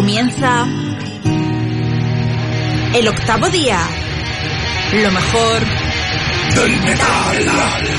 Comienza el octavo día. Lo mejor del metal.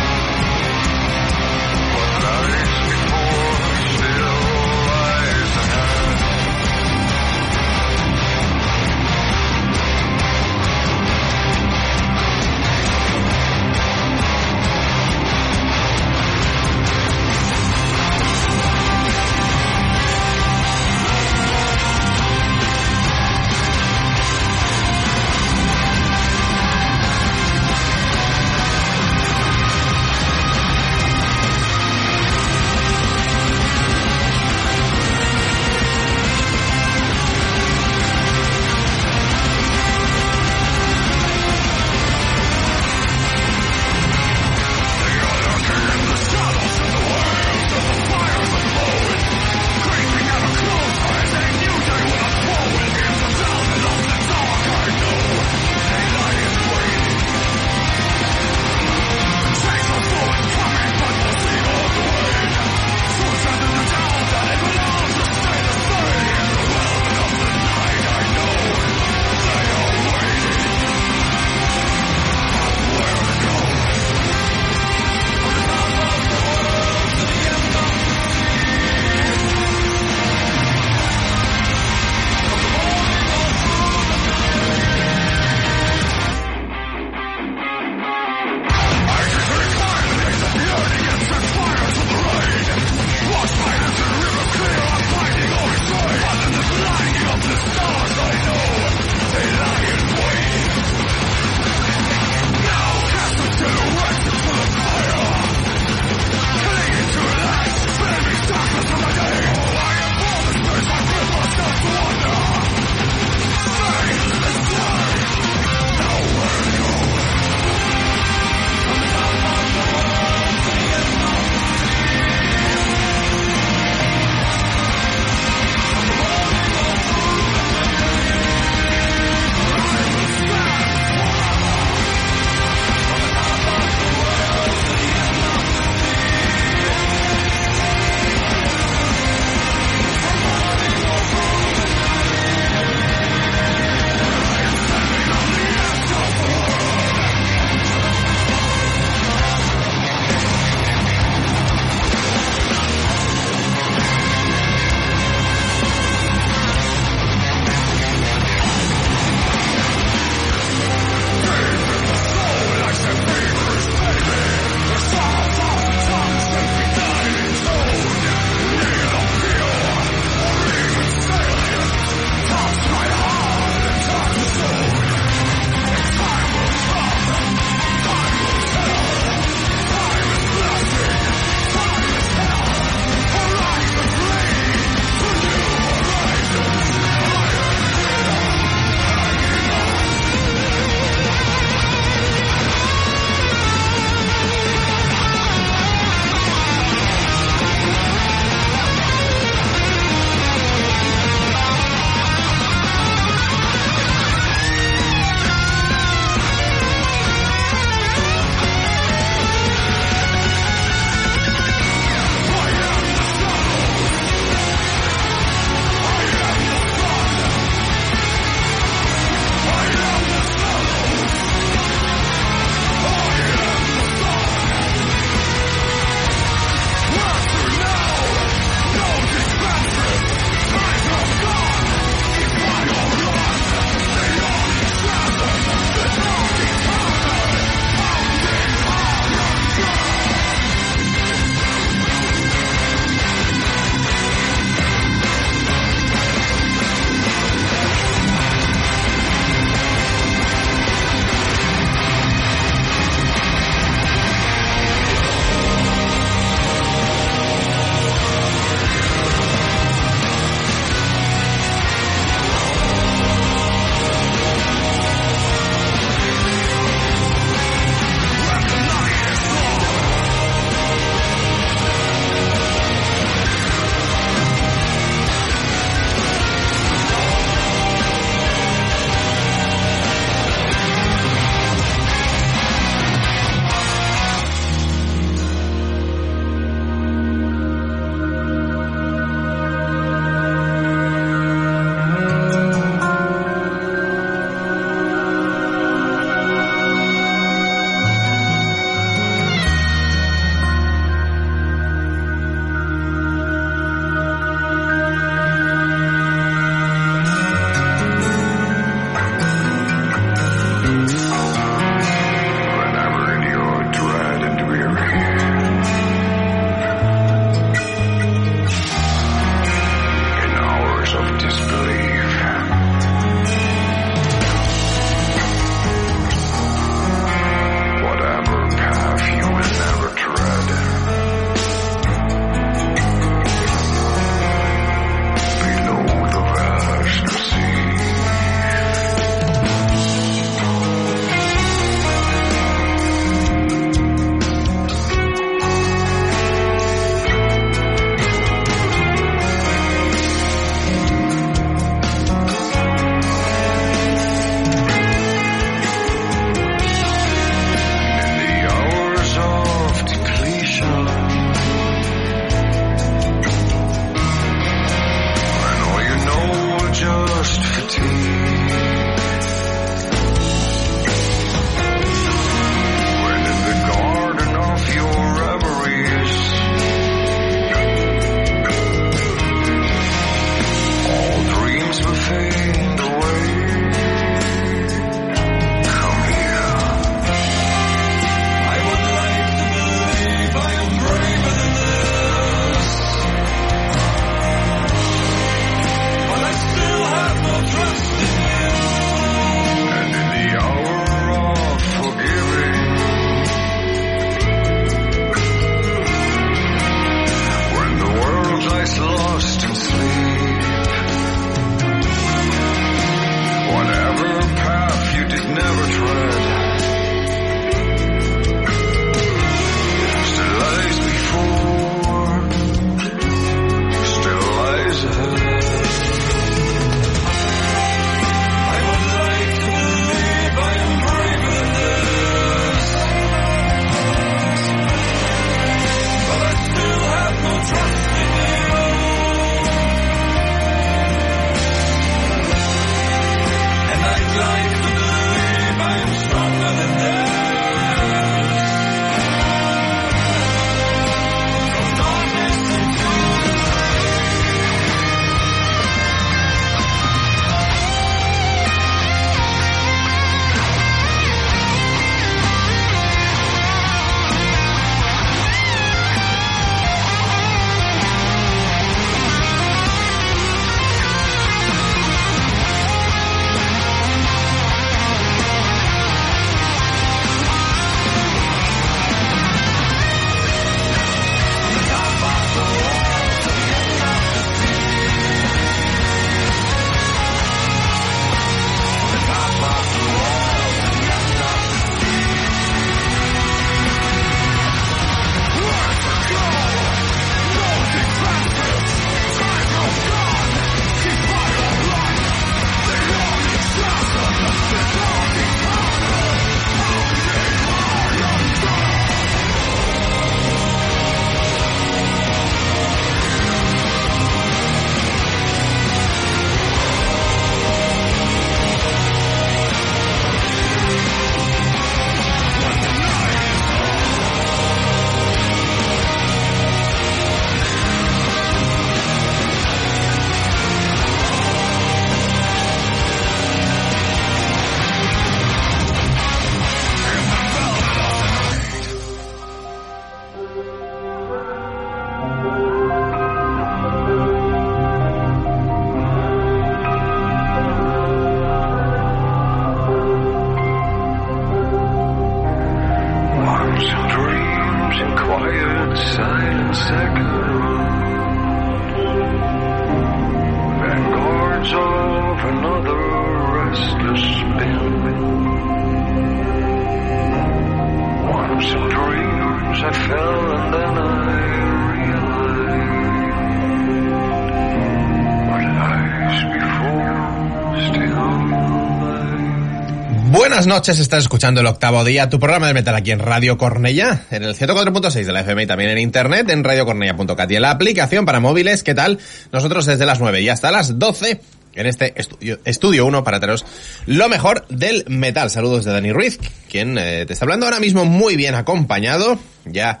Noches, estás escuchando el octavo día, tu programa de metal aquí en Radio Cornella, en el 104.6 de la FM y también en internet, en radiocornella.cat y en la aplicación para móviles, ¿qué tal? Nosotros desde las 9 y hasta las 12 en este estudio, estudio 1 para traeros lo mejor del metal. Saludos de Dani Ruiz, quien eh, te está hablando ahora mismo muy bien acompañado, ya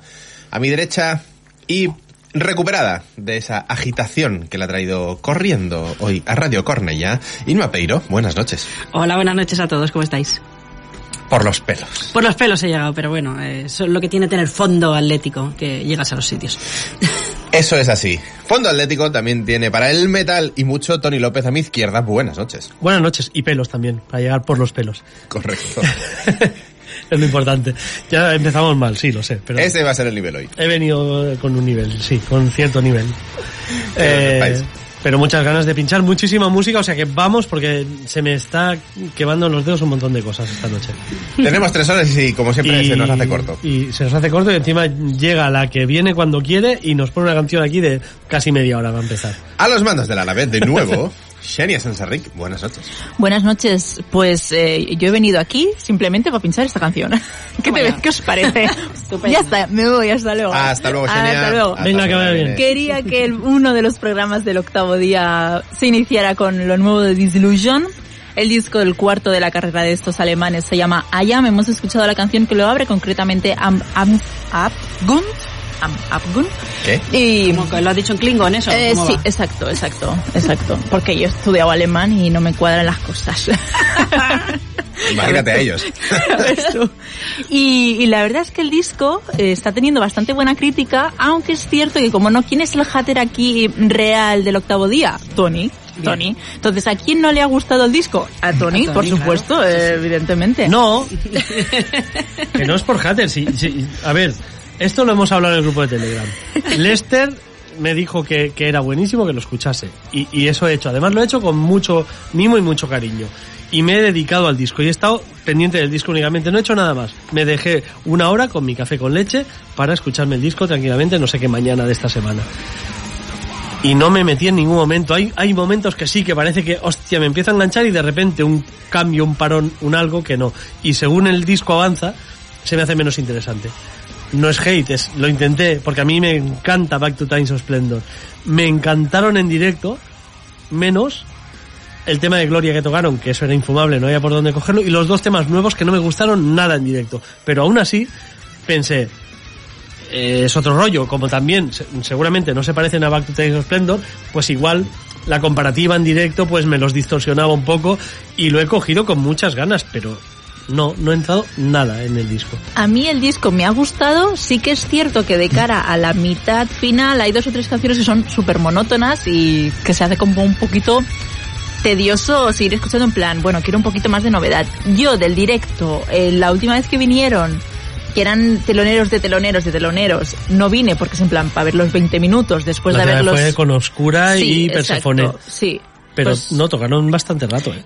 a mi derecha y recuperada de esa agitación que la ha traído corriendo hoy a Radio Cornella, Inma Peiro, buenas noches. Hola, buenas noches a todos, ¿cómo estáis? Por los pelos. Por los pelos he llegado, pero bueno, eh, eso es lo que tiene tener fondo atlético, que llegas a los sitios. Eso es así. Fondo Atlético también tiene para el metal y mucho Tony López a mi izquierda. Buenas noches. Buenas noches y pelos también, para llegar por los pelos. Correcto. es lo importante. Ya empezamos mal, sí, lo sé, pero Ese va a ser el nivel hoy. he venido con un nivel, sí, con cierto nivel. Eh. Pero muchas ganas de pinchar muchísima música, o sea que vamos porque se me está quemando en los dedos un montón de cosas esta noche. Tenemos tres horas y como siempre se nos hace corto. Y se nos hace corto y encima llega la que viene cuando quiere y nos pone una canción aquí de casi media hora va a empezar. A los mandos de la vez de nuevo, Xenia Sansarric, buenas noches. Buenas noches. Pues eh, yo he venido aquí simplemente para pinchar esta canción. ¿Qué, te. ¿Qué os parece? Ya está, me voy, hasta luego. Hasta luego, Xenia. Hasta luego. Hasta Venga, que vaya bien. Quería que el- uno de los programas del octavo día se iniciara con lo nuevo de Disillusion. El disco del cuarto de la carrera de estos alemanes se llama Ayam. Hemos escuchado la canción que lo abre, concretamente Am, Am, Abgund. Am, Abgund. ¿Qué? Y, Como que lo has dicho en Klingon, eso. eh, ¿cómo sí, va? exacto, exacto, exacto. Porque yo he estudiado alemán y no me cuadran las cosas. Imagínate a ellos. Y, y la verdad es que el disco eh, está teniendo bastante buena crítica, aunque es cierto que como no, ¿quién es el hater aquí real del octavo día? Tony. Tony. Entonces, ¿a quién no le ha gustado el disco? A Tony, A Tony, por supuesto, claro. Eh, sí. evidentemente. No, que no es por hater, sí, sí. A ver, esto lo hemos hablado en el grupo de Telegram. Lester me dijo que, que era buenísimo que lo escuchase. Y, y eso he hecho. Además lo he hecho con mucho mimo y mucho cariño. Y me he dedicado al disco. Y he estado pendiente del disco únicamente. No he hecho nada más. Me dejé una hora con mi café con leche para escucharme el disco tranquilamente, no sé qué mañana de esta semana. Y no me metí en ningún momento. Hay, hay momentos que sí, que parece que, hostia, me empieza a enganchar y de repente un cambio, un parón, un algo que no. Y según el disco avanza, se me hace menos interesante. No es hate, es, lo intenté, porque a mí me encanta Back to Times of Splendor. Me encantaron en directo, menos el tema de Gloria que tocaron, que eso era infumable, no había por dónde cogerlo, y los dos temas nuevos que no me gustaron nada en directo. Pero aún así, pensé, eh, es otro rollo, como también se- seguramente no se parecen a Back to Times of Splendor, pues igual la comparativa en directo pues me los distorsionaba un poco y lo he cogido con muchas ganas, pero no, no he entrado nada en el disco. A mí el disco me ha gustado, sí que es cierto que de cara a la mitad final hay dos o tres canciones que son súper monótonas y que se hace como un poquito tedioso seguir escuchando en plan, bueno, quiero un poquito más de novedad. Yo del directo, eh, la última vez que vinieron, que eran teloneros de teloneros de teloneros, no vine porque es en plan para ver los 20 minutos después la de haberlos... fue con Oscura Sí, y Persephone. Sí. Pero Pues- no, tocaron bastante rato, eh.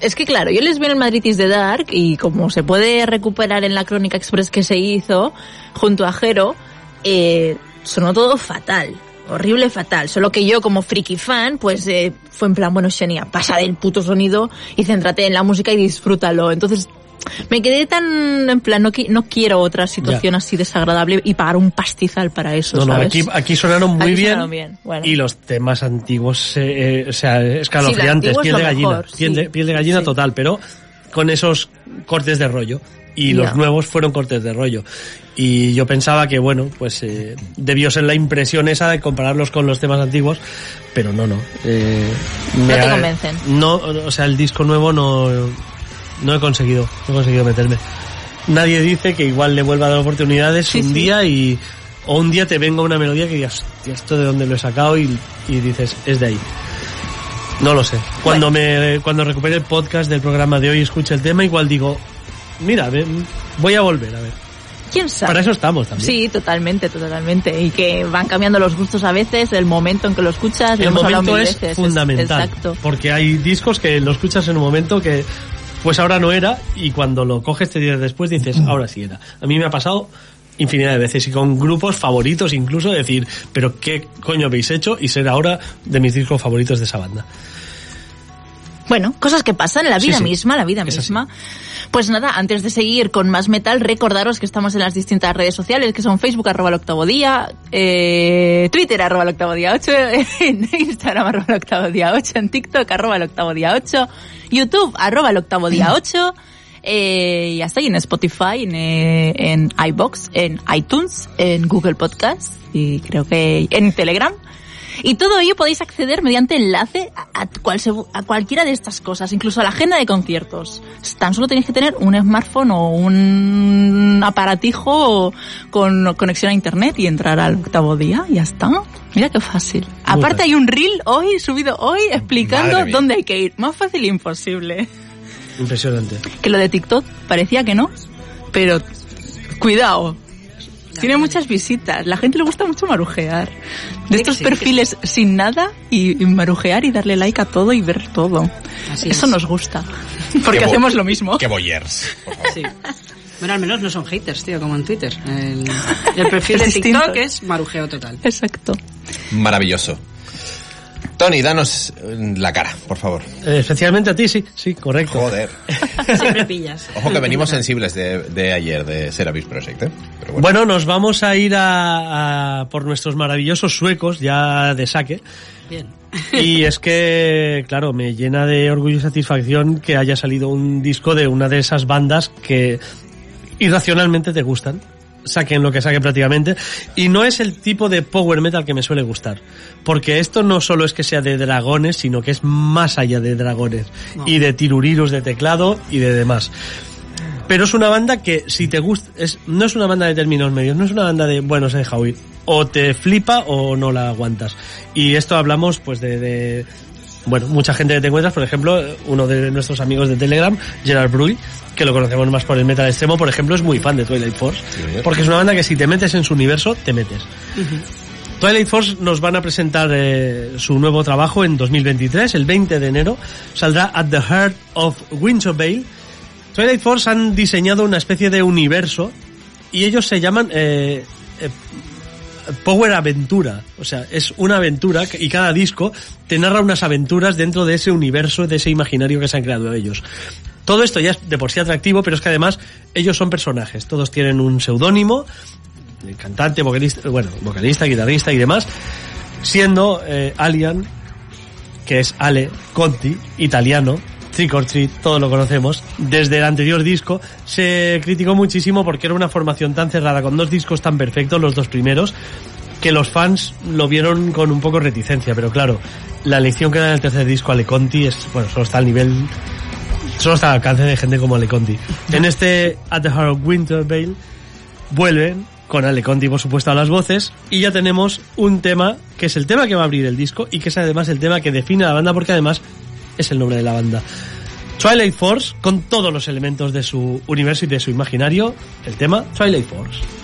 Es que claro, yo les vi en el Madrid is the Dark y como se puede recuperar en la Crónica Express que se hizo junto a Jero, eh, sonó todo fatal. Horrible fatal. Solo que yo como friki fan, pues eh, fue en plan, bueno, Xenia, pasa del puto sonido y céntrate en la música y disfrútalo. Entonces me quedé tan en plan, no, qui- no quiero otra situación Ya. así desagradable y pagar un pastizal para eso, No, no, ¿sabes? aquí, aquí sonaron muy Aquí bien, sonaron bien, bueno. y los temas antiguos, eh, eh, o sea, escalofriantes, Sí, piel de gallina, mejor, piel, sí. de, piel de gallina Sí. total, pero con esos cortes de rollo. Y los nuevos fueron cortes de rollo. Y yo pensaba que, bueno, pues eh, debió ser la impresión esa de compararlos con los temas antiguos, pero no, no. eh, No te convencen. No, o sea, el disco nuevo no, no he conseguido, no he conseguido meterme. Nadie dice que igual le vuelva a dar oportunidades Sí, un sí. día y o un día te venga una melodía que digas, "Hostia, esto de dónde lo he sacado y, y dices, es de ahí. No lo sé. Cuando me cuando recupere el podcast del programa de hoy y escuche el tema, igual digo, mira, voy a volver a ver. ¿Quién sabe? Para eso estamos también. Sí, totalmente, totalmente. Y que van cambiando los gustos a veces, el momento en que lo escuchas, lo El hemos hablado momento mil es veces. fundamental. Exacto. Porque hay discos que lo escuchas en un momento que pues ahora no era y cuando lo coges te días después dices, ahora sí era. A mí me ha pasado infinidad de veces y con grupos favoritos incluso decir, pero qué coño habéis hecho y ser ahora de mis discos favoritos de esa banda. Bueno, cosas que pasan en la vida sí. misma, la vida Es así. misma. Pues nada, antes de seguir con más metal, recordaros que estamos en las distintas redes sociales, que son Facebook, arroba el octavo día, eh, Twitter, arroba el octavo día 8, en Instagram, arroba el octavo día 8, en TikTok, arroba el octavo día 8, YouTube, arroba el octavo día 8, eh, y hasta ahí en Spotify, en, eh, en iBox, en iTunes, en Google Podcast, y creo que en Telegram. Y todo ello podéis acceder mediante enlace a, a cual- a cualquiera de estas cosas, incluso a la agenda de conciertos. Tan solo tenéis que tener un smartphone o un aparatijo con conexión a internet y entrar al octavo día. y Ya está. Mira qué fácil. Aparte fácil. hay un reel hoy, subido hoy, explicando dónde hay que ir. Más fácil imposible. Impresionante. Que lo de TikTok parecía que no, pero cuidado. Tiene muchas visitas. La gente le gusta mucho marujear. De estos sí, que perfiles sin nada y, y marujear y darle like a todo y ver todo. Así Eso es. nos gusta. Porque hacemos lo mismo. Qué boyers. Sí. Bueno, al menos no son haters, tío, como en Twitter. El, el perfil Es de distinto. TikTok es marujeo total. Exacto. Maravilloso. Tony, danos eh, la cara, por favor. Eh, especialmente a ti, sí, sí, correcto. Joder. Siempre pillas. Ojo que venimos sensibles de, de ayer, de Seravis Project, ¿eh? Pero bueno. Bueno, nos vamos a ir a, a por nuestros maravillosos suecos ya de saque. Bien. Y es que, claro, me llena de orgullo y satisfacción que haya salido un disco de una de esas bandas que irracionalmente te gustan. Saquen lo que saquen prácticamente. Y no es el tipo de power metal que me suele gustar. Porque esto no solo es que sea de dragones, sino que es más allá de dragones. No. Y de tiruriros de teclado y de demás. Pero es una banda que si te gusta, es, no es una banda de términos medios, no es una banda de, bueno, se deja oír. O te flipa o no la aguantas. Y esto hablamos pues de, de bueno, mucha gente que te encuentras, por ejemplo, uno de nuestros amigos de Telegram, Gerard Bruy, que lo conocemos más por el metal extremo, por ejemplo, es muy fan de Twilight Force. señor. Porque es una banda que si te metes en su universo, te metes. Twilight Force nos van a presentar eh, su nuevo trabajo en 2023, el 20 de enero. Saldrá At the Heart of Winter Vale. Twilight Force han diseñado una especie de universo y ellos se llaman eh, eh, Power Aventura. O sea, es una aventura y cada disco te narra unas aventuras dentro de ese universo, de ese imaginario que se han creado ellos. Todo esto ya es de por sí atractivo, pero es que además ellos son personajes. Todos tienen un seudónimo, cantante, vocalista, bueno, vocalista, guitarrista y demás, siendo eh, Alien, que es Ale Conti, italiano, Trick or Treat, todos lo conocemos, desde el anterior disco, se criticó muchísimo porque era una formación tan cerrada, con dos discos tan perfectos, los dos primeros, que los fans lo vieron con un poco reticencia, pero claro, la lección que da el tercer disco Ale Conti es, bueno, solo está al nivel, solo está al alcance de gente como Ale Conti. En este At the Heart of Winter Vale, vuelven con Ale Conti, por supuesto, a las voces, y ya tenemos un tema que es el tema que va a abrir el disco y que es además el tema que define a la banda porque además es el nombre de la banda. Twilight Force, con todos los elementos de su universo y de su imaginario, el tema Twilight Force.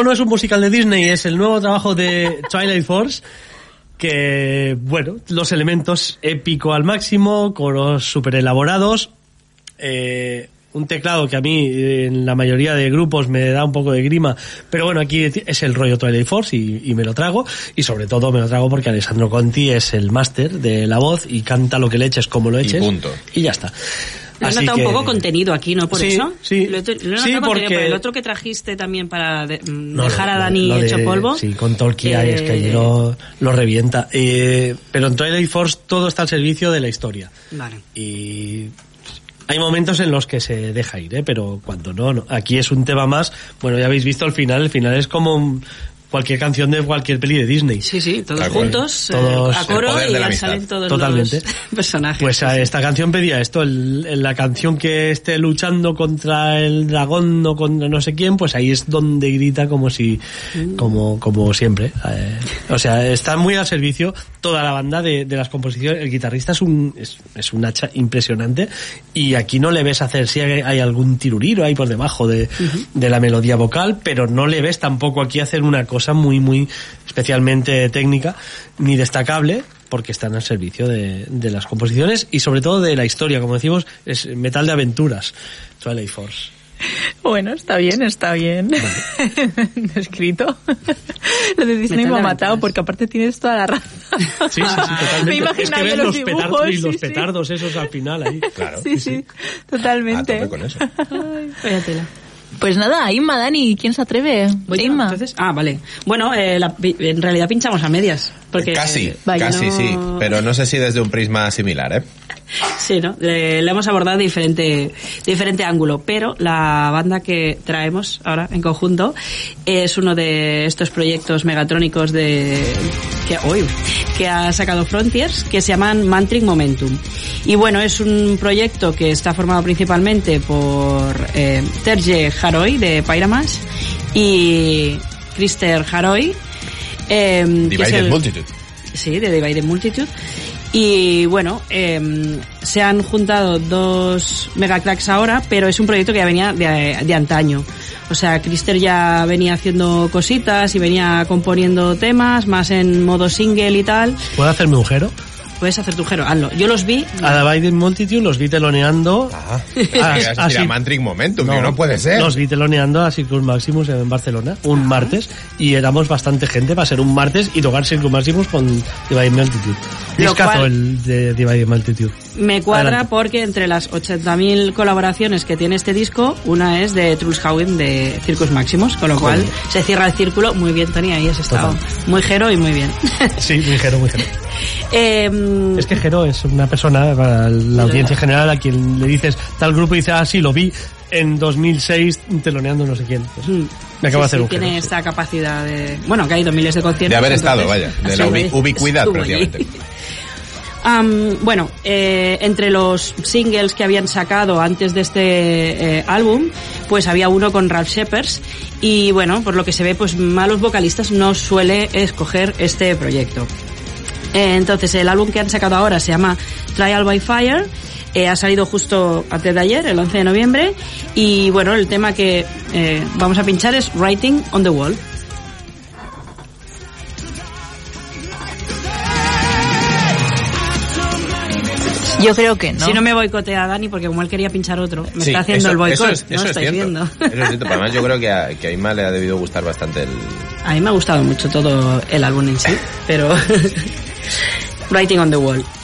No, no es un musical de Disney, es el nuevo trabajo de Twilight Force. Que, bueno, los elementos épico al máximo, coros super elaborados, eh, un teclado que a mí en la mayoría de grupos me da un poco de grima, pero bueno, aquí es el rollo Twilight Force y, y me lo trago, y sobre todo me lo trago porque Alessandro Conti es el máster de la voz y canta lo que le eches como lo Y eches. punto. Y ya está. Lo he notado que- un poco contenido aquí, ¿no? Por Sí, eso. sí. Lo he, lo he Sí, porque- pero el otro que trajiste también para de- mm, No, dejar a Dani lo hecho polvo. Sí, con Tolkien Eh, es que allí lo, revienta. Eh, pero en Twilight Force todo está al servicio de la historia. Vale. Y hay momentos en los que se deja ir, ¿eh? pero cuando no, no. Aquí es un tema más. Bueno, ya habéis visto el final. El final es como un- cualquier canción de cualquier peli de Disney. Sí, sí, todos juntos, eh, Todos- a coro y ya salen todos Totalmente. los personajes. Pues a esta canción pedía esto, el- el- la canción que esté luchando contra el dragón o contra no sé quién, pues ahí es donde grita como si, como, como siempre. Eh, o sea, está muy al servicio toda la banda de, de las composiciones. El guitarrista es un, es, es un hacha impresionante y aquí no le ves hacer, si hay, hay algún tiruriro ahí por debajo de, de la melodía vocal, pero no le ves tampoco aquí hacer una cosa muy, muy especialmente técnica ni destacable porque están al servicio de, de las composiciones y sobre todo de la historia, como decimos, es metal de aventuras, Twilight Force. Bueno, está bien, está bien. Escrito. Lo de Disney me ha matado porque aparte tienes toda la razón. Sí, sí, sí, totalmente. Me es imaginaba que ves yo los, los petardos, dibujos, y los sí, sí. petardos esos al final ahí. Claro. Sí, sí, A totalmente. tope con eso. Tela. Pues nada, Inma, Dani, ¿quién se atreve? Voy yo, Inma. entonces. Ah, vale. Bueno, eh, la- en realidad pinchamos a medias. Porque, casi, eh, Vaya, casi no- sí, pero no sé si desde un prisma similar, ¿eh? Sí, ¿no? Le, le hemos abordado de diferente, diferente ángulo, pero la banda que traemos ahora en conjunto es uno de estos proyectos megatrónicos de que, uy, que ha sacado Frontiers, que se llaman Mantric Momentum. Y bueno, es un proyecto que está formado principalmente por eh, Terje Haroy de Pyramas y Krister Haroy. eh, que es Divided el- Multitude. Sí, de Divided Multitude. Y bueno, em, se han juntado dos megacracks ahora, pero es un proyecto que ya venía de, de antaño. O sea, Krister ya venía haciendo cositas y venía componiendo temas, más en modo single y tal. ¿Puedo hacerme un jero? Puedes hacer tu jero, hazlo. Yo los vi. A la Biden Multitude los vi teloneando. Ah, Ah, así, así- a Mantric Momentum, que no puede ser. Los vi teloneando a Circus Maximus en Barcelona un martes y éramos bastante gente para ser un martes y tocar Circus Maximus con Divide Multitude. Discazo el de Divide Multitude. Me cuadra Adelante. porque entre las 80.000 colaboraciones que tiene este disco, una es de Truls de Circus Maximus, con lo cual se cierra el círculo. Muy bien, Tony, ahí has estado. Muy jero y muy bien. Sí, muy Jero, muy Jero. Em, Es que Jero es una persona, para la audiencia general, a quien le dices tal grupo y dice, ah, sí, lo vi en 2006 teloneando no sé quién. Pues, Mm. me acabo de hacer sí, un tiene Jero, sí. esta capacidad de... Bueno, que ha ido miles de conciertos. De haber estado, vaya, de la ubi- ubicuidad prácticamente. Am, bueno, eh, entre los singles que habían sacado antes de este eh, álbum, pues había uno con Ralph Shepherds y bueno, por lo que se ve, pues malos vocalistas no suele escoger este proyecto. Eh, entonces, el álbum que han sacado ahora se llama Trial by Fire. eh, ha salido justo antes de ayer, el 11 de noviembre. Y bueno, el tema que eh, vamos a pinchar es Writing on the Wall. Yo creo que no. Si no me boicotea Dani, porque como él quería pinchar otro, me Sí, está haciendo eso- el boicot. Eso es, no es estáis viendo. Eso es cierto, pero además yo creo que a, que a le ha debido gustar bastante el... A mí me ha gustado mucho todo el álbum en sí, pero Writing on the Wall.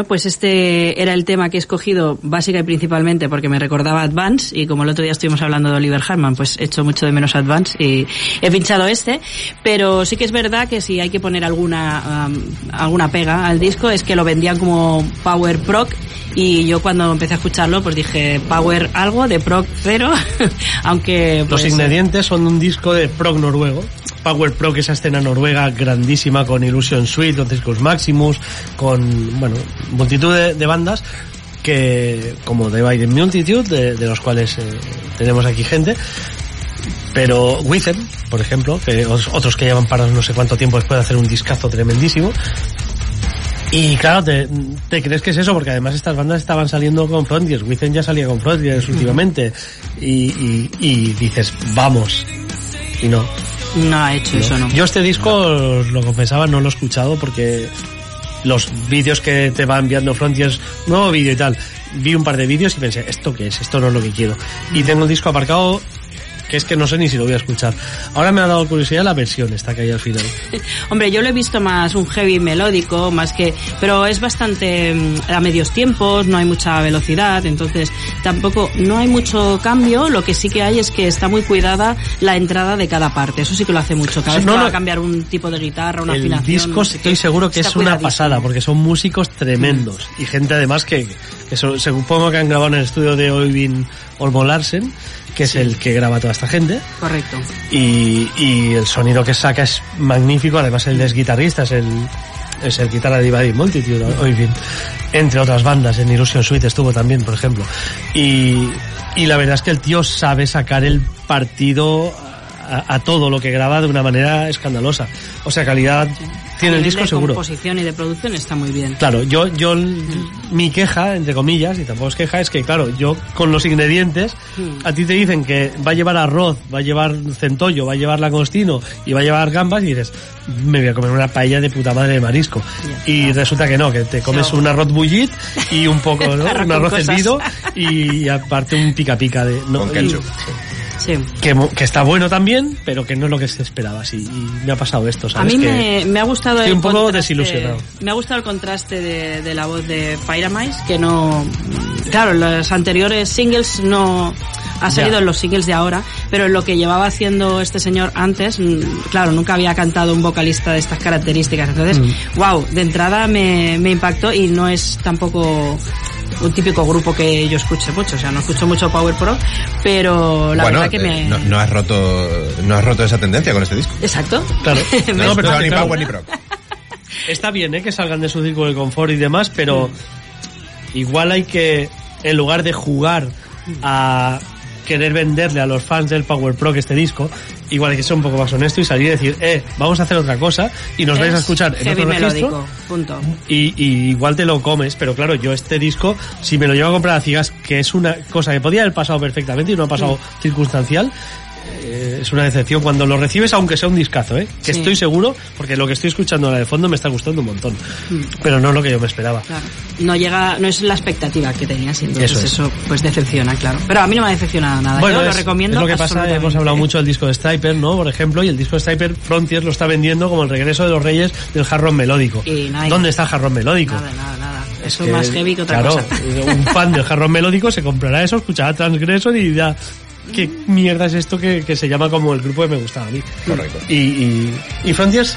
Bueno, pues este era el tema que he escogido básica y principalmente porque me recordaba Advance y como el otro día estuvimos hablando de Oliver Harman, pues he hecho mucho de menos Advance y he pinchado este, pero sí que es verdad que si hay que poner alguna am, alguna pega al disco es que lo vendían como Power Proc y yo cuando empecé a escucharlo pues dije Power algo de Proc cero, aunque Los pues, ingredientes son un disco de prog noruego. Power Prog, esa escena noruega grandísima con Illusion Suite, con Circus Maximus, con, bueno, multitud de, de bandas que, como Divide in Multitude, de, de los cuales eh, tenemos aquí gente, pero Withem, por ejemplo, que os- otros que llevan parados no sé cuánto tiempo después de hacer un discazo tremendísimo. Y claro, te, te crees que es eso, porque además estas bandas estaban saliendo con Frontiers, Withem ya salía con Frontiers últimamente, y, y, y dices, vamos, y no. No ha hecho eso, no. Yo este disco, lo confesaba, no lo he escuchado porque los vídeos que te va enviando Frontiers, nuevo vídeo y tal, vi un par de vídeos y pensé, ¿esto qué es? Esto no es lo que quiero. Y tengo el disco aparcado que es que no sé ni si lo voy a escuchar. Ahora me ha dado curiosidad la versión esta que hay al final. Hombre, yo lo he visto más un heavy melódico, más que, pero es bastante mm, a medios tiempos, no hay mucha velocidad, entonces tampoco, no hay mucho cambio, lo que sí que hay es que está muy cuidada la entrada de cada parte, eso sí que lo hace mucho, cada vez no, que va a cambiar un tipo de guitarra, una el afinación. disco estoy seguro que es una pasada porque son músicos tremendos. Y gente además que, que so- supongo que han grabado en el estudio de Oyvind Olmo Larsen que es el que graba a toda esta gente. Correcto. y, y el sonido que saca es magnífico, además él es guitarrista, es el, es el guitarra de Divided Multitude, hoy bien, entre otras bandas, en Illusion Suite estuvo también, por ejemplo. Y, y la verdad es que el tío sabe sacar el partido a, a todo lo que graba de una manera escandalosa. O sea, calidad tiene el disco de seguro. composición y de producción está muy bien. Claro, yo, yo, mi queja, entre comillas, y tampoco es queja, es que, claro, yo con los ingredientes, Hmm. a ti te dicen que va a llevar arroz, va a llevar centollo, va a llevar langostino y va a llevar gambas y dices, me voy a comer una paella de puta madre de marisco. Y resulta que no, que te comes un arroz bullit y un poco, ¿no? Arroz un arroz hervido y, aparte un pica pica de... ¿no? Con Y- ketchup. Sí. que, que está bueno también, pero que no es lo que se esperaba. Sí, y me ha pasado esto, A ¿sabes? mí Que- me, me ha gustado estoy el un poco contraste- desilusionado. Me ha gustado el contraste de, de la voz de Pyramids, que no... Claro, los anteriores singles no... Ha salido Ya. en los singles de ahora, pero en lo que llevaba haciendo este señor antes, mm, claro, nunca había cantado un vocalista de estas características. Entonces, Mm. wow, de entrada me, me impactó y no es tampoco un típico grupo que yo escuche mucho, o sea, no escucho mucho Power Pro, pero la bueno, verdad que me... eh, no, no has roto, no has roto esa tendencia con este disco. Exacto. Claro. Me No, pero No, ni claro. Power ni Proc. Está bien, ¿eh? Que salgan de su círculo de confort y demás, pero igual hay que, en lugar de jugar a querer venderle a los fans del Power Pro que este disco, igual hay que ser un poco más honesto y salir y decir, eh, vamos a hacer otra cosa y nos vais a Es escuchar en otro registro punto. y, y igual te lo comes, pero claro, yo este disco, si me lo llevo a comprar a ciegas, que es una cosa que podía haber pasado perfectamente y no ha pasado circunstancial, eh, es una decepción cuando lo recibes, aunque sea un discazo, ¿eh? Que Sí. estoy seguro, porque lo que estoy escuchando ahora de fondo me está gustando un montón. Pero no es lo que yo me esperaba. Claro. No llega, no es la expectativa que tenías, entonces Eso eso, es. pues decepciona, claro. Pero a mí no me ha decepcionado nada. Bueno, Yo lo es, recomiendo. es lo que pasa, hemos hablado mucho del disco de Striper, ¿no? Por ejemplo, y el disco de Striper Frontiers lo está vendiendo como el regreso de los reyes del jarrón melódico. Y nada. ¿Dónde está el jarrón melódico? Nada, nada, nada. Es Eso que, es más heavy que otra claro, cosa. un fan del jarrón melódico se comprará eso, escuchará Transgressor y dirá, ¿qué mierda es esto que, que se llama como el grupo que me gustaba a mí? Correcto. Y, y, y Frontiers,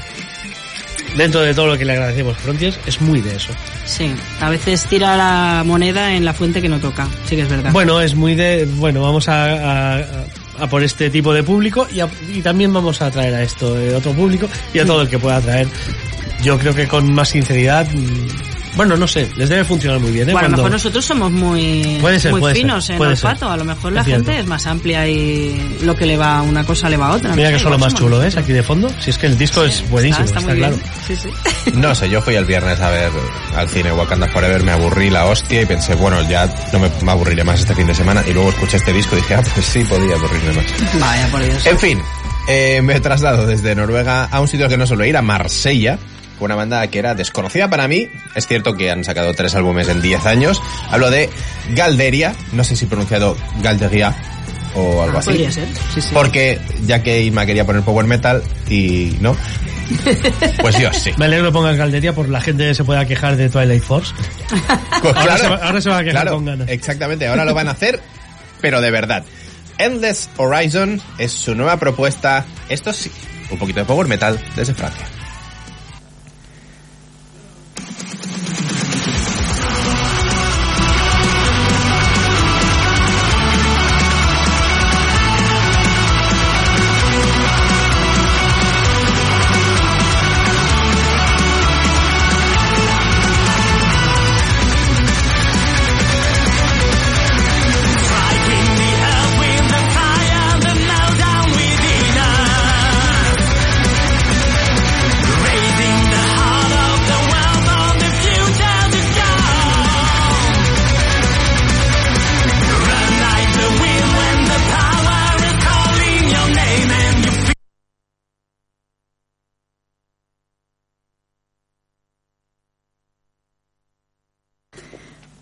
dentro de todo lo que le agradecemos Frontiers, es muy de eso. Sí, a veces tira la moneda en la fuente que no toca. Sí que es verdad. Bueno, es muy de, bueno, vamos a, a, a por este tipo de público y, a- y también vamos a traer a esto de otro público y a todo el que pueda traer. Yo creo que con más sinceridad, bueno, no sé, les debe funcionar muy bien. ¿eh? Bueno, a lo mejor nosotros somos muy, Puede ser, muy puede ser, finos en olfato. ser. A lo mejor la Es gente es más amplia y lo que le va a una cosa le va a otra. Mira No que sé, son lo igual más chulo, ¿ves? Aquí de fondo. Si es que el disco es buenísimo, está, muy claro. bien. Sí, sí. No sé, yo fui el viernes a ver al cine Wakanda Forever, me aburrí la hostia y pensé, bueno, ya no me, me aburriré más este fin de semana. Y luego escuché este disco y dije, ah, pues sí, podía aburrirme más. Vaya, por Dios. En fin, eh, me he trasladado desde Noruega a un sitio que no suelo ir, a Marsella, con una banda que era desconocida para mí. Es cierto que han sacado tres álbumes en 10 años. Hablo de Galderia, no sé si pronunciado Galderia o algo Ah, así. podría ser. Sí, sí. Porque ya que Isma quería poner power metal y no. Pues yo sí. Me alegro que pongas Galdería por la gente se pueda quejar de Twilight Force. Pues Ahora claro, se va- ahora se va a quejar claro, con ganas. Exactamente, ahora lo van a hacer, pero de verdad. Endless Horizon es su nueva propuesta. Esto sí, un poquito de power metal desde Francia.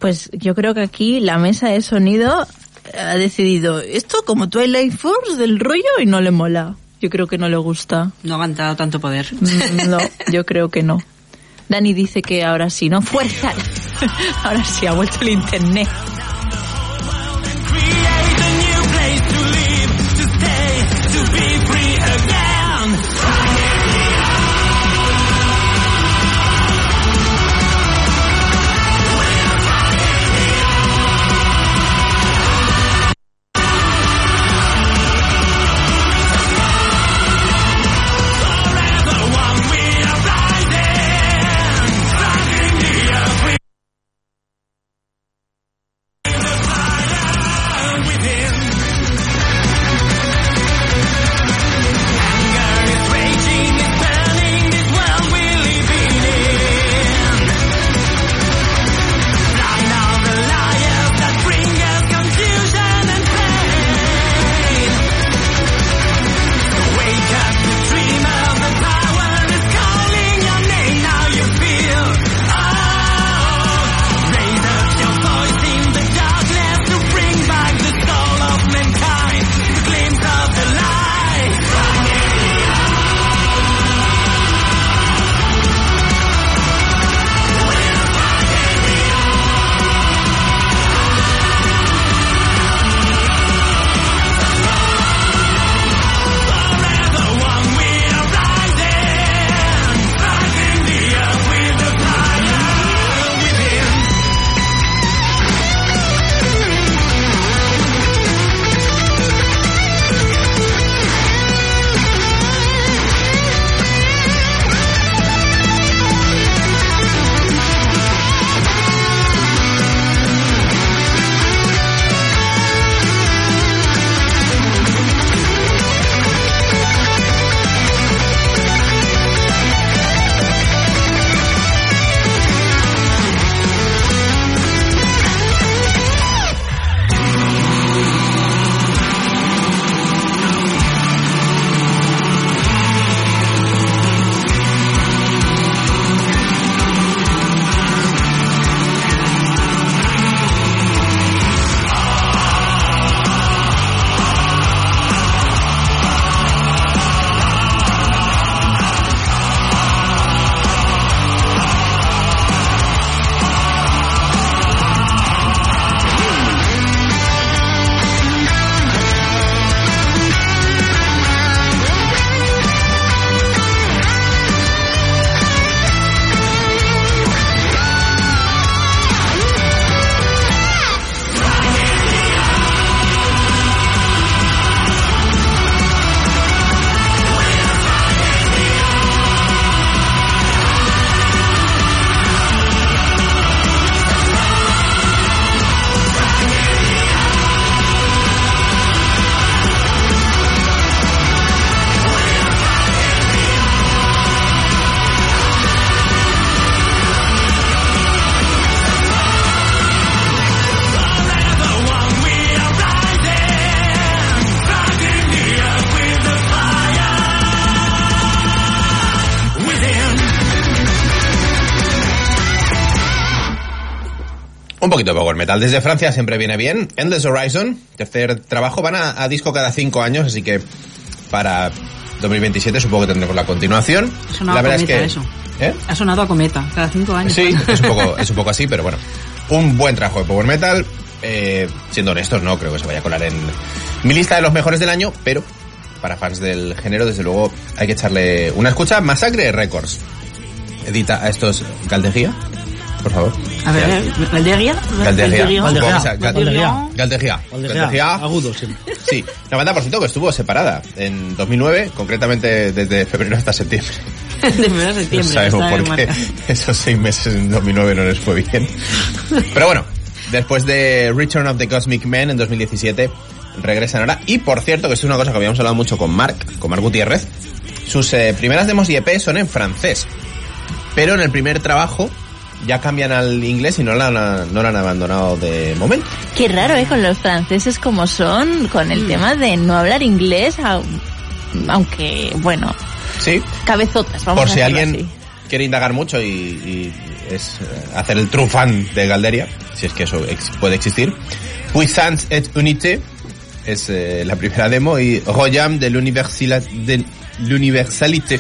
Pues yo creo que aquí la mesa de sonido ha decidido esto como Twilight Force del rollo y no le mola. Yo creo que no le gusta. No ha aguantado tanto poder. Mm, No, yo creo que no. Dani dice que ahora sí, ¿no? ¡Fuerza! Ahora sí, ha vuelto el internet. Metal. Desde Francia siempre viene bien. Endless Horizon, tercer trabajo. Van a, a disco cada cinco años, así que para 2027 supongo que tendremos la continuación. Ha sonado la verdad es cometa que... eso. ¿Eh? Ha sonado a cometa, cada cinco años. Sí, es un poco, es un poco así, pero bueno. Un buen trabajo de Power Metal. Eh, siendo honestos, no creo que se vaya a colar en mi lista de los mejores del año, pero para fans del género, desde luego, hay que echarle una escucha. Masacre Records. Edita a estos Galdegía, por favor. A ver, Valderia. Galdegía. Galdegía. Supongo que sea- Gal- Galdegía. Galdegía. Galdegía, agudo siempre. Sí, una banda, por cierto, que estuvo separada en 2009, concretamente desde febrero hasta septiembre. De febrero a No septiembre. sabemos está por qué esos seis meses en 2009 no les fue bien. Pero bueno, después de Return of the Cosmic Man en 2017, regresan ahora. Y por cierto, que esto es una cosa que habíamos hablado mucho con Mark, con Mark Gutiérrez, sus eh, primeras demos y EP son en francés. Pero en el primer trabajo ya cambian al inglés y no la han, no la han abandonado de momento. Qué raro, ¿eh? Con los franceses como son, con Mm. el tema de no hablar inglés, au- aunque, bueno, Sí, cabezotas, vamos por a si alguien así. quiere indagar mucho y, y es eh, hacer el true fan de Galderia, si es que eso ex- puede existir. Puissance et Unité es eh, la primera demo y Royam de l'Universila- de l'Universalité.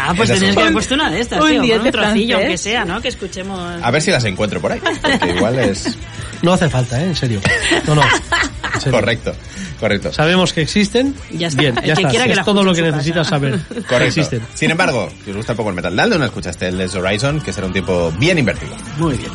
Ah, pues Esas tenías que haber puesto una de estas, Un tío, con diente un trocillo, francés. aunque sea, ¿no? Que escuchemos... A ver si las encuentro por ahí, porque igual es No hace falta, ¿eh? En serio. No, no. En serio. correcto, correcto. Sabemos que existen. Ya está. Bien, El ya que está. quiera que es la todo escuche lo que en su necesitas casa. saber. Que Correcto. existen. Sin embargo, si os gusta un poco el metal, dale una escuchaste el Les Horizon, que será un tiempo bien invertido. Muy bien.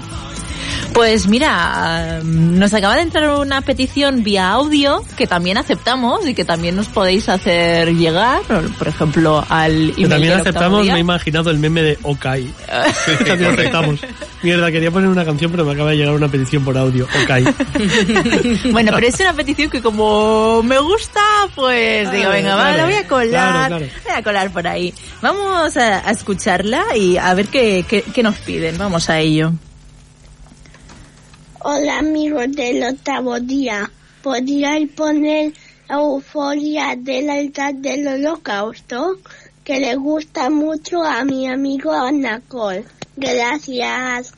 Pues mira, nos acaba de entrar una petición vía audio que también aceptamos y que también nos podéis hacer llegar, por ejemplo, al email Que también aceptamos, me he imaginado el meme de Okai. Que también aceptamos. Mierda, quería poner una canción, pero me acaba de llegar una petición por audio. Okai. Bueno, pero es una petición que como me gusta, pues digo, Claro, venga, va, claro. la voy a colar, Claro, claro. voy a colar por ahí. Vamos a, a escucharla y a ver qué, qué, qué nos piden. Vamos a ello. Hola amigos del octavo día. ¿Podríais poner euforia del altar del holocausto? Que le gusta mucho a mi amigo Anacol. Gracias.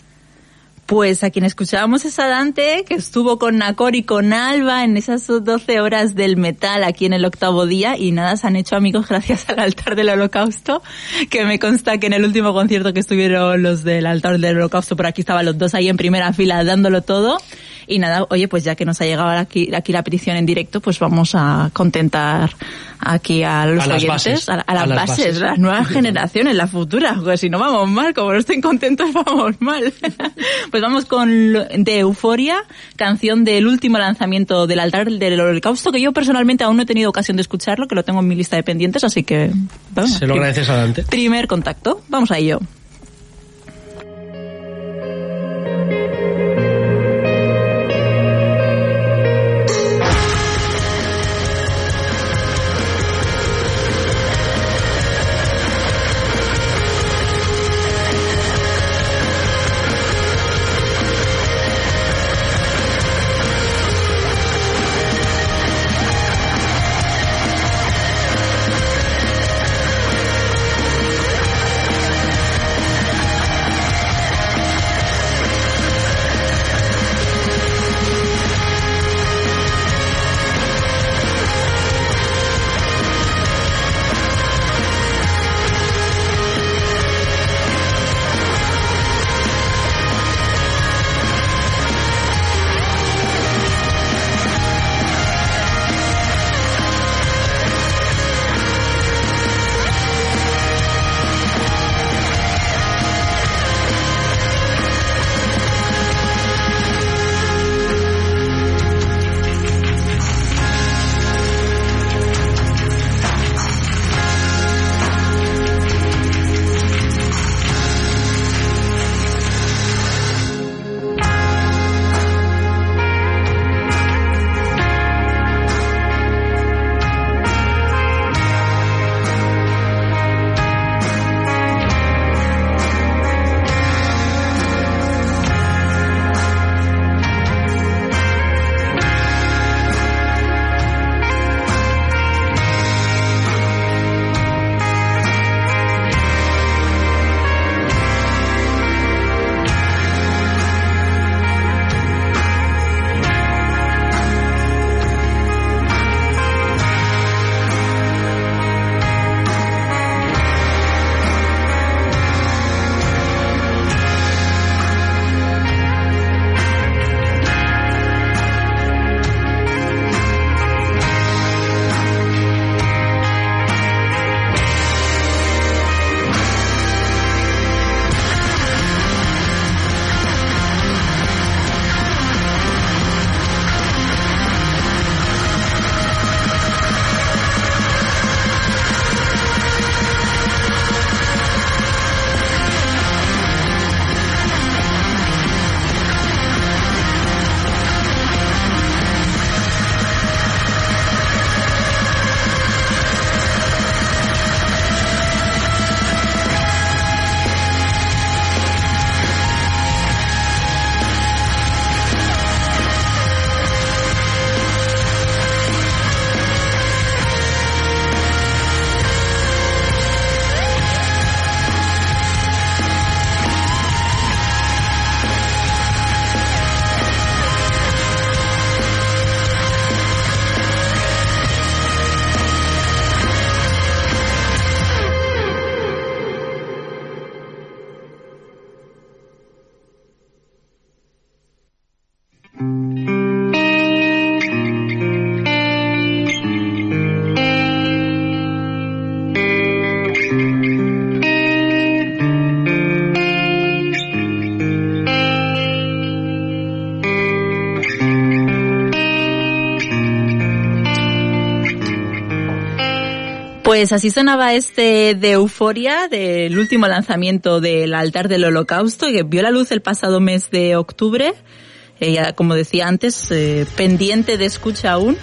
Pues a quien escuchábamos es a Dante, que estuvo con Nacor y con Alba en esas 12 horas del metal aquí en el octavo día y nada, se han hecho amigos gracias al altar del holocausto, que me consta que en el último concierto que estuvieron los del altar del holocausto, por aquí estaban los dos ahí en primera fila dándolo todo. Y nada, oye, pues ya que nos ha llegado aquí, aquí la petición en directo, pues vamos a contentar aquí a los A las oyentes, bases. a, a las A las bases, bases. las nuevas generaciones, las futuras, pues si no vamos mal, como no estén contentos vamos mal. pues vamos con de Euforia, canción del último lanzamiento del altar del holocausto, que yo personalmente aún no he tenido ocasión de escucharlo, que lo tengo en mi lista de pendientes, así que... bueno, Se lo agradeces a Dante. Primer contacto, vamos a ello. Pues así sonaba este de Euforia, del último lanzamiento del altar del holocausto, que vio la luz el pasado mes de octubre. Eh, ya, como decía antes, eh, pendiente de escucha aún.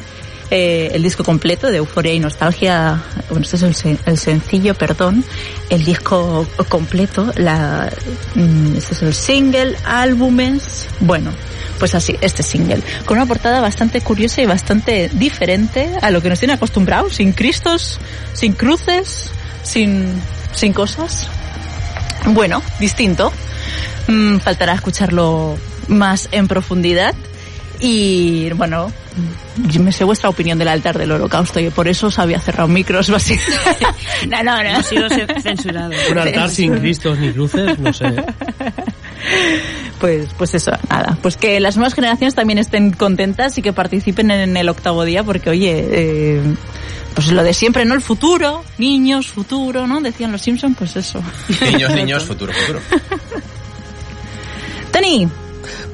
eh, el disco completo de Euforia y Nostalgia, bueno, este es el, el sencillo, perdón, el disco completo, la, mm, este es el single, álbumes, bueno, pues así, este single, con una portada bastante curiosa y bastante diferente a lo que nos tiene acostumbrados, sin cristos, sin cruces, sin, sin cosas. Bueno, distinto. Mm, faltará escucharlo más en profundidad. Y bueno, yo me sé vuestra opinión del altar del holocausto y por eso os había cerrado micros, básicamente. no, no, no. Ha sido ce- censurado. Un altar sin cristos ni cruces, no sé. Pues, pues eso, nada. Pues que las nuevas generaciones también estén contentas y que participen en el octavo día, porque oye, eh, pues lo de siempre, ¿no? El futuro, niños, futuro, ¿no? Decían los Simpsons, pues eso. Niños, niños, futuro, futuro. Tony,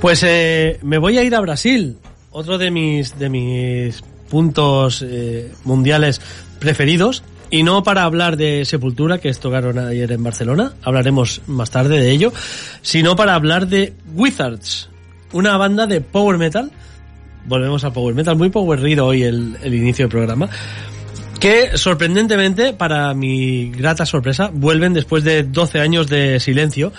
Pues eh, me voy a ir a Brasil, otro de mis de mis puntos eh, mundiales preferidos. Y no para hablar de Sepultura, que tocaron ayer en Barcelona, hablaremos más tarde de ello, sino para hablar de Wizards, una banda de power metal. Volvemos a power metal, muy power hoy el, el inicio del programa. Que sorprendentemente, para mi grata sorpresa, vuelven después de 12 años de silencio.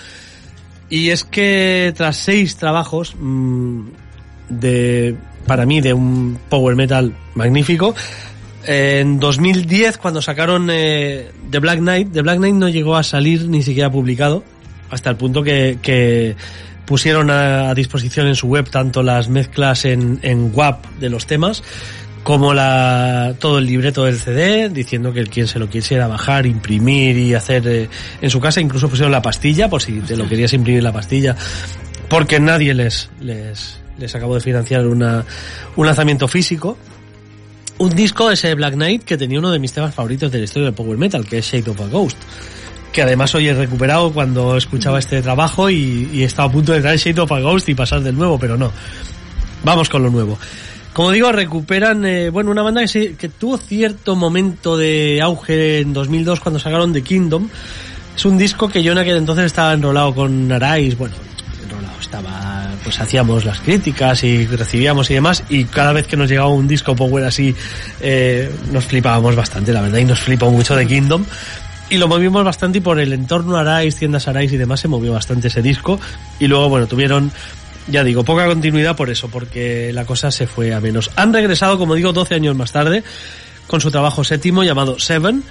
Y es que tras seis trabajos mm, de, para mí, de un power metal magnífico, en 2010 cuando sacaron eh, The Black Knight, The Black Knight no llegó a salir ni siquiera publicado, hasta el punto que, que pusieron a, a disposición en su web tanto las mezclas en, en WAP de los temas, como la, todo el libreto del CD, diciendo que quien se lo quisiera bajar, imprimir y hacer eh, en su casa, incluso pusieron la pastilla, por si te lo querías imprimir la pastilla, porque nadie les, les, les acabó de financiar una, un lanzamiento físico. Un disco, ese Black Knight, que tenía uno de mis temas favoritos de la historia del Power Metal, que es Shade of a Ghost. Que además hoy he recuperado cuando escuchaba este trabajo y, y estaba a punto de traer Shade of a Ghost y pasar del nuevo, pero no. Vamos con lo nuevo. Como digo, recuperan, eh, bueno, una banda que, se- que tuvo cierto momento de auge en 2002 cuando sacaron The Kingdom. Es un disco que yo en aquel entonces estaba enrolado con Arais, bueno, estaba, pues hacíamos las críticas y recibíamos y demás, y cada vez que nos llegaba un disco power así, eh, nos flipábamos bastante, la verdad, y nos flipó mucho The Kingdom. Y lo movimos bastante y por el entorno Arais, tiendas Arais y demás se movió bastante ese disco. Y luego, bueno, tuvieron, ya digo, poca continuidad por eso, porque la cosa se fue a menos. Han regresado, como digo, 12 años más tarde, con su trabajo séptimo llamado Seven.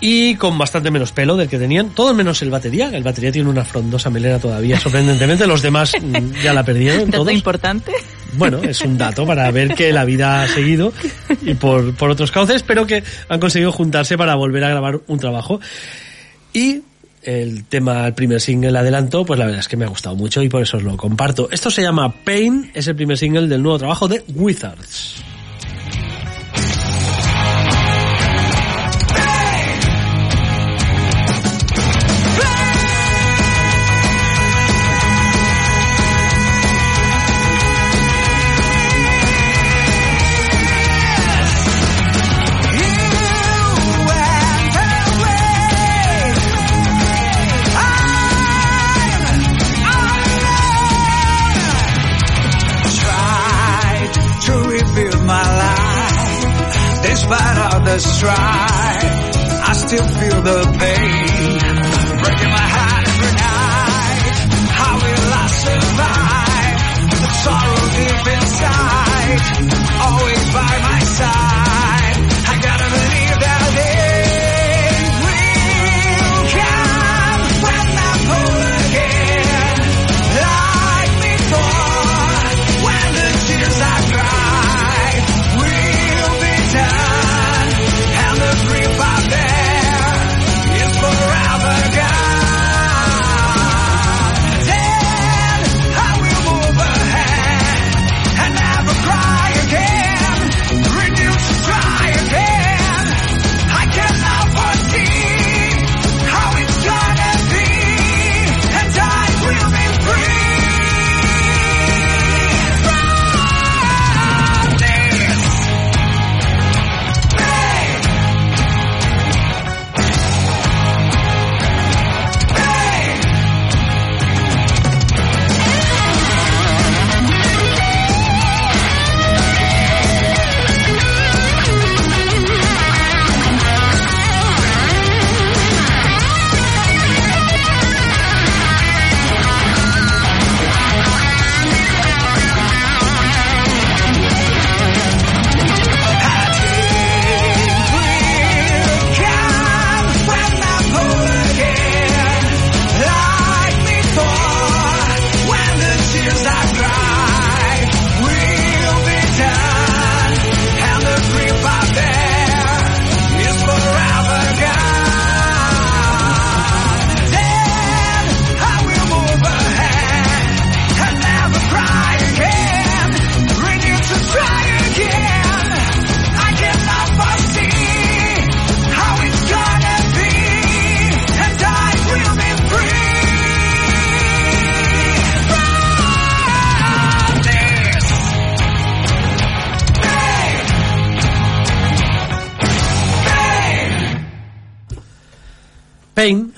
Y con bastante menos pelo del que tenían, todo menos el batería. El batería tiene una frondosa melena todavía, sorprendentemente. Los demás mm, ya la perdieron. dato importante. Bueno, es un dato para ver que la vida ha seguido y por, por otros cauces, pero que han conseguido juntarse para volver a grabar un trabajo. Y el tema, el primer single adelanto, pues la verdad es que me ha gustado mucho y por eso os lo comparto. Esto se llama Pain, es el primer single del nuevo trabajo de Wizards. The strife, I still feel the pain. Breaking my heart every night. How will I survive? The sorrow deep inside. Always by my side.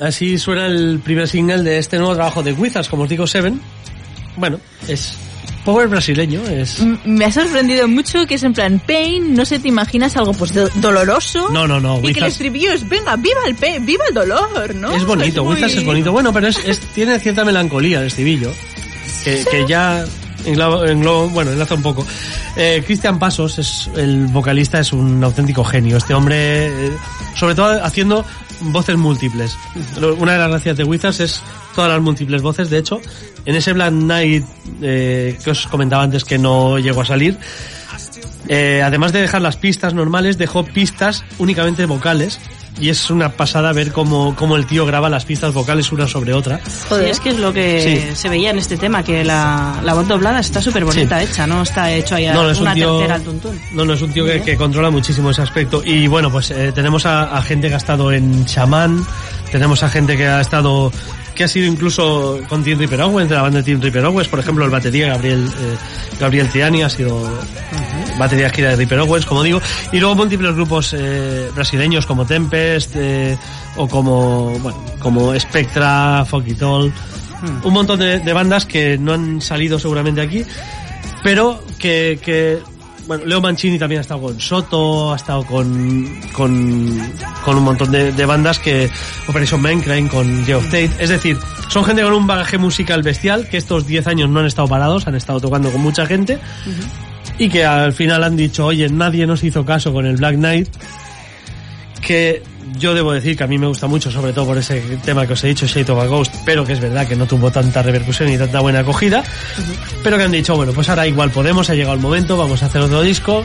Así suena el primer single de este nuevo trabajo de Wizards, como os digo, Seven. Bueno, es power brasileño, es... M- Me ha sorprendido mucho que es en plan pain, no sé, te imaginas algo pues do- doloroso. No, no, no, Y que el estribillo es, venga, viva el pain, viva el dolor, ¿no? Es bonito, muy- Wizards es bonito. Bueno, pero es, es- tiene cierta melancolía el estribillo, que, que ya engloba, engloba- bueno, enlaza un poco. Eh, Cristian Pasos, es el vocalista, es un auténtico genio. Este hombre, eh, sobre todo haciendo voces múltiples. Una de las gracias de Wizards es todas las múltiples voces. De hecho, en ese Black Knight eh, que os comentaba antes que no llegó a salir, eh, además de dejar las pistas normales, dejó pistas únicamente vocales. Y es una pasada ver cómo, cómo el tío graba las pistas vocales una sobre otra. Joder. Sí, es que es lo que Sí. se veía en este tema, que la, la voz doblada está súper bonita Sí. hecha, no está hecho ahí a No, no, es un tío, tercera al tuntún. no, no, es un tío que, que controla muchísimo ese aspecto. Y bueno, pues eh, tenemos a, a gente que ha estado en Shaman, tenemos a gente que ha estado, que ha sido incluso con Team Reaper Owens, de la banda de Team Reaper Owens, por ejemplo, el batería Gabriel, eh, Gabriel Triani ha sido batería gira de Reaper Owens, como digo, y luego múltiples grupos eh, brasileños como Tempest, eh, o como, bueno, como Spectra, Foquitol, un montón de, de bandas que no han salido seguramente aquí, pero que, que bueno, Leo Mancini también ha estado con Soto, ha estado con, con, con un montón de, de bandas que, Operation Mankind, con Geoff Tate, es decir, son gente con un bagaje musical bestial que estos 10 años no han estado parados, han estado tocando con mucha gente y que al final han dicho, oye, nadie nos hizo caso con el Black Knight, que yo debo decir que a mí me gusta mucho, sobre todo por ese tema que os he dicho, Shade of a Ghost, pero que es verdad que no tuvo tanta repercusión y tanta buena acogida, pero que han dicho, bueno, pues ahora igual podemos, ha llegado el momento, vamos a hacer otro disco,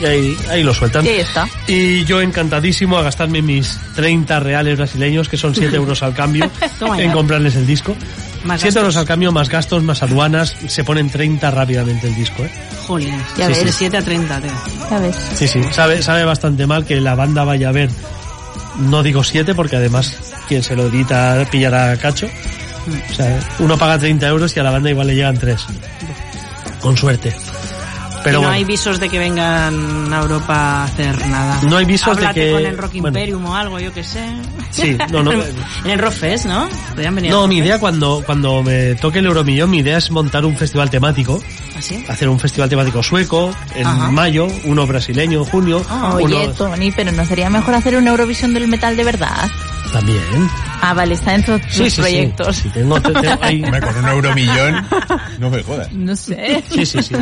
y ahí, ahí lo sueltan. Y ahí está. Y yo encantadísimo a gastarme mis 30 reales brasileños, que son 7 euros al cambio, en comprarles el disco. Más 7 euros al cambio, más gastos, más aduanas, se ponen 30 rápidamente el disco, ¿eh? Jolines, Ya ya ves. ves. De 7 a 30, tío. Ya ves. Sí, sí, sabe, sabe bastante mal que la banda vaya a ver, no digo 7, porque además quien se lo edita pillará cacho. O sea, uno paga 30 euros y a la banda igual le llegan 3. Con suerte. Pero y no bueno, hay visos de que vengan a Europa a hacer nada. No hay visos de Háblate que- con el Rock bueno. Imperium o algo, yo que sé. Sí, no, no. en el Rock Fest, ¿no? Podrían venir no, mi idea cuando, cuando me toque el Euromillón, mi idea es montar un festival temático, ¿Así? hacer un festival temático sueco en Ajá. mayo, uno brasileño en junio, Ah, uno Oye, Tony, pero ¿no sería mejor hacer una Eurovisión del metal de verdad? También. Ah, vale, está dentro de tus Sí, sí, sí. proyectos. Sí, tengo, te- te- hay- Hombre, con un euromillón, no me jodas. No sé. sí, sí, sí.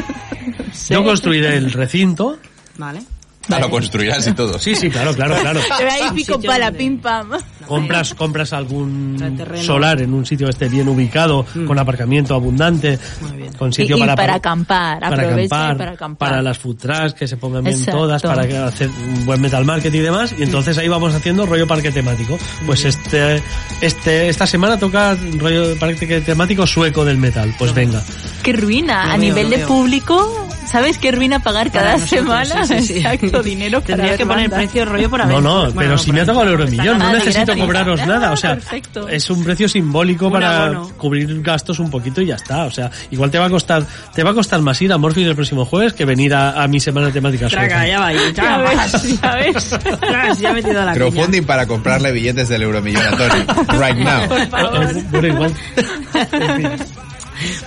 Yo construiré el recinto. Vale. Ah, lo construirás y todo. Sí, sí, claro, claro, claro. Ve ahí pico donde- pim pam. Compras compras algún solar en un sitio que esté bien ubicado con aparcamiento abundante Muy bien. con sitio Y- y para para acampar, para acampar, para acampar. para las food trucks que se pongan bien Exacto. todas para que- hacer un buen metal market y demás y entonces ahí vamos haciendo rollo parque temático pues este este esta semana toca rollo parque temático sueco del metal pues venga Qué ruina. Lo a veo, nivel de veo. público, ¿sabes qué ruina pagar cada nosotros, semana? sí, sí, sí. Exacto, dinero para Tendría que poner precio rollo por no, haber. no, Bueno, pero si me ha tocado el euromillón, no de necesito cobraros Ah, nada, o sea, perfecto. es un precio simbólico Un para abono. cubrir gastos un poquito y ya está, o sea, igual te va a costar, te va a costar más ir a Morpheus el próximo jueves que venir a, a mi semana temática Traga, sueca. ya va ahí. Ya Ya ves, ya ves. Tras, ya he metido la. Crowdfunding para comprarle billetes del euromillón a Tony. Right now. Por favor. Eh, Bueno, igual.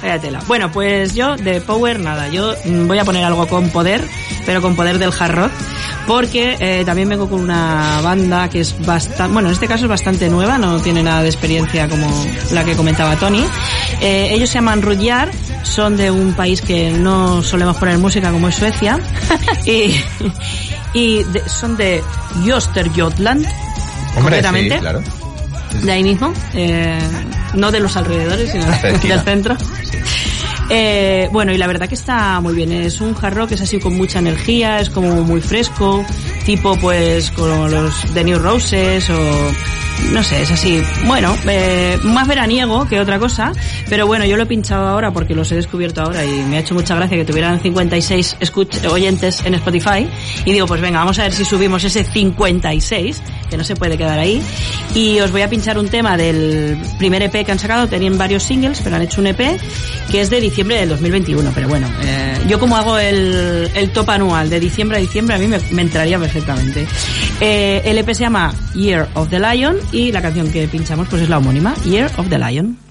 Vaya tela. Bueno, pues yo de Power nada, yo voy a poner algo con poder, pero con poder del hard rock, porque eh, también vengo con una banda que es bastante, bueno, en este caso es bastante nueva, no tiene nada de experiencia como la que comentaba Tony. Eh, ellos se llaman Rudyard, son de un país que no solemos poner música como es Suecia, y, y de- son de Östergötland, Hombre, sí, concretamente claro. de ahí mismo, eh, no de los alrededores, sino Cerquita. del centro. Eh, bueno, y la verdad que está muy bien. Es un hard rock, es así con mucha energía, es como muy fresco, tipo pues como los de New Roses o no sé, es así. Bueno, eh, más veraniego que otra cosa, pero bueno, yo lo he pinchado ahora porque los he descubierto ahora y me ha hecho mucha gracia que tuvieran 56 escuch oyentes en Spotify y digo, pues venga, vamos a ver si subimos ese 56, que no se puede quedar ahí. Y os voy a pinchar un tema del primer EP que han sacado, tenían varios singles, pero han hecho un EP que es de diciembre del 2021, pero bueno, eh, yo como hago el, el top anual de diciembre a diciembre, a mí me, me entraría perfectamente. Eh, el EP se llama Year of the Lion y la canción que pinchamos pues es la homónima, Year of the Lion.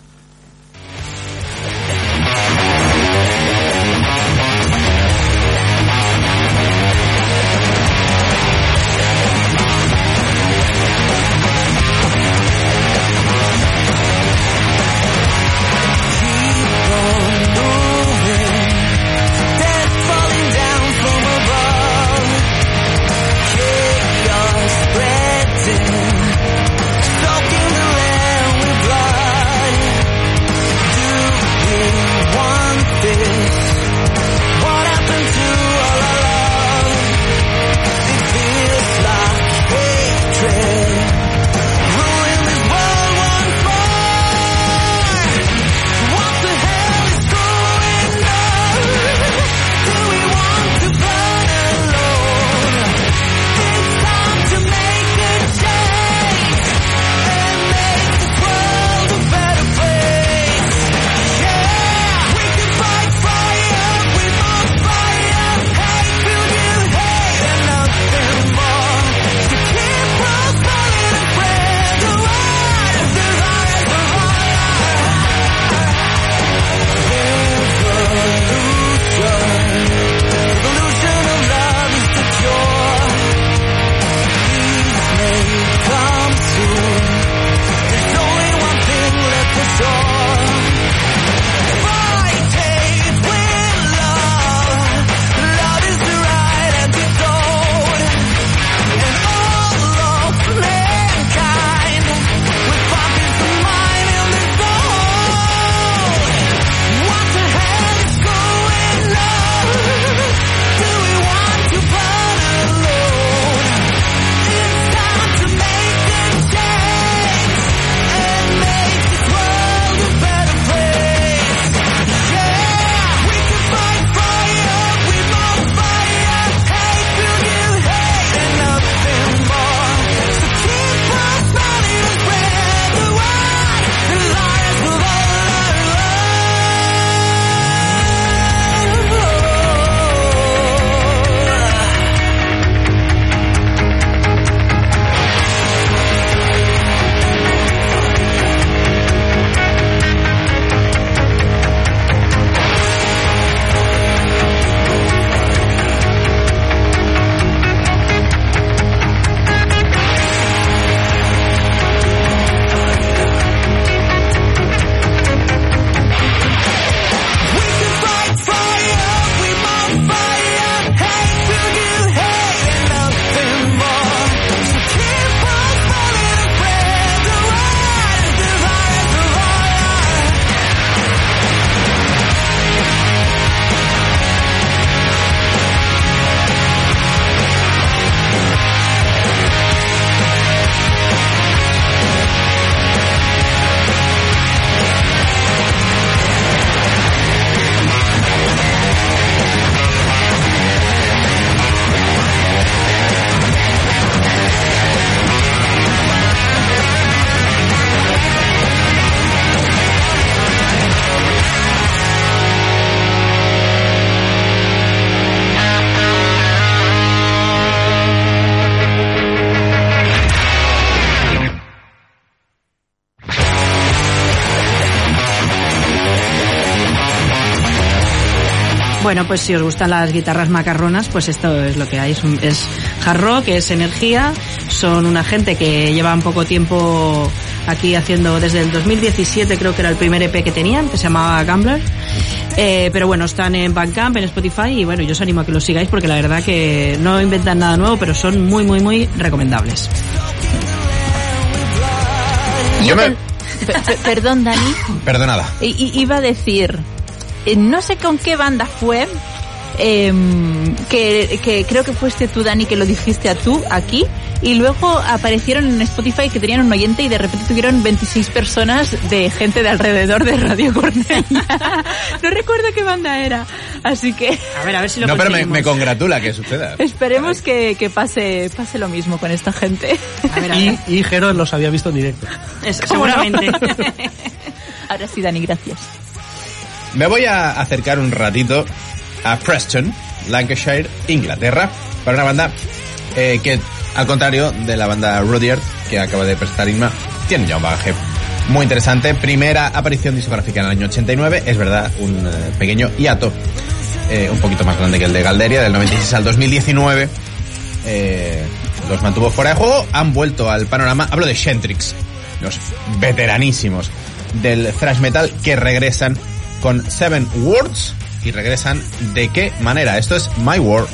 Bueno, pues si os gustan las guitarras macarronas, pues esto es lo que hay. Es, un- es hard rock, es energía. Son una gente que lleva un poco tiempo aquí haciendo desde el 2017, creo que era el primer EP que tenían, que se llamaba Gambler. Eh, pero bueno, están en Bandcamp, en Spotify y bueno, yo os animo a que los sigáis porque la verdad que no inventan nada nuevo, pero son muy, muy, muy recomendables. Yo me... Pe- pe- perdón, Dani. Perdonada. I- iba a decir, eh, no sé con qué banda fue, em, que, que creo que fuiste tú, Dani, que lo dijiste a tú aquí, y luego aparecieron en Spotify que tenían un oyente y de repente tuvieron 26 personas de gente de alrededor de Radio Cornella. no recuerdo qué banda era, así que A ver, a ver si lo No, pero me, me congratula que suceda. esperemos que, que pase, pase lo mismo con esta gente. A ver, a Y, ver. y Jero los había visto en directo. Es- ¿Cómo no? seguramente. Ahora sí, Dani, gracias. Me voy a acercar un ratito a Preston, Lancashire, Inglaterra, para una banda eh, que Al contrario de la banda Rudyard, que acaba de presentar Inma, tienen ya un bagaje muy interesante. Primera aparición discográfica en el año 89, es verdad, un eh, pequeño hiato, eh, un poquito más grande que el de Galderia, del 96 al 2019. Eh, los mantuvo fuera de juego, han vuelto al panorama. Hablo de Shentrix, los veteranísimos del thrash metal que regresan con Seven Words y regresan de qué manera. Esto es My World.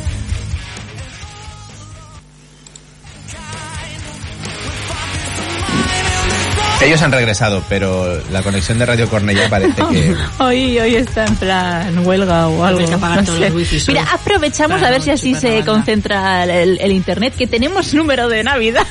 Ellos han regresado, pero la conexión de Radio Cornellá parece que... Hoy, hoy está en plan huelga o algo. Hay que apagar no sé. Mira, aprovechamos a ver si así se concentra el, el internet, que tenemos número de Navidad.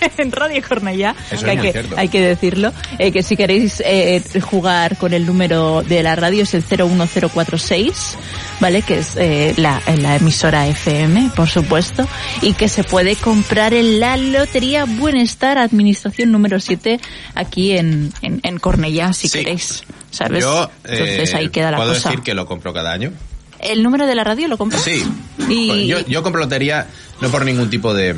En Radio Cornellá, Eso que hay, que, hay que decirlo, eh, que si queréis eh, jugar con el número de la radio es el 01046, ¿vale? Que es eh, la, la emisora FM, por supuesto, y que se puede comprar en la Lotería Buenestar, administración número 7, aquí en, en, en Cornellá, si Sí. queréis, ¿sabes? Yo Entonces eh, ahí queda la puedo cosa. decir que lo compro cada año. ¿El número de la radio lo compras? Sí. Y... Yo, yo compro lotería no por ningún tipo de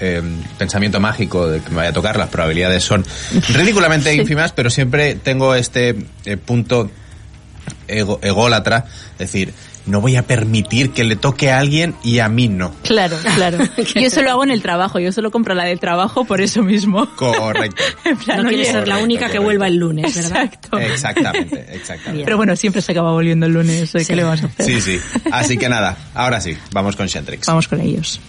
eh, pensamiento mágico de que me vaya a tocar. Las probabilidades son ridículamente Sí. ínfimas, pero siempre tengo este eh, punto ego- ególatra. Es decir, no voy a permitir que le toque a alguien y a mí no. Claro, claro. Yo eso lo hago en el trabajo, yo solo compro la del trabajo por eso mismo. Correcto. En plan, No quieres ser la Correcto, única que vuelva el lunes, ¿verdad? Exacto. Exactamente, exactamente. Pero bueno, siempre se acaba volviendo el lunes, ¿eh? ¿qué Sí. le vamos a hacer? Sí, sí. Así que nada, ahora sí, vamos con Shentrix. Vamos con ellos.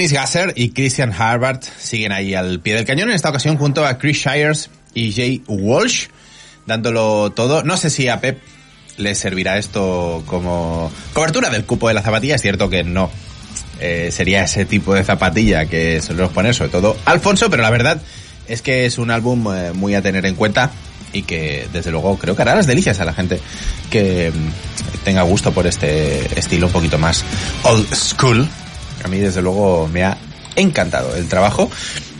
Dennis Gasser y Christian Harvard siguen ahí al pie del cañón, en esta ocasión junto a Chris Shires y Jay Walsh, dándolo todo. No sé si a Pep le servirá esto como cobertura del cupo de la zapatilla, es cierto que no. Eh, sería ese tipo de zapatilla que solemos poner, sobre todo Alfonso, pero la verdad es que es un álbum eh, muy a tener en cuenta y que desde luego creo que hará las delicias a la gente que mm, tenga gusto por este estilo un poquito más old school. A mí desde luego me ha encantado el trabajo.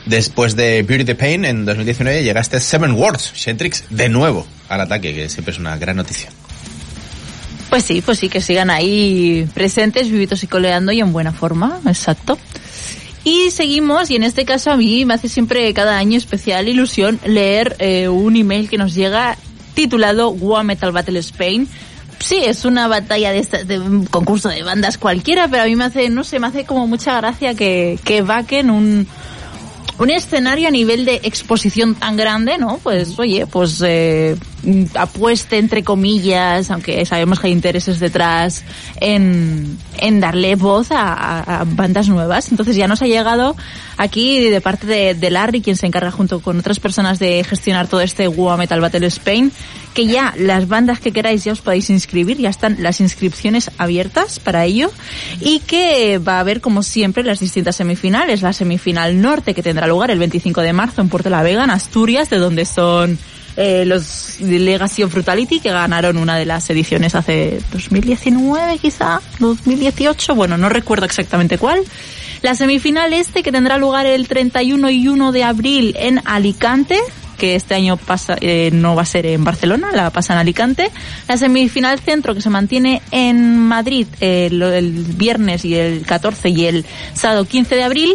Después de Beauty the Pain en 2019 llega este Seven Words, Shentrix de nuevo al ataque, que siempre es una gran noticia. Pues sí, pues sí, que sigan ahí presentes, vivitos y coleando y en buena forma, exacto. Y seguimos, y en este caso a mí me hace siempre cada año especial ilusión leer eh, un email que nos llega titulado War Metal Battle Spain. Sí, es una batalla de, esta- de un concurso de bandas cualquiera, pero a mí me hace, no sé, me hace como mucha gracia que, que vaquen un, un escenario a nivel de exposición tan grande, ¿no? Pues oye, pues eh, apueste entre comillas, aunque sabemos que hay intereses detrás, en, en darle voz a, a- bandas nuevas. Entonces ya nos ha llegado aquí de parte de, de Larry, quien se encarga junto con otras personas de gestionar todo este WoA Metal Battle Spain, que ya las bandas que queráis ya os podéis inscribir, ya están las inscripciones abiertas para ello y que va a haber como siempre las distintas semifinales, la semifinal norte que tendrá lugar el 25 de marzo en Puerto La Vega, en Asturias, de donde son eh, los Legacy of Brutality que ganaron una de las ediciones hace 2019 quizá, 2018, bueno, no recuerdo exactamente cuál. La semifinal este que tendrá lugar el 31 y 1 de abril en Alicante, que este año pasa, eh, no va a ser en Barcelona, la pasa en Alicante. La semifinal centro que se mantiene en Madrid eh, el viernes y el 14 y el sábado 15 de abril.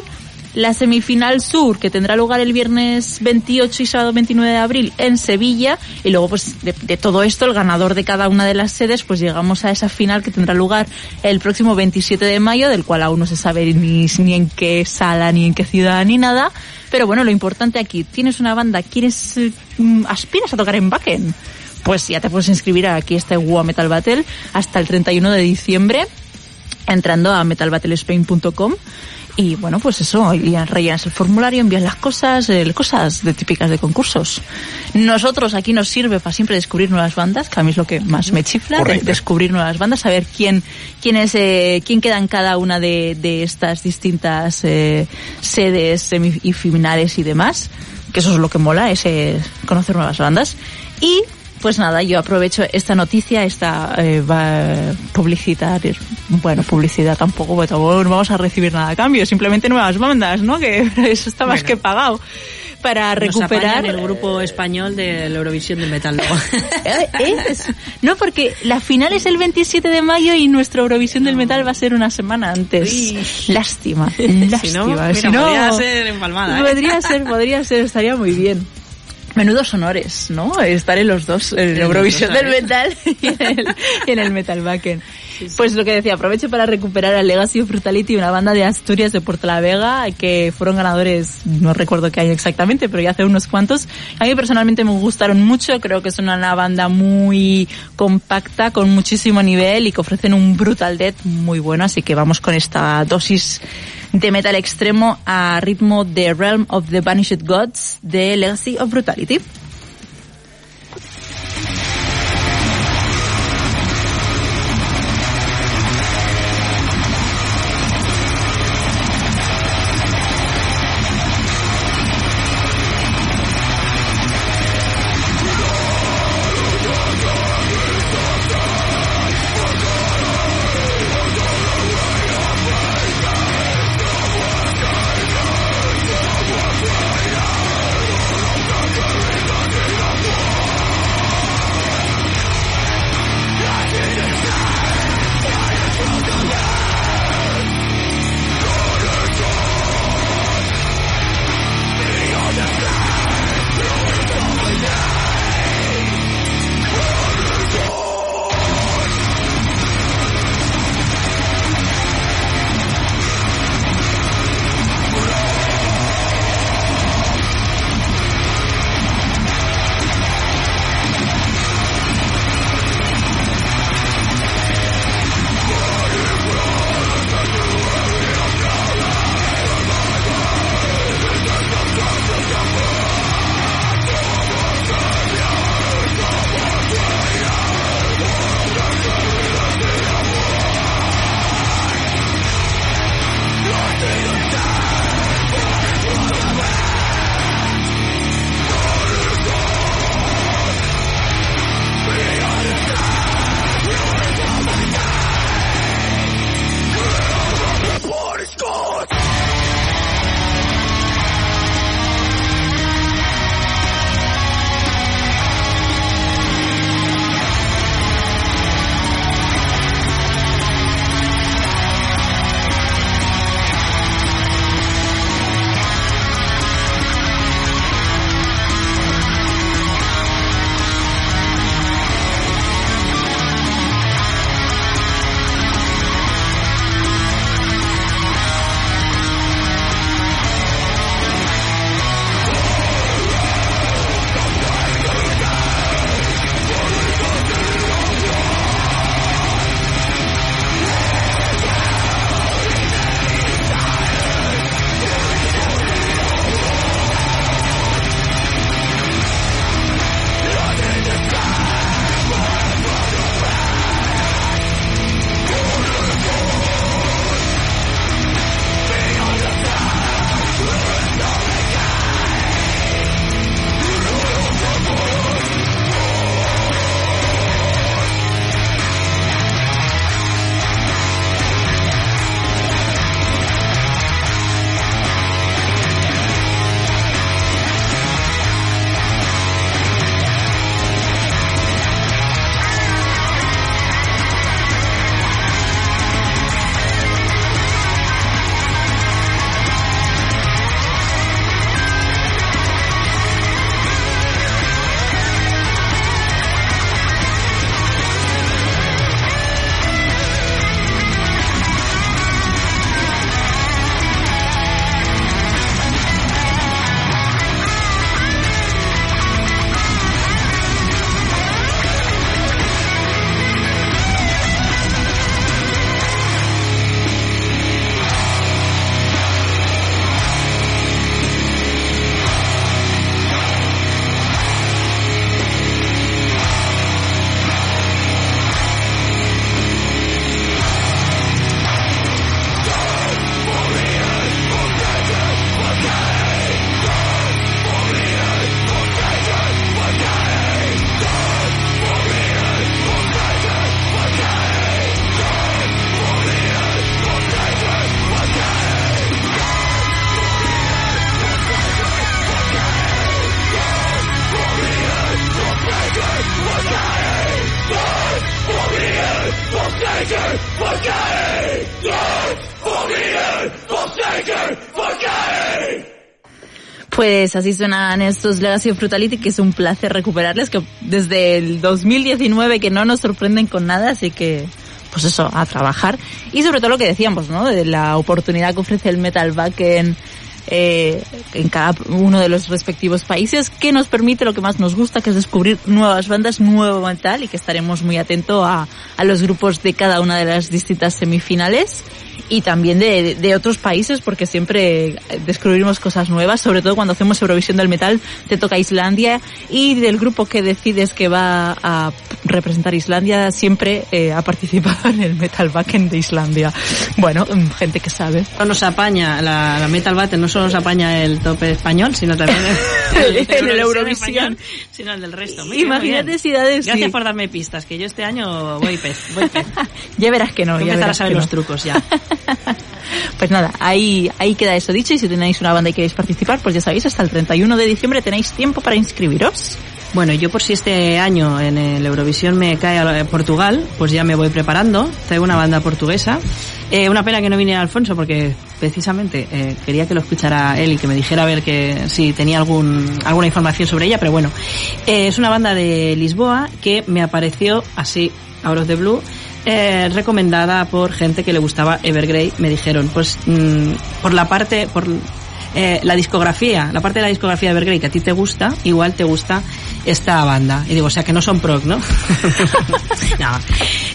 La semifinal sur que tendrá lugar el viernes 28 y sábado 29 de abril en Sevilla. Y luego pues de, de todo esto el ganador de cada una de las sedes pues llegamos a esa final que tendrá lugar el próximo 27 de mayo, del cual aún no se sabe ni, ni en qué sala, ni en qué ciudad, ni nada. Pero bueno, lo importante aquí, tienes una banda, quieres, mm, aspiras a tocar en Backen, pues ya te puedes inscribir aquí este WoA Metal Battle hasta el 31 de diciembre entrando a metalbattlespain.com y bueno, pues eso, rellenas el formulario, envías las cosas, eh, cosas de típicas de concursos. Nosotros aquí nos sirve para siempre descubrir nuevas bandas, que a mí es lo que más me chifla, de- descubrir nuevas bandas, saber quién, quién es, eh, quién queda en cada una de, de estas distintas eh, sedes semi y finales y demás, que eso es lo que mola, es eh, conocer nuevas bandas. Y pues nada, yo aprovecho esta noticia, esta eh, va- publicitar, bueno, publicidad tampoco, porque tampoco no vamos a recibir nada a cambio, simplemente nuevas bandas, ¿no? Que eso está más Bueno. que pagado. Para Nos recuperar apañan el grupo español de la Eurovisión del Metal. Eh, es- no, porque la final es el 27 de mayo y nuestra Eurovisión del Metal va a ser una semana antes. Uy. Lástima, si lástima. no, mira, Si no- podría ser empalmada. ¿eh? Podría ser, podría ser, estaría muy bien. Menudos honores, ¿no? Estar en los dos, en los Eurovisión del. Metal y en el, y en el Metal Backen. Pues lo que decía, aprovecho para recuperar a Legacy of Brutality, una banda de Asturias de Puerto la Vega, que fueron ganadores, no recuerdo qué año exactamente, pero ya hace unos cuantos. A mí personalmente me gustaron mucho, creo que es una banda muy compacta, con muchísimo nivel y que ofrecen un brutal death muy bueno, así que vamos con esta dosis de metal extremo a ritmo de Realm of the Vanished Gods de Legacy of Brutality. Pues así suenan estos Legacy of Brutality, que es un placer recuperarles, que desde el 2019 que no nos sorprenden con nada, así que pues eso, a trabajar. Y sobre todo lo que decíamos, ¿no? De la oportunidad que ofrece el Metal Back en, eh, en cada uno de los respectivos países, que nos permite lo que más nos gusta, que es descubrir nuevas bandas, nuevo metal, y que estaremos muy atentos a, a los grupos de cada una de las distintas semifinales y también de, de otros países porque siempre descubrimos cosas nuevas, sobre todo cuando hacemos Eurovisión del Metal, te toca Islandia y del grupo que decides que va a representar Islandia siempre eh, ha participado en el Metal Backend de Islandia. Bueno, gente que sabe. No nos apaña, la, la Metal Battle no solo nos apaña el tope español, sino también el, el Eurovisión. sino el del resto. Muy Imagínate bien. si da de sí. Gracias por darme pistas, que yo este año voy pez, voy pez. Ya verás que no. Ya empezar a saber los no. trucos ya. Pues nada, ahí, ahí queda eso dicho y si tenéis una banda y queréis participar, pues ya sabéis, hasta el 31 de diciembre tenéis tiempo para inscribiros. Bueno, yo por si este año en el Eurovisión me cae a Portugal, pues ya me voy preparando. Traigo una banda portuguesa. Eh, una pena que no viniera Alfonso porque precisamente eh, quería que lo escuchara él y que me dijera a ver que si tenía algún, alguna información sobre ella, pero bueno, eh, es una banda de Lisboa que me apareció así, out of the blue, recomendada por gente que le gustaba Evergrey. Me dijeron, pues mm, por la parte, por la discografía, la parte de la discografía de Evergrey que a ti te gusta, igual te gusta esta banda. Y digo, o sea que no son prog, ¿no? no.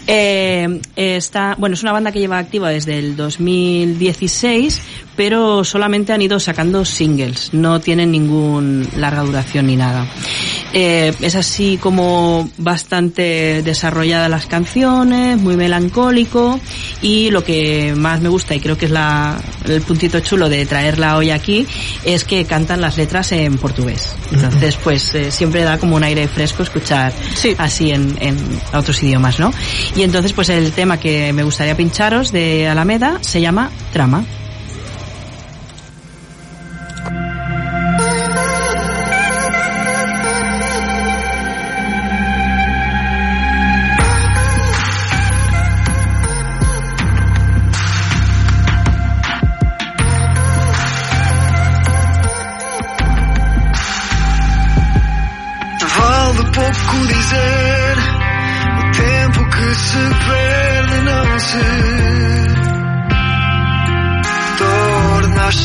Eh, está, bueno, es una banda que lleva activa desde el 2016, pero solamente han ido sacando singles, no tienen ningún larga duración ni nada. Eh, es así como bastante desarrollada las canciones, muy melancólico y lo que más me gusta y creo que es la, el puntito chulo de traerla hoy aquí es que cantan las letras en portugués. Entonces pues eh, siempre da como un aire fresco escuchar Sí. así en, en otros idiomas, ¿no? Y entonces pues el tema que me gustaría pincharos de Alameda se llama Trama.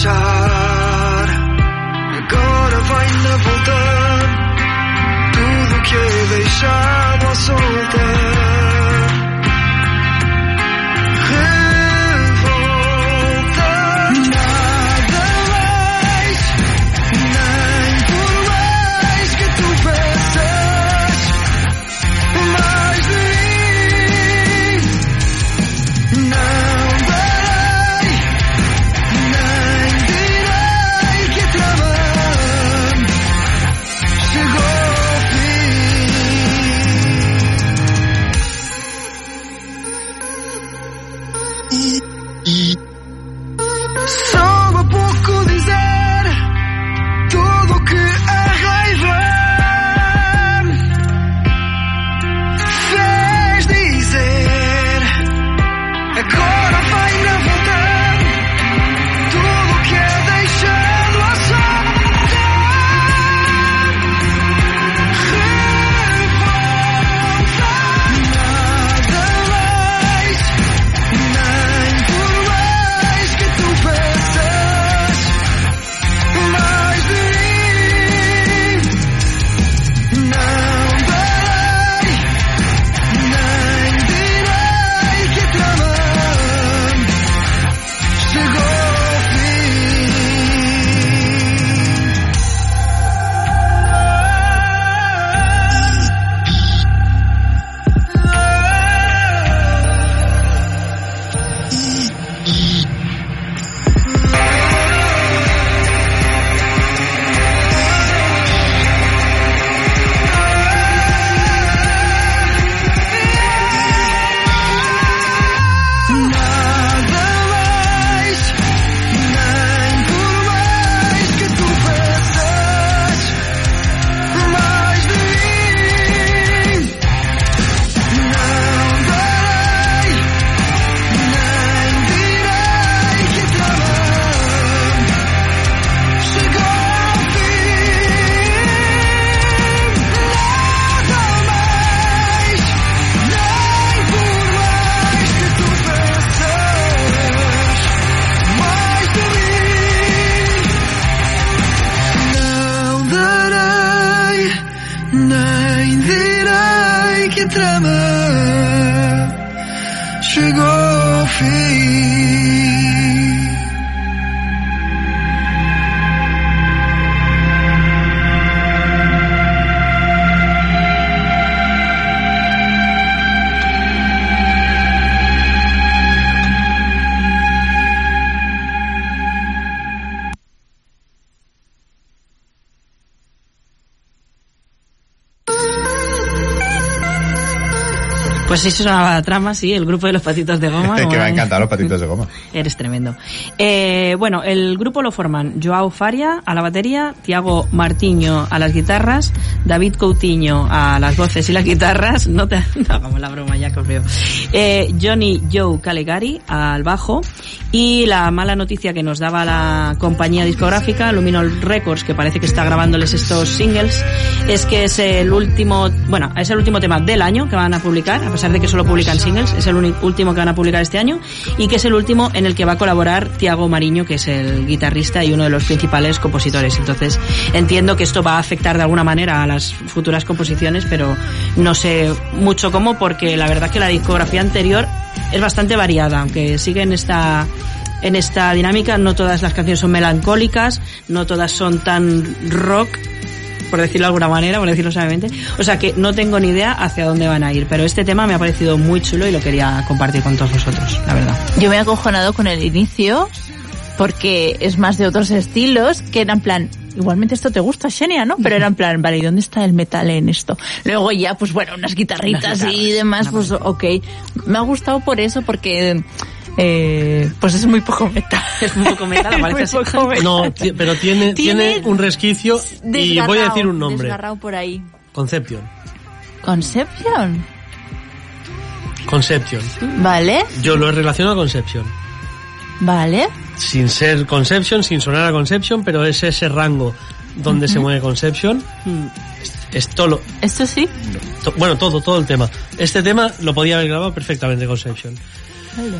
deixar. Agora vai na vontade. Tudo que eu deixava soltar. Eso es una trama, sí, el grupo de los patitos de goma. que me ha encantado los patitos de goma. Eres tremendo. Eh, bueno, el grupo lo forman Joao Faria a la batería, Tiago Martiño a las guitarras, David Coutinho a las voces y las guitarras, no te no hagamos la broma ya veo, eh, Johnny Joe Calegari al bajo y la mala noticia que nos daba la compañía discográfica, Luminol Records, que parece que está grabándoles estos singles, es que es el último, bueno, es el último tema del año que van a publicar, a pesar de que solo publican singles, es el último que van a publicar este año y que es el último en el que va a colaborar Tiago Mariño, que es el guitarrista y uno de los principales compositores. Entonces, entiendo que esto va a afectar de alguna manera a las futuras composiciones, pero no sé mucho cómo, porque la verdad que la discografía anterior es bastante variada, aunque sigue en esta en esta dinámica. No todas las canciones son melancólicas, no todas son tan rock, por decirlo de alguna manera, por decirlo suavemente. O sea que no tengo ni idea hacia dónde van a ir, pero este tema me ha parecido muy chulo y lo quería compartir con todos vosotros, la verdad. Yo me he acojonado con el inicio porque es más de otros estilos que eran plan, igualmente esto te gusta, Xenia, ¿no? Pero era en plan, vale, ¿y dónde está el metal en esto? Luego ya, pues bueno, unas guitarritas y demás, pues ok. Me ha gustado por eso, porque eh, pues es muy poco metal. Es un poco metal, parece muy así. poco metal. No, pero tiene, tiene, Tiene un resquicio y voy a decir un nombre. Desgarrado por ahí. Conception. Conception. Conception. Vale, Yo lo he relacionado a Conception. Vale. Sin ser Conception, sin sonar a Conception, pero es ese rango donde se mueve Conception. Es todo lo- Esto sí. to- bueno, todo, todo el tema. Este tema lo podía haber grabado perfectamente Conception. Vale.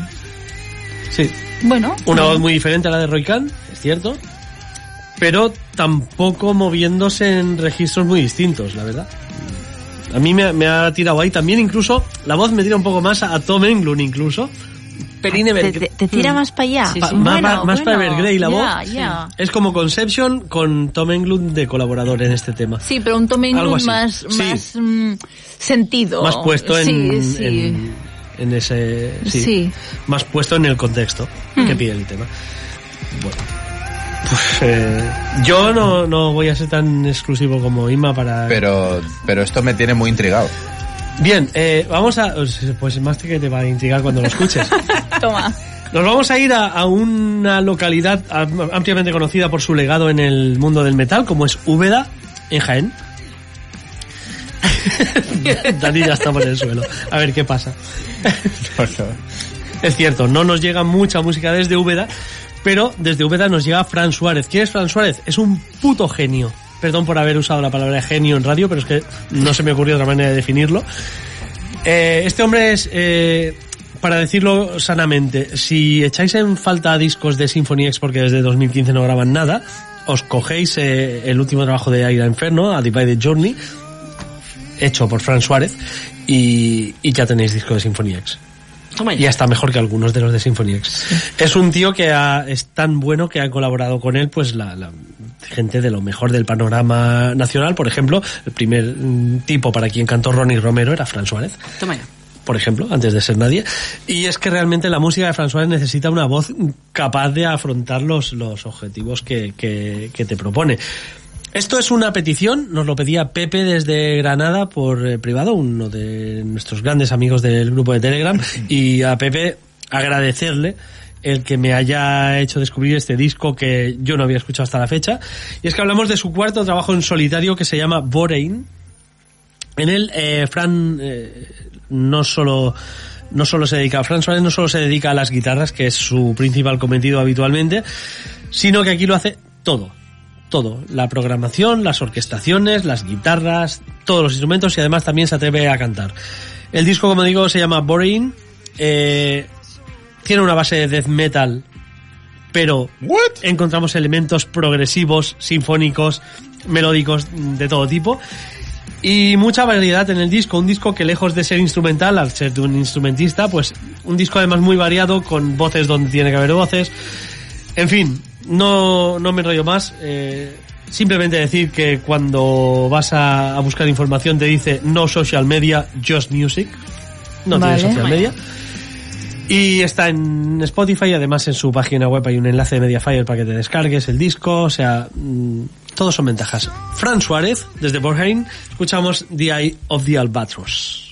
Sí. Bueno. Una voz muy diferente a la de Roy Khan, es cierto. Pero tampoco moviéndose en registros muy distintos, la verdad. A mí me, me ha tirado ahí también, incluso la voz me tira un poco más a, a Tom Englund, incluso. Pelín Evergrey. te- te tira más para allá. Sí, Pa- sí. más, Bueno, más- más para bueno, Evergrey la voz. Es como Conception con Tom Englund de colaborador en este tema. Sí, pero un Tom Englund más, Sí. más mm, sentido. Más puesto en, Sí, sí. en, en ese... Sí, Sí. Más puesto en el contexto que pide el tema. Bueno. Pues, eh, yo no, no voy a ser tan exclusivo como Ima para... Pero, pero esto me tiene muy intrigado. Bien, eh, vamos a... Pues más que te va a intrigar cuando lo escuches. Toma. Nos vamos a ir a, a una localidad am- ampliamente conocida por su legado en el mundo del metal, como es Úbeda, en Jaén. Dani ya está por el suelo. A ver qué pasa. Es cierto, no nos llega mucha música desde Úbeda, pero desde Úbeda nos llega Fran Suárez. ¿Quién es Fran Suárez? Es un puto genio. Perdón por haber usado la palabra genio en radio, pero es que no se me ocurrió otra manera de definirlo. Eh, este hombre es, eh, para decirlo sanamente, si echáis en falta discos de Symphony X porque desde 2015 no graban nada, os cogéis eh, el último trabajo de Aira Inferno, A Divided Journey, hecho por Fran Suárez, y, y ya tenéis disco de Symphony X. Y hasta mejor que algunos de los de Symphony X. Es un tío que ha- es tan bueno que ha colaborado con él, pues la, la gente de lo mejor del panorama nacional. Por ejemplo, el primer mm, tipo para quien cantó Ronnie Romero era Fran Suárez Toma ya. por ejemplo, antes de ser nadie. Y es que realmente la música de François necesita una voz capaz de afrontar los, los objetivos que, que, que te propone. Esto es una petición, nos lo pedía Pepe desde Granada por eh, privado, uno de nuestros grandes amigos del grupo de Telegram, y a Pepe agradecerle el que me haya hecho descubrir este disco que yo no había escuchado hasta la fecha. Y es que hablamos de su cuarto trabajo en solitario que se llama Borein, en él, eh, Fran eh, no solo no solo se dedica, Fran Suárez no solo se dedica a las guitarras, que es su principal cometido habitualmente, sino que aquí lo hace todo. Todo. La programación, las orquestaciones, las guitarras, todos los instrumentos y además también se atreve a cantar. El disco, como digo, se llama Boring. eh, tiene una base de death metal, pero encontramos elementos progresivos, sinfónicos, melódicos de todo tipo. Y mucha variedad en el disco, un disco que lejos de ser instrumental, al ser de un instrumentista, pues un disco además muy variado, con voces donde tiene que haber voces. En fin, no, no me enrollo más. eh, simplemente decir que cuando vas a, a buscar información te dice no social media, just music. No Vale. tiene social media. Y está en Spotify, además en su página web hay un enlace de Mediafire para que te descargues el disco, o sea, mm, todos son ventajas. Fran Suárez, desde Borheim, escuchamos The Eye of the Albatross.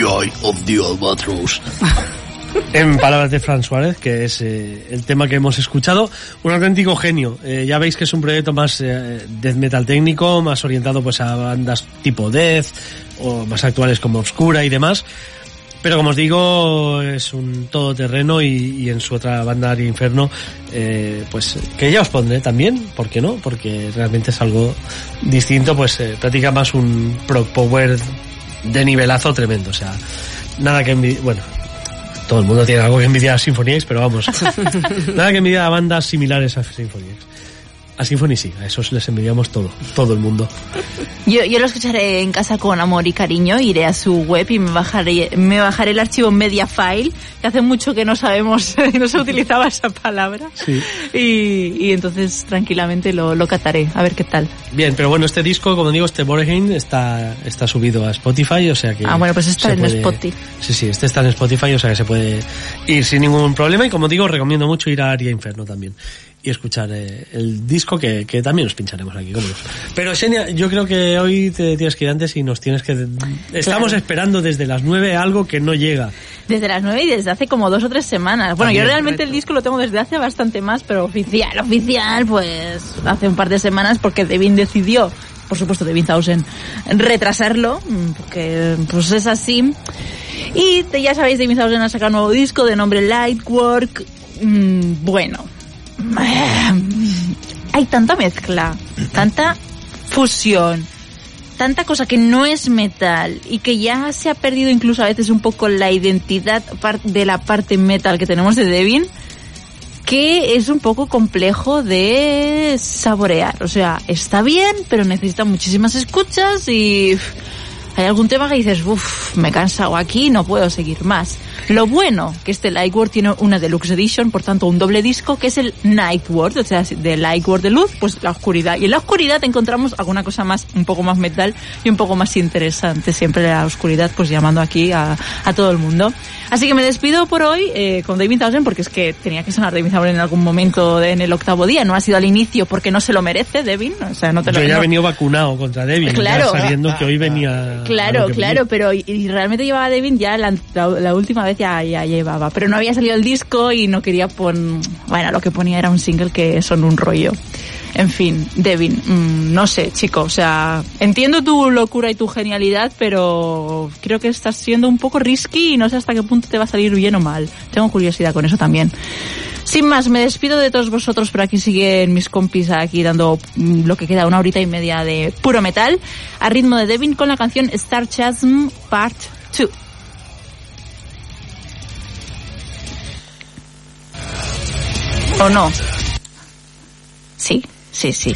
Of the Albatross. En palabras de Fran Suárez, que es eh, el tema que hemos escuchado, un auténtico genio. Eh, ya veis que es un proyecto más eh, death metal técnico, más orientado pues a bandas tipo death o más actuales como Obscura y demás. Pero como os digo, es un todoterreno y, en su otra banda Aria Inferno, eh, pues que ya os pondré también, ¿por qué no? Porque realmente es algo distinto, pues practica más un pro power de nivelazo tremendo, o sea, nada que envi- bueno, todo el mundo tiene algo que envidiar a Symphony X, pero vamos, nada que envidiar a bandas similares a Symphony X. A Symphony sí, a esos les envidiamos todo, todo el mundo. Yo, yo lo escucharé en casa con amor y cariño, iré a su web y me bajaré, me bajaré el archivo Mediafile, que hace mucho que no sabemos, no se utilizaba esa palabra. Sí. Y, y entonces tranquilamente lo, lo cataré, a ver qué tal. Bien, pero bueno, este disco, como digo, este Borgen está, está subido a Spotify, o sea que... Ah, bueno, pues está en Spotify. Sí, sí, este está en Spotify, o sea que se puede ir sin ningún problema y como digo, recomiendo mucho ir a Aria Inferno también y escuchar eh, el disco que, que también os pincharemos aquí. cómo. Pero Xenia, yo creo que hoy te tienes que ir antes y nos tienes que... Estamos Claro. esperando desde las 9 algo que no llega. Desde las nueve y desde hace como dos o tres semanas. Bueno, También, yo realmente el disco lo tengo desde hace bastante más, pero oficial, oficial, pues hace un par de semanas porque Devin decidió, por supuesto Devin Thousand, retrasarlo, mm, porque pues es así. Y ya sabéis, Devin Thousand ha sacado un nuevo disco de nombre Lightwork. Mm, bueno, hay tanta mezcla, tanta fusión, tanta cosa que no es metal y que ya se ha perdido incluso a veces un poco la identidad de la parte metal que tenemos de Devin, que es un poco complejo de saborear. O sea, está bien, pero necesita muchísimas escuchas y hay algún tema que dices, uff, me he cansado aquí, no puedo seguir más. Lo bueno que este Lightworld tiene una deluxe edition, por tanto un doble disco, que es el Nightworld, o sea, de Lightworld de luz, pues la oscuridad. Y en la oscuridad encontramos alguna cosa más, un poco más metal y un poco más interesante. Siempre la oscuridad, pues llamando aquí a, a todo el mundo. Así que me despido por hoy eh, con David Thousand, porque es que tenía que sonar David Thousand en algún momento de- en el octavo día. No ha sido al inicio porque no se lo merece, Devin. O sea, no te lo Yo ya he venido vacunado contra Devin, ya Claro. sabiendo que hoy venía... Claro, a claro, pero y, y realmente llevaba Devin ya la, la- la última vez ya, ya llevaba, pero no había salido el disco y no quería pon, bueno, lo que ponía era un single que son un rollo. En fin, Devin, mm, no sé, chico, o sea, entiendo tu locura y tu genialidad, pero creo que estás siendo un poco risky y no sé hasta qué punto te va a salir bien o mal. Tengo curiosidad con eso también. Sin más, me despido de todos vosotros, pero aquí siguen mis compis aquí dando mm, lo que queda, una horita y media de puro metal, a ritmo de Devin con la canción Star Chasm Part 2. ¿O no? Sí, sí, sí.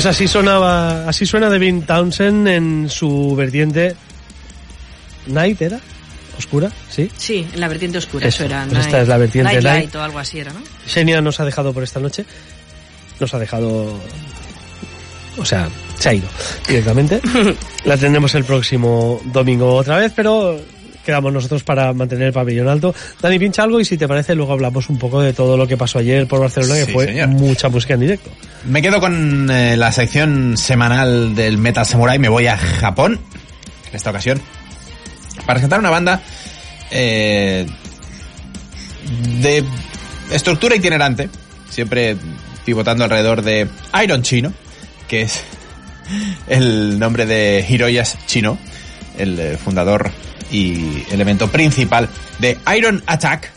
Pues así sonaba, así suena Devin Townsend en su vertiente Night era oscura, ¿sí? Sí, en la vertiente oscura, Eso, eso, era. pues esta es la vertiente Night light. O algo así era, ¿no? Xenia nos ha dejado por esta noche. Nos ha dejado. O sea, se ha ido directamente. la tendremos el próximo domingo otra vez, pero quedamos nosotros para mantener el pabellón alto. Dani, pincha algo y si te parece, luego hablamos un poco de todo lo que pasó ayer por Barcelona, que fue señor. mucha música en directo. Me quedo con eh, la sección semanal del Metal Samurai. Me voy a Japón, en esta ocasión, para presentar una banda eh, de estructura itinerante, siempre pivotando alrededor de Iron Chino, que es el nombre de Hiroyas Chino, el eh, fundador y elemento principal de Iron Attack,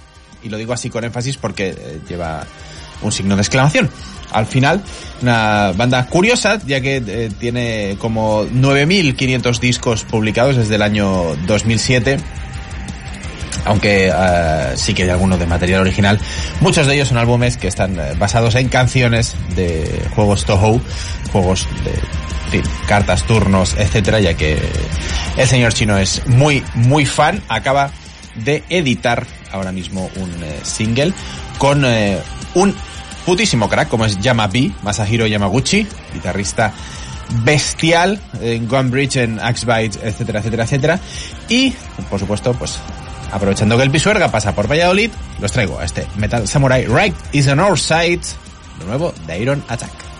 y lo digo así con énfasis porque eh, lleva un signo de exclamación. Al final, una banda curiosa, ya que eh, tiene como 9.500 discos publicados desde el año 2007, aunque eh, sí que hay algunos de material original. Muchos de ellos son álbumes que están eh, basados en canciones de juegos Toho, juegos de en fin, cartas, turnos, etcétera, ya que el señor chino es muy, muy fan. Acaba de editar ahora mismo un single con un putísimo crack como es Yama B, Masahiro Yamaguchi, guitarrista bestial en Gunbridge, en Axbite, etcétera, etcétera, etcétera. Y, por supuesto, pues aprovechando que el Pisuerga pasa por Valladolid, los traigo a este Metal Samurai Right is on our side, lo nuevo de Iron Attack.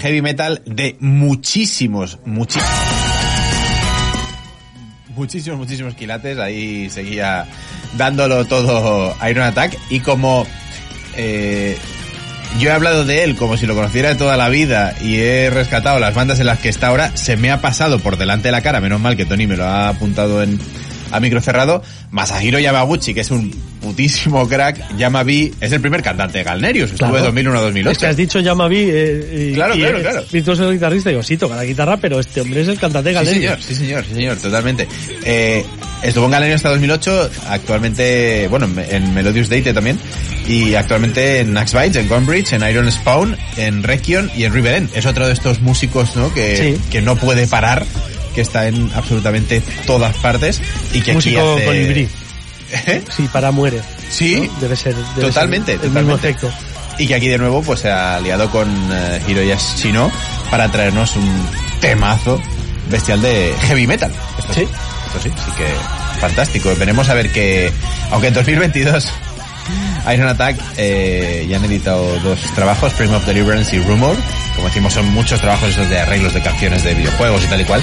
Heavy metal de muchísimos, muchísimos. Muchísimos, muchísimos quilates. Ahí seguía dándolo todo Iron Attack. Y como eh, yo he hablado de él como si lo conociera de toda la vida y he rescatado las bandas en las que está ahora, se me ha pasado por delante de la cara. Menos mal que Tony me lo ha apuntado en a micro cerrado. Masahiro Yamaguchi, que es un putísimo crack. Yamabi es el primer cantante de Galnerius. Estuvo Claro. de 2001 a 2008. Es que has dicho Yamavi eh, y, Claro, y claro, es claro. virtuoso guitarrista. Digo, sí, toca la guitarra, pero este hombre es el cantante de Sí, Galerius. señor, sí, señor, sí, señor, totalmente. Eh, estuvo en Galería hasta 2008, actualmente, bueno, en Melodious Date también, y actualmente en Axe Bites, en Gunbridge, en Iron Spawn, en Rekion y en River End. Es otro de estos músicos, ¿no? Que, Sí. que no puede parar, que está en absolutamente todas partes y que Músico aquí hace... colibrí. ¿Eh? Sí, para muere. Sí, ¿no? Debe ser. debe Totalmente, ser el mismo efecto. y que aquí de nuevo pues se ha aliado con eh, Hiroyashi Shino para traernos un temazo bestial de heavy metal. Esto sí. Sí. Esto sí, sí que fantástico. Veremos a ver que, aunque en 2022 Iron Attack eh, ya han editado dos trabajos, Prime of Deliverance y Rumor. Como decimos, son muchos trabajos de arreglos de canciones de videojuegos y tal y cual.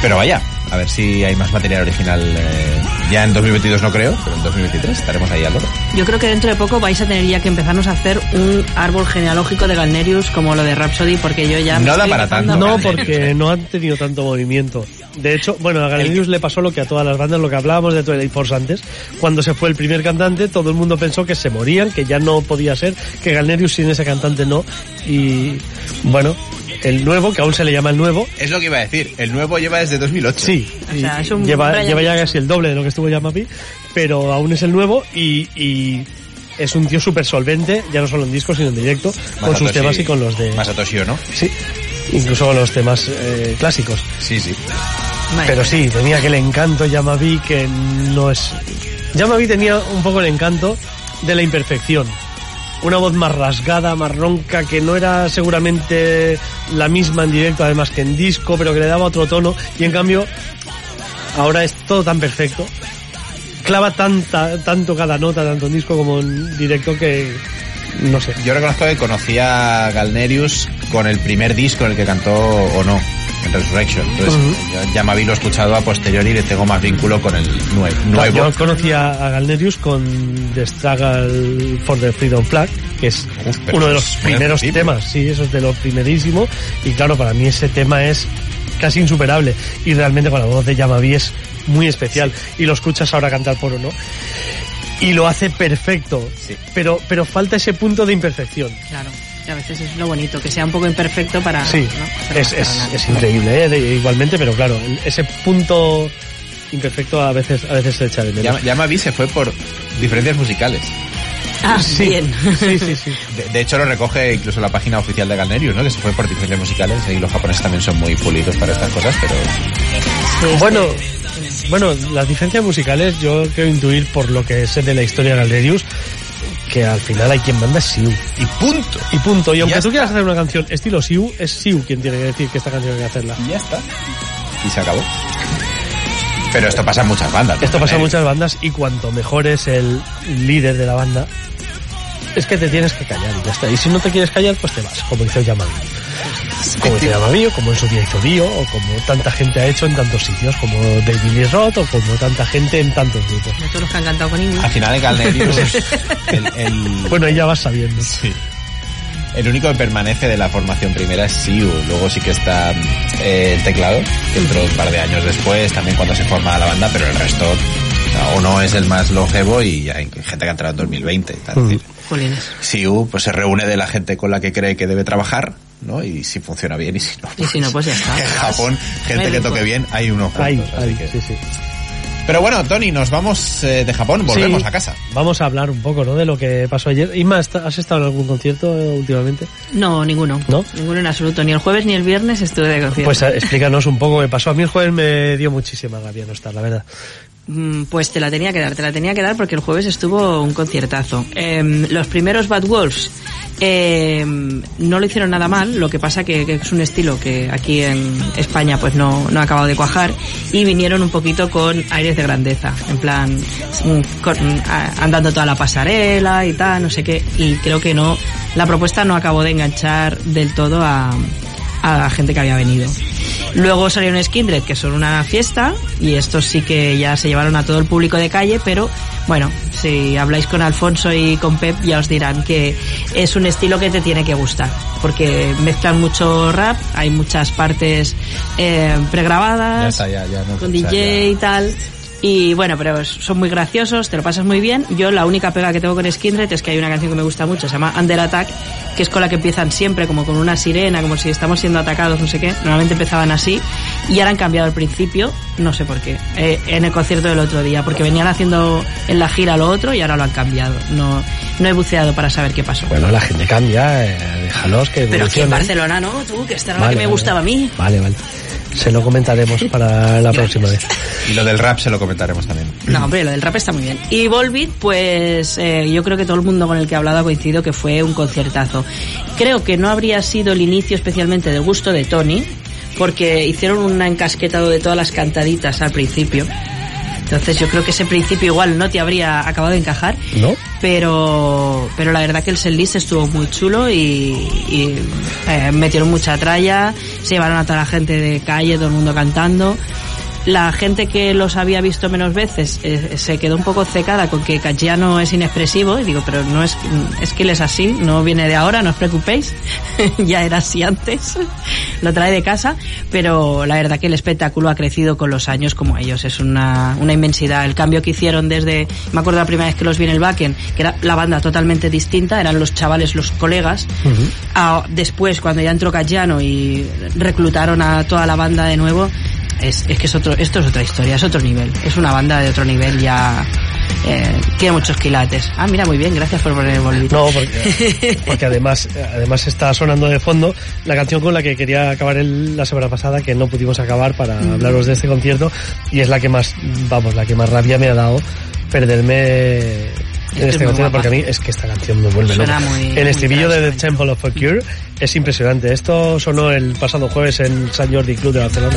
Pero vaya, a ver si hay más material original. eh, ya en 2022 no creo, pero en 2023 estaremos ahí al loro. Yo creo que dentro de poco vais a tener ya que empezarnos a hacer un árbol genealógico de Galnerius como lo de Rhapsody, porque yo ya No da para tanto. No, porque no han tenido tanto movimiento. De hecho, bueno, a Galerius le pasó lo que a todas las bandas, lo que hablábamos de Twilight Force antes. Cuando se fue el primer cantante, todo el mundo pensó que se morían, que ya no podía ser, que Galerius sin ese cantante no. Y bueno, el nuevo, que aún se le llama el nuevo, Es lo que iba a decir. El nuevo lleva desde 2008. sí, O sea, es un lleva, lleva ya casi el doble de lo que estuvo Yamapi, pero aún es el nuevo y, y es un tío súper solvente, ya no solo en disco, sino en directo, con sus temas y con los de... Masatoshi Ono. Sí, incluso con los temas eh, clásicos. Sí, sí. Pero sí, tenía aquel encanto Yamavi que no es... Yamavi tenía un poco el encanto de la imperfección. Una voz más rasgada, más ronca, que no era seguramente la misma en directo, además que en disco, pero que le daba otro tono. Y en cambio, ahora es todo tan perfecto. Clava tanta, tanto cada nota, tanto en disco como en directo, que no sé. Yo reconozco que conocí a Galnerius con el primer disco en el que cantó Ono, en Resurrection. Entonces, ya me lo he escuchado a posteriori y le tengo más vínculo con el nue- nuevo. Yo conocí a, Galnerius con The Struggle for the Freedom Flag, que es pero uno de los primeros temas, sí, eso es de lo primerísimo. Y claro, para mí ese tema es casi insuperable. Y realmente con la voz de Yamavi es muy especial. Y lo escuchas ahora cantar por uno. Y lo hace perfecto. Sí. Pero, pero falta ese punto de imperfección. Claro, a veces es lo bonito, que sea un poco imperfecto para... Sí, es, es, increíble, ¿eh? De- igualmente, pero claro, ese punto imperfecto a veces, a veces se echa de menos. Ya, Yamavi se fue por diferencias musicales. Ah, Sí, bien. sí, sí, sí. De, de hecho, lo recoge incluso la página oficial de Galnerius, ¿no? Que se fue por diferencias musicales. Y los japoneses también son muy pulidos para estas cosas, pero... Bueno, bueno, las diferencias musicales yo creo intuir por lo que sé de la historia de Galerius que al final hay quien manda es Siu. Y punto. Y punto. Y aunque tú está. quieras hacer una canción estilo Siu, es Siu quien tiene que decir que esta canción hay que hacerla. Y ya está. Y se acabó. Pero esto pasa en muchas bandas. Esto pasa en Galnerius. muchas bandas y cuanto mejor es el líder de la banda, es que te tienes que callar y ya está. Y si no te quieres callar, pues te vas, como hizo Yamavi. Como hizo Yamavi, o como en su día hizo Dio, o como tanta gente ha hecho en tantos sitios, como David Lee Roth, o como tanta gente en tantos grupos. De todos los que han cantado con Ingrid. Al final de Galnerius, el, el, Bueno, ahí ya vas sabiendo. Sí. El único que permanece de la formación primera es Siu. Luego sí que está eh, el teclado, que entró un par de años después, también cuando se forma la banda, pero el resto, o, no es el más longevo y hay gente que ha entrado en 2020. tal, Mm. es decir, Jolines. Siu pues se reúne de la gente con la que cree que debe trabajar, ¿no? Y si funciona bien y si no. Y si no, pues ya está. En Japón, gente que toque bien, hay unos cuantos. Ahí, que- sí, sí. Pero bueno, Tony, nos vamos eh, de Japón, volvemos Sí, a casa. Vamos a hablar un poco, ¿no? De lo que pasó ayer. Inma, ¿está- ¿has estado en algún concierto eh, últimamente? No, ninguno. ¿No? Ninguno en absoluto. Ni el jueves ni el viernes estuve de concierto. Pues eh, explícanos un poco qué pasó. A mí el jueves me dio muchísima rabia no estar, la verdad. Mm, Pues te la tenía que dar, te la tenía que dar porque el jueves estuvo un conciertazo. Em, los primeros Bad Wolves em, no lo hicieron nada mal, lo que pasa que, que es un estilo que aquí en España pues no, no ha acabado de cuajar y vinieron un poquito con aires de grandeza, en plan mm, con- andando toda la pasarela y tal, no sé qué, y creo que no la propuesta no acabó de enganchar del todo a, a la gente que había venido. Luego salieron Skindred, que son una fiesta, y estos sí que ya se llevaron a todo el público de calle, pero bueno, si habláis con Alfonso y con Pep ya os dirán que es un estilo que te tiene que gustar, porque mezclan mucho rap, hay muchas partes eh, Ya pregrabadas, está, ya, ya. No, con DJ y tal. Y bueno, pero son muy graciosos, te lo pasas muy bien. Yo la única pega que tengo con Skindred es que hay una canción que me gusta mucho, se llama Under Attack, que es con la que empiezan siempre, como con una sirena, como si estamos siendo atacados, no sé qué. Normalmente empezaban así y ahora han cambiado al principio, no sé por qué, eh, en el concierto del otro día, porque venían haciendo en la gira lo otro y ahora lo han cambiado. No, no he buceado para saber qué pasó. Bueno, la gente cambia, eh, déjalos que pero aquí en. Barcelona no, tú, que esta era la que me vale. gustaba a mí. Vale, vale. Se lo comentaremos para la próxima vez. Y lo del rap se lo comentaremos también. No, hombre, lo del rap está muy bien. Y Volbeat, pues eh, yo creo que todo el mundo con el que he hablado ha coincidido que fue un conciertazo. Creo que no habría sido el inicio especialmente del gusto de Tony, porque hicieron un encasquetado de todas las cantaditas al principio. Entonces yo creo que ese principio igual no te habría acabado de encajar, ¿No? pero pero la verdad que el setlist estuvo muy chulo y, y, eh, metieron mucha tralla, se llevaron a toda la gente de calle, todo el mundo cantando. La gente que los había visto menos veces eh, se quedó un poco secada con que Caggiano es inexpresivo y digo, pero no es, es que él es así, no viene de ahora, no os preocupéis, ya era así antes, lo trae de casa, pero la verdad que el espectáculo ha crecido con los años como ellos, es una, una inmensidad. El cambio que hicieron desde, me acuerdo la primera vez que los vi en el Backen, que era la banda totalmente distinta, eran los chavales, los colegas, a- después cuando ya entró Caggiano y reclutaron a toda la banda de nuevo, es, es que es otro, esto es otra historia, es otro nivel. Es una banda de otro nivel ya. Eh, tiene muchos quilates. Ah, mira, muy bien, gracias por poner el bolito. No, porque, porque además, además está sonando de fondo la canción con la que quería acabar el- la semana pasada, que no pudimos acabar para Mm. hablaros de este concierto, y es la que más, vamos, la que más rabia me ha dado perderme en es este muy concierto, porque a mí es que esta canción me vuelve loco. muy- el estribillo de The. Temple of a Cure es impresionante. Esto sonó el pasado jueves en San Jordi Club de Barcelona.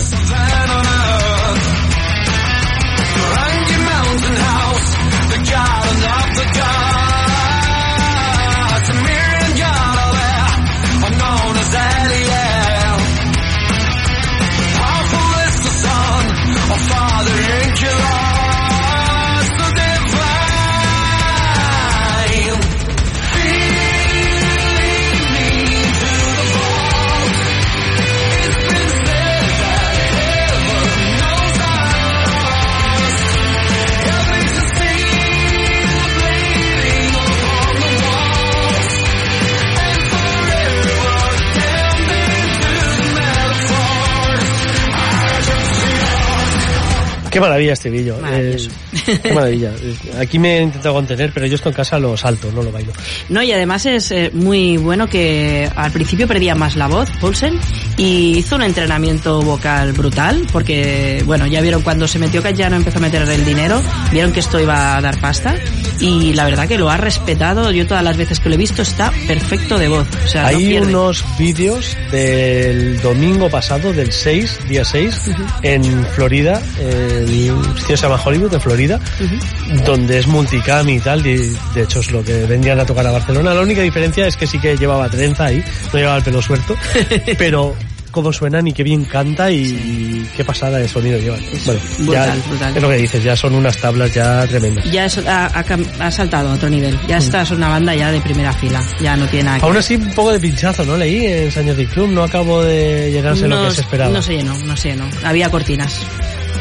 Qué maravilla este vídeo. Eh, qué maravilla. Aquí me he intentado contener, pero yo esto en casa lo salto, no lo bailo. No, y además es eh, muy bueno que al principio perdía más la voz, Paulsen, y hizo un entrenamiento vocal brutal, porque, bueno, ya vieron cuando se metió Cayano empezó a meter el dinero, vieron que esto iba a dar pasta, y la verdad que lo ha respetado, yo todas las veces que lo he visto está perfecto de voz, o sea, no Hay pierde. unos vídeos del domingo pasado, del 6, día 6, en Florida, el sitio se llama Hollywood, en Florida, donde es multicam y tal, y de hecho es lo que vendrían a tocar a Barcelona. La única diferencia es que sí que llevaba trenza ahí, no llevaba el pelo suelto, pero cómo suenan y qué bien canta y qué pasada de sonido llevan. Bueno, brutal, ya brutal. es lo que dices, ya son unas tablas ya tremendas. Ya es- ha, ha ha saltado a otro nivel, ya esta es una banda ya de primera fila, ya no tiene nada Aún así, un poco de pinchazo, ¿no? Leí en San Jordi Club, no acabo de llenarse lo que se esperaba. No se llenó, no se llenó. Había cortinas.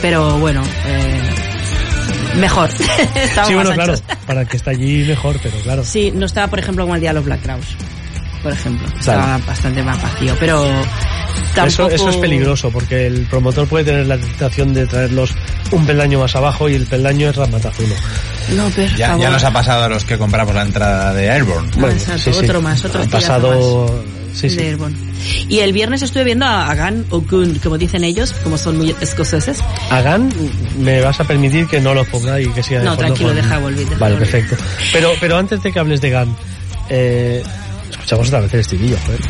Pero bueno, eh, mejor. Sí, bueno, claro, para el que está allí mejor, pero claro. Sí, no estaba, por ejemplo, como el día de los Black Crowes. Por ejemplo. Claro. Estaba bastante más vacío. Pero tampoco... Eso, eso es peligroso, porque el promotor puede tener la tentación de traerlos un peldaño más abajo y el peldaño es Ramatazuno. No, pero Ya, nos ha pasado a los que compramos la entrada de Airborne. Ah, exacto, otro más, otro Ha pasado... Sí, sí. de Airborne. Y el viernes estuve viendo a Agan o Gun, como dicen ellos, como son muy escoceses. Hagan, me vas a permitir que no lo ponga y que siga de No, fondo tranquilo, con- deja volver, deja Vale, volver. perfecto. Pero, pero antes de que hables de GAN, eh, escuchamos otra vez el estribillo, joder.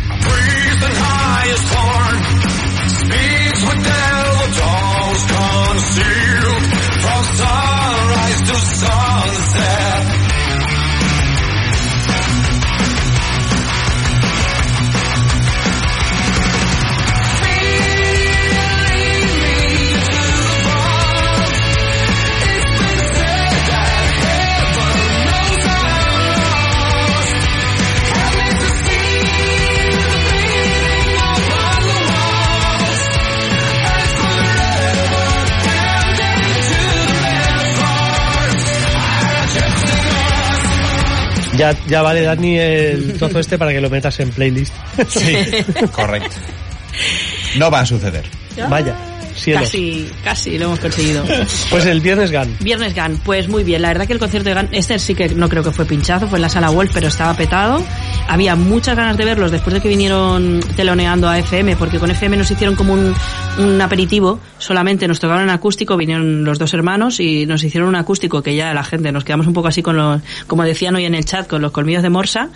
Ya, ya vale, Dani, el trozo este para que lo metas en playlist. Sí, correcto. No va a suceder. Vaya, cielos. Casi, casi lo hemos conseguido. Pues el viernes GAN. Viernes GAN, pues muy bien. La verdad que el concierto de GAN, este sí que no creo que fue pinchazo, fue en la sala Wolf, pero estaba petado. Había muchas ganas de verlos después de que vinieron teloneando a FM, porque con FM nos hicieron como un, un aperitivo, solamente nos tocaron en acústico, vinieron los dos hermanos y nos hicieron un acústico que ya la gente nos quedamos un poco así con los, como decían hoy en el chat, con los colmillos de morsa,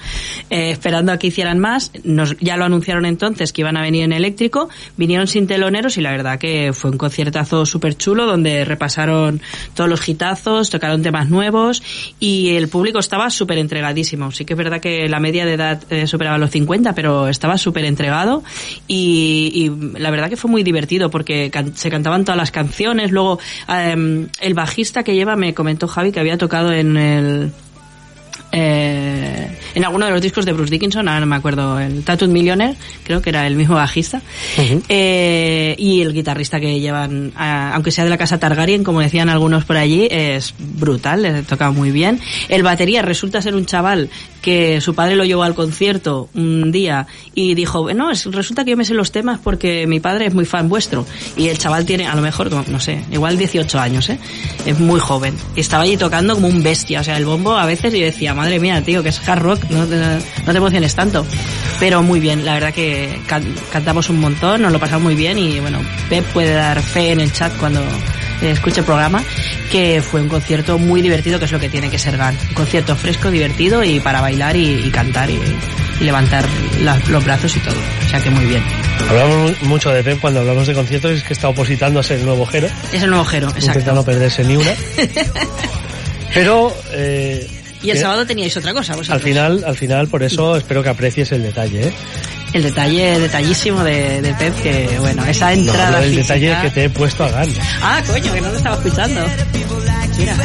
eh, esperando a que hicieran más. Nos, ya lo anunciaron entonces que iban a venir en eléctrico, vinieron sin teloneros y la verdad que fue un conciertazo súper chulo donde repasaron todos los hitazos, tocaron temas nuevos y el público estaba súper entregadísimo. Sí que es verdad que la media de edad eh, superaba los 50, pero estaba súper entregado y, la verdad que fue muy divertido porque can- se cantaban todas las canciones. Luego em, el bajista que lleva me comentó Javi que había tocado en el eh, en alguno de los discos de Bruce Dickinson, ahora no me acuerdo, el Tattooed Millionaire, creo que era el mismo bajista, eh, y el guitarrista que llevan, aunque sea de la casa Targaryen, como decían algunos por allí, es brutal, le toca muy bien. El batería resulta ser un chaval que su padre lo llevó al concierto un día y dijo, no, es- resulta que yo me sé los temas porque mi padre es muy fan vuestro. Y el chaval tiene, a lo mejor, como, no sé, igual 18 años, ¿eh? Es muy joven. Estaba allí tocando como un bestia. O sea, el bombo a veces yo decía, madre mía, tío, que es hard rock, no te, no emociones tanto. Pero muy bien, la verdad que can- cantamos un montón, nos lo pasamos muy bien y bueno, Pep puede dar fe en el chat cuando eh, escuche el programa, que fue un concierto muy divertido, que es lo que tiene que ser GAN. Un concierto fresco, divertido y para bailar y, y cantar y, y levantar la- los brazos y todo. O sea que muy bien. Hablamos mu- mucho de Pep cuando hablamos de conciertos, es que está opositando a ser el nuevo Jero, Es el nuevo Jero, intenta exacto. no perderse ni una. Pero eh, Y el que- sábado teníais otra cosa, vosotros. al final, al final, por eso espero que aprecies el detalle, ¿eh? El detalle detallísimo de, de Pep, que bueno, esa entrada no, el física- detalle que te he puesto a GAN. Ah, coño, que no lo estaba escuchando. Mira.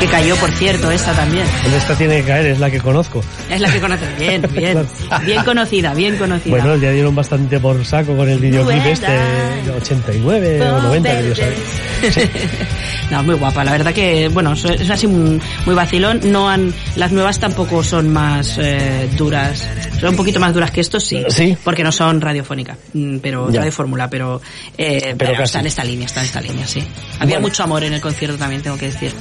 Que cayó, por cierto, esta también. Esta tiene que caer, es la que conozco. Es la que conoces. Bien, bien. Bien conocida, bien conocida. Bueno, ya dieron bastante por saco con el videoclip este de 89 o 90, que yo sabía. No, muy guapa. La verdad que, bueno, es así muy, muy vacilón. No han, las nuevas tampoco son más eh, duras. Son un poquito más duras que estos, sí. Sí. Porque no son radiofónica, mm, pero Ya. radio fórmula, pero, eh, pero, casi. está en esta línea, está en esta línea, sí. Había Bueno. mucho amor en el concierto también, tengo que decir.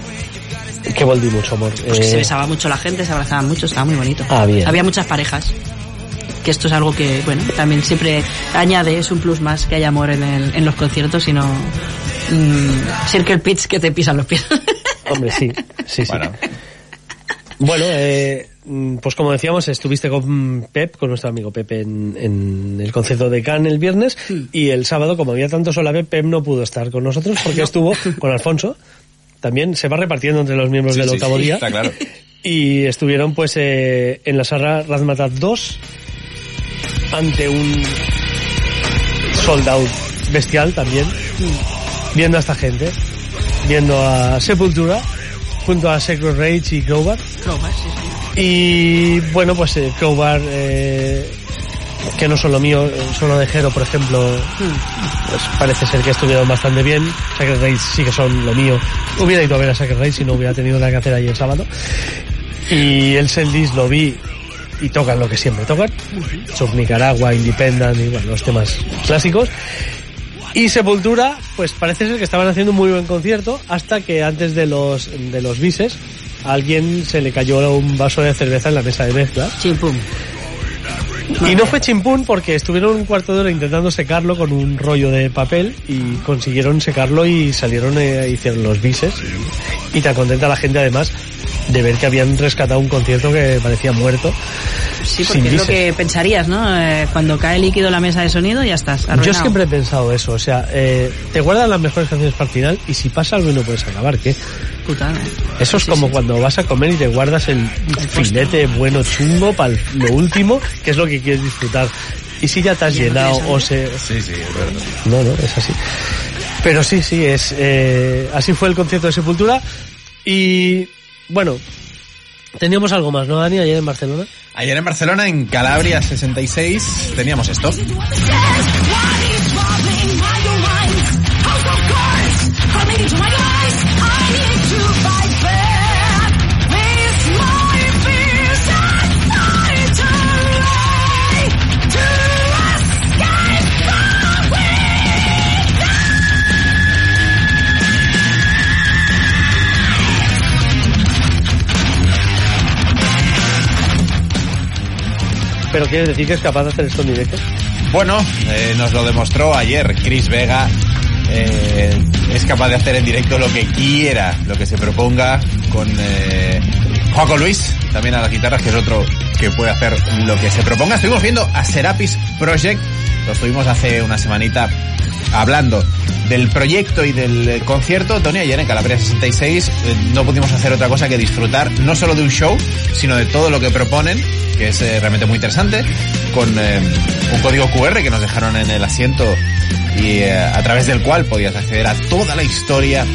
Que volví mucho amor. Pues que Eh, se besaba mucho la gente, se abrazaban mucho, estaba muy bonito. Ah, bien. Había muchas parejas. Que esto es algo que, bueno, también siempre añade, es un plus más que haya amor en, el, en los conciertos y no mm, circle pits que te pisan los pies. Hombre, sí, sí, sí. Bueno. Bueno, eh, mm, pues como decíamos, estuviste con Pep, con nuestro amigo Pep en, en el concierto de Cannes el viernes y el sábado, como había tanto solape, Pep no pudo estar con nosotros porque estuvo con Alfonso. También se va repartiendo entre los miembros Sí, del sí, octavo sí, día. está claro. Y estuvieron pues eh, en la sala Razmatat 2 ante un sold out bestial también, viendo a esta gente, viendo a Sepultura junto a Sacred Rage y Crowbar. Crowbar, sí, sí. Y bueno, pues eh, Crowbar, eh, que no son lo mío, eh, son lo de Jero, por ejemplo, pues parece ser que estuvieron bastante bien. Sacred Rage sí que son lo mío. Hubiera ido a ver a Sacred Rage si no hubiera tenido nada que hacer ahí el sábado. Y el Seldis lo vi y tocan lo que siempre tocan. Sub Nicaragua, Independent y bueno, los temas clásicos. Y Sepultura, pues parece ser que estaban haciendo un muy buen concierto hasta que antes de los, de los bises a alguien se le cayó un vaso de cerveza en la mesa de mezcla. Y no fue chimpún porque estuvieron un cuarto de hora intentando secarlo con un rollo de papel y consiguieron secarlo y salieron e hicieron los bises. Y tan contenta la gente además de ver que habían rescatado un concierto que parecía muerto. Sí, sin porque es lo que pensarías, ¿no? Eh, cuando cae líquido en la mesa de sonido, ya estás. Yo arruinado. siempre he pensado eso, o sea, eh, te guardan las mejores canciones para el final y si pasa algo y no puedes acabar, ¿qué? Putada. Eso es Sí, como sí. cuando vas a comer y te guardas el filete bueno chungo para lo último, que es lo que quieres disfrutar. Y si ya te has Ya llenado o se... Sí, sí, es verdad. No, no, es así. Pero sí, sí, es eh, así fue el concierto de Sepultura y bueno, teníamos algo más, ¿no, Dani, ayer en Barcelona? Ayer en Barcelona, en Calabria 66, teníamos esto. Pero quieres decir que es capaz de hacer esto en directo. Bueno, eh, nos lo demostró ayer Chris Vega. eh, es capaz de hacer en directo lo que quiera, lo que se proponga con eh, Juaco Luis, también a las guitarras, que es otro que puede hacer lo que se proponga. Estuvimos viendo a Serapis Project, lo estuvimos hace una semanita hablando del proyecto y del eh, concierto. Tony, ayer en Calabria 66 eh, no pudimos hacer otra cosa que disfrutar no solo de un show, sino de todo lo que proponen, que es eh, realmente muy interesante, con un código QR que nos dejaron en el asiento y a través del cual podías acceder a toda la historia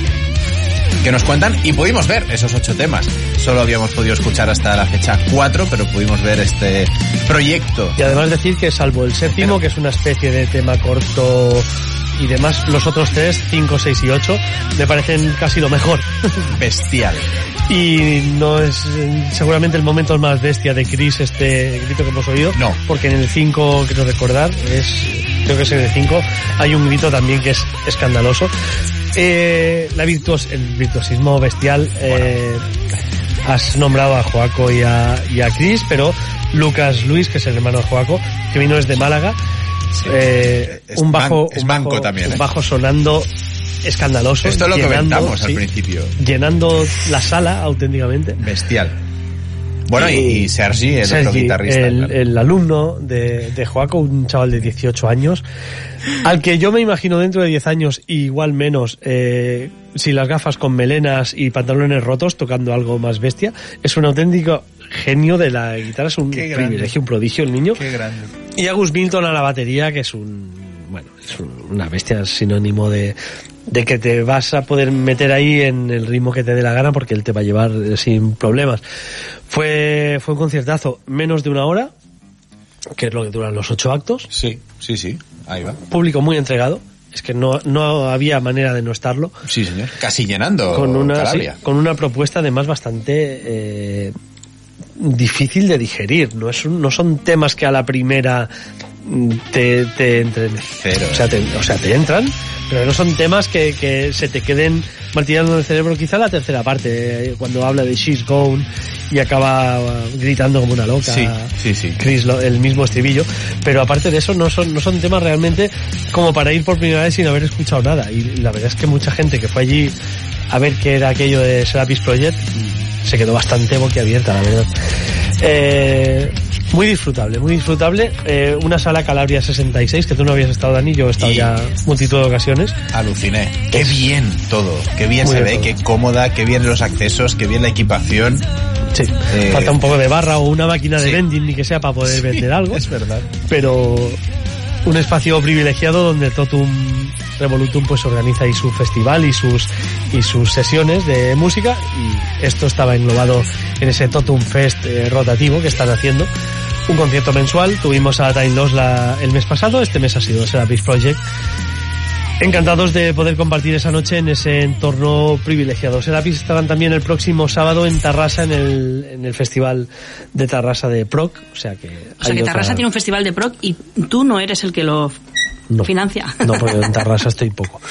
que nos cuentan y pudimos ver esos ocho temas. Solo habíamos podido escuchar hasta la fecha 4, pero pudimos ver este proyecto Y además decir que salvo el séptimo, que es una especie de tema corto y demás, los otros tres, 5, 6 y 8, me parecen casi lo mejor. bestial. Y no es seguramente el momento más bestia de Chris este grito que hemos oído. No. Porque en el 5, quiero recordar, es, creo que es en el 5, hay un grito también que es escandaloso. Eh, la virtuos, el virtuosismo bestial, eh, has nombrado a Joaco y a, y a Chris, pero Lucas Luis, que es el hermano de Joaco, que vino desde Málaga, eh, Es un bajo, es un bajo- también, un ¿eh? bajo sonando escandaloso. Esto es lo que llenando, comentamos al principio. Llenando la sala auténticamente. Bestial. Bueno, y, y Sergi, el otro guitarrista. el, claro. el alumno de, de Joaco, un chaval de 18 años, al que yo me imagino dentro de 10 años, igual menos, eh, sin las gafas con melenas y pantalones rotos, tocando algo más bestia, es un auténtico genio de la guitarra, es un Qué privilegio, un prodigio el niño. Qué grande. Y Agus Milton a la batería, que es un, bueno, es un- una bestia, es sinónimo de, de que te vas a poder meter ahí en el ritmo que te dé la gana porque él te va a llevar eh, sin problemas. Fue, fue un conciertazo, menos de una hora, que es lo que duran los ocho actos, Sí, sí, sí. Ahí va. público muy entregado, es que no, no había manera de no estarlo Sí, señor. Casi llenando con una, sí, con una propuesta además bastante eh, difícil de digerir. No, es un- no son temas que a la primera mm, te, te entren. Cero, O sea, te, o sea, te entran, pero no son temas que, que se te queden martillando en el cerebro. Quizá la tercera parte, eh, cuando habla de She's Gone y acaba uh, gritando como una loca. Sí, sí, sí. Chris, lo- el mismo estribillo. Pero aparte de eso, no son, no son temas realmente como para ir por primera vez sin haber escuchado nada. Y la verdad es que mucha gente que fue allí a ver qué era aquello de Serapis Project se quedó bastante boquiabierta, la verdad. Eh, muy disfrutable, muy disfrutable. Eh, una sala Calabria 66, que tú no habías estado, Dani, yo he estado Y- ya multitud de ocasiones. Aluciné. Qué bien todo. Qué bien Muy se bien ve, todo. qué cómoda, qué bien los accesos, qué bien la equipación. Sí, Eh, falta un poco de barra o una máquina de sí. vending, ni que sea para poder vender algo. Es verdad. pero un espacio privilegiado donde Totum Revolutum pues organiza ahí su festival y sus y sus sesiones de música. Y esto estaba englobado en ese Totum Fest eh, rotativo que están haciendo. Un concierto mensual. Tuvimos a Time Loss la, el mes pasado. Este mes ha sido Serapis Project Encantados de poder compartir esa noche en ese entorno privilegiado. Serapis estarán también el próximo sábado en Tarrasa, en el, en el festival de Tarrasa de Proc. O sea que. O sea hay que otra- Tarrasa tiene un festival de proc y tú no eres el que lo No. financia. No, porque en Tarrasa estoy poco.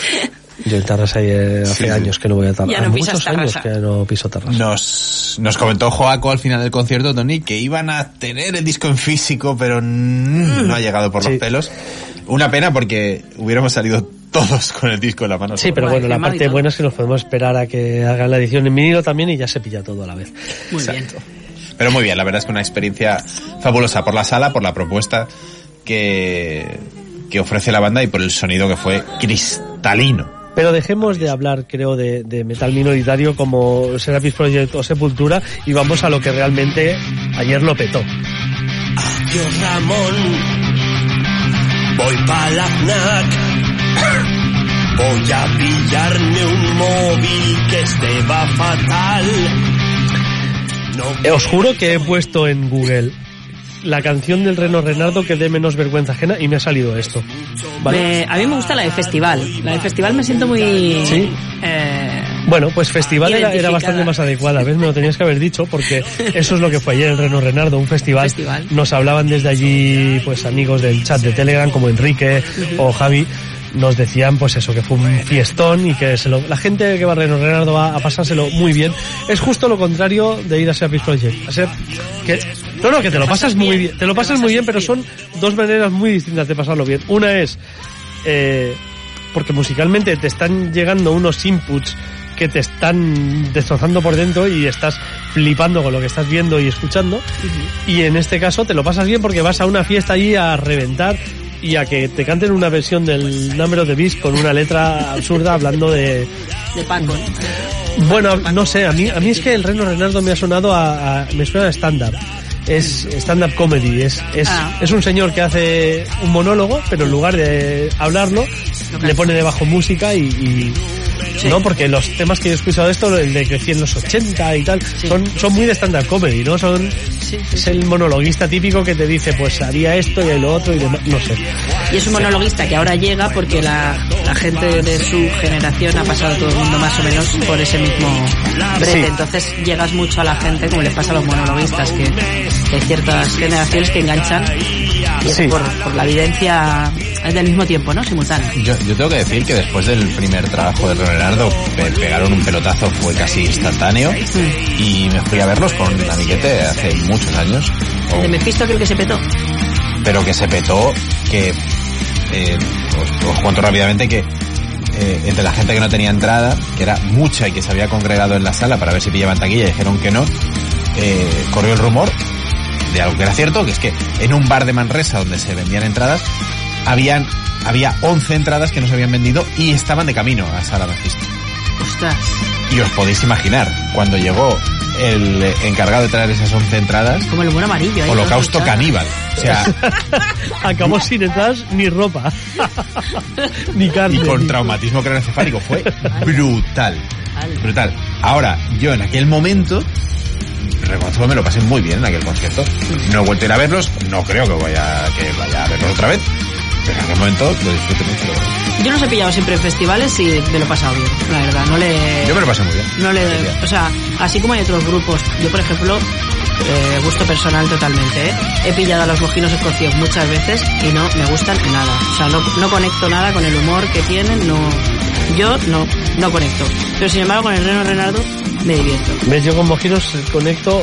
Yo en Tarrasa hace Sí, años que no voy a Tarrasa. No muchos años que no piso Tarrasa. Nos, nos comentó Joaco al final del concierto, Tony, que iban a tener el disco en físico, pero mm, no ha llegado por Sí. los pelos. Una pena porque hubiéramos salido todos con el disco en la mano. Sí, pero bueno, la parte buena es que nos podemos esperar a que hagan la edición en vinilo también y ya se pilla todo a la vez. Muy bien. Pero muy bien, la verdad es que una experiencia fabulosa por la sala, por la propuesta que, que ofrece la banda y por el sonido que fue cristalino. Pero dejemos de hablar, creo, de, de metal minoritario como Serapis Project o Sepultura y vamos a lo que realmente ayer lo petó. Adiós Ramón, voy pa' la FNAC. Voy a pillarme un móvil que este va fatal. No Eh, Os juro que he puesto en Google la canción del Reno Renardo que dé menos vergüenza ajena y me ha salido esto. ¿Vale? Me- a mí me gusta la de festival. La de festival me siento muy... Sí. eh, Bueno, pues festival era, bastante más adecuada, ¿ves? Me lo tenías que haber dicho porque eso es lo que fue ayer el Reno Renardo, un festival. Festival. Nos hablaban desde allí, pues amigos del chat de Telegram como Enrique o Javi. Nos decían pues eso, que fue un fiestón y que se lo- la gente que va a Renardo va a pasárselo muy bien. Es justo lo contrario de ir a Project. A ser que, no, no, que te lo pasas muy bien, te lo pasas muy bien, pero son dos maneras muy distintas de pasarlo bien. Una es, eh, porque musicalmente te están llegando unos inputs que te están destrozando por dentro y estás flipando con lo que estás viendo y escuchando. Y en este caso te lo pasas bien porque vas a una fiesta allí a reventar y a que te canten una versión del Number of the Beast con una letra absurda hablando de... De Paco. Bueno, no sé, a mí, a mí es que el Reno Renardo me ha sonado a... a- me suena a stand-up. Es stand-up comedy, es, es, Ah. es un señor que hace un monólogo, pero en lugar de hablarlo, le pone debajo música y... y- No, porque los temas que yo he escuchado de esto, el de crecí en los 80 y tal, son, son muy de stand-up comedy, ¿no? Son, es el monologuista típico que te dice, pues haría esto y lo otro y demás, no sé. Y es un monologuista que ahora llega porque la, la gente de su generación ha pasado todo el mundo más o menos por ese mismo brete. Entonces llegas mucho a la gente como les pasa a los monologuistas, que hay ciertas generaciones que enganchan y es Sí. por, por la evidencia es del mismo tiempo, ¿no? Simultáneo. Yo, yo tengo que decir que después del primer trabajo de Leonardo pe- pegaron un pelotazo, fue casi instantáneo y me fui a verlos con un amiguete hace muchos años, o- De Mephisto creo que se petó. pero que se petó, que eh, os, os cuento rápidamente que eh, entre la gente que no tenía entrada, que era mucha y que se había congregado en la sala para ver si pillaban taquilla dijeron que no, eh, corrió el rumor de algo que era cierto, que es que en un bar de Manresa donde se vendían entradas, habían había 11 entradas que no se habían vendido y estaban de camino a Sala Mephisto. Ostras. Y os podéis imaginar, cuando llegó el eh, encargado de traer esas 11 entradas, Como el humor amarillo. ahí, holocausto caníbal. O sea, Acabó sin entradas ni ropa. ni carne. y con ni- traumatismo craneoencefálico fue brutal. Brutal. Ahora, yo en aquel momento, reconozco que me lo pasé muy bien en aquel concierto. No he vuelto a ir a verlos, no creo que vaya, que vaya a verlos otra vez, pero en aquel momento lo disfruté mucho. Yo los he pillado siempre en festivales y me lo he pasado bien, la verdad. No le... Yo me lo pasé muy bien. No le, o sea, así como hay otros grupos, yo por ejemplo, eh, gusto personal totalmente, ¿eh? he pillado a los mojinos escocios muchas veces y no me gustan nada, o sea, no, no conecto nada con el humor que tienen, no, yo no, no conecto, pero sin embargo con el Reno Renardo me divierto, ¿Ves? Yo con mojinos conecto,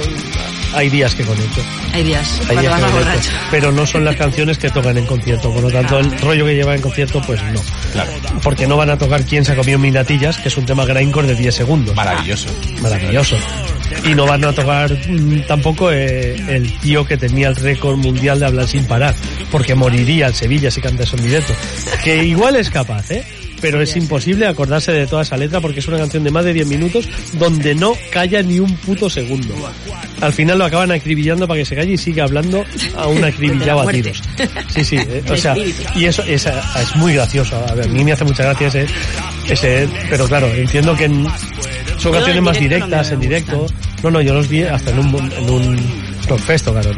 hay días que conecto. hay días, Hay días vas que conecto. Pero no son las canciones que tocan en concierto, por lo tanto el rollo que lleva en concierto, pues no. Claro. Porque no van a tocar quién se ha comido mis natillas, que es un tema grindcore de 10 segundos. Maravilloso. Maravilloso. Y no van a tocar mm, tampoco eh, el tío que tenía el récord mundial de hablar sin parar, porque moriría en Sevilla si canta eso en directo. Que igual es capaz, ¿eh? Pero es imposible acordarse de toda esa letra porque es una canción de más de 10 minutos donde no calla ni un puto segundo. Al final lo acaban acribillando para que se calle y siga hablando a un acribillado a tiros. Sí, sí, eh, o sea, y eso es, es muy gracioso. A ver, a mí me hace mucha gracia ese, ese, pero claro, entiendo que en- son canciones más no directas, en directo. No, no, yo los vi hasta en un, en un rockfesto, claro.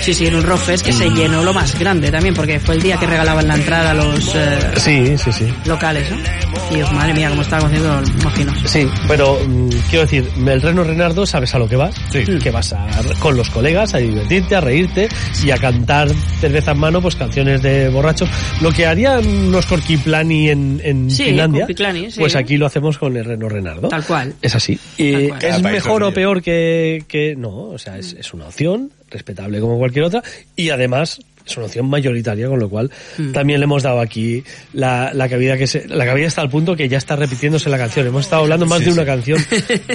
Sí, sí, en un Rockfest que Mm. se llenó lo más grande también, porque fue el día que regalaban la entrada a los eh, Sí, sí, sí. locales, ¿no? Y os, madre mía, cómo estaba haciendo los mojinos. Sí, pero mm, quiero decir, el Reno Renardo sabes a lo que vas, Sí. que vas a, con los colegas a divertirte, a reírte y a cantar cerveza en mano, pues canciones de borrachos. Lo que harían unos Corquiplani en, en Sí, Finlandia, sí. pues aquí lo hacemos con el Reno Renardo. Tal cual. Es así. Y Tal cual. ¿Es mejor o peor que, que no? O sea, es, es una opción respetable como cualquier otra y además es una opción mayoritaria, con lo cual Mm. también le hemos dado aquí la, la cabida que se, la cabida está al punto que ya está repitiéndose la canción. Hemos estado hablando más Sí, de una sí. canción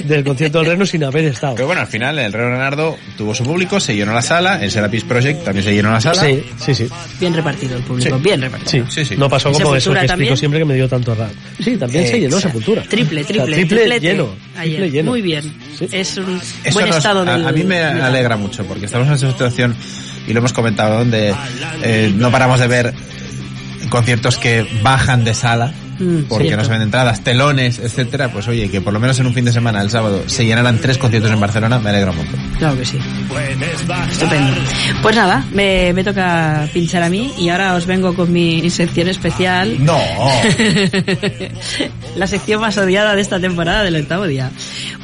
del concierto del Reno sin haber estado. Pero bueno, al final el Rey Leonardo tuvo su público, se llenó la sala, el Serapis Project también se llenó la sala. Sí, sí, sí. Bien repartido el público, Sí. bien repartido. Sí, Sí, sí. No pasó ¿Y como eso que también? explico siempre que me dio tanto rap. Sí, también se llenó Sepultura. Triple, O sea, triple, triple lleno. ayer. Triple lleno. Muy bien. Sí. Es un Eso buen nos- estado a, del a mí me alegra mucho porque estamos en esa situación y lo hemos comentado donde eh, no paramos de ver conciertos que bajan de sala Mm, porque cierto. no se venden entradas, telones, etcétera, pues oye, que por lo menos en un fin de semana, el sábado, se llenaran tres conciertos en Barcelona, me alegra un montón. Claro que sí. Estupendo. Pues nada, me, me toca pinchar a mí y ahora os vengo con mi sección especial. No. La sección más odiada de esta temporada del octavo día.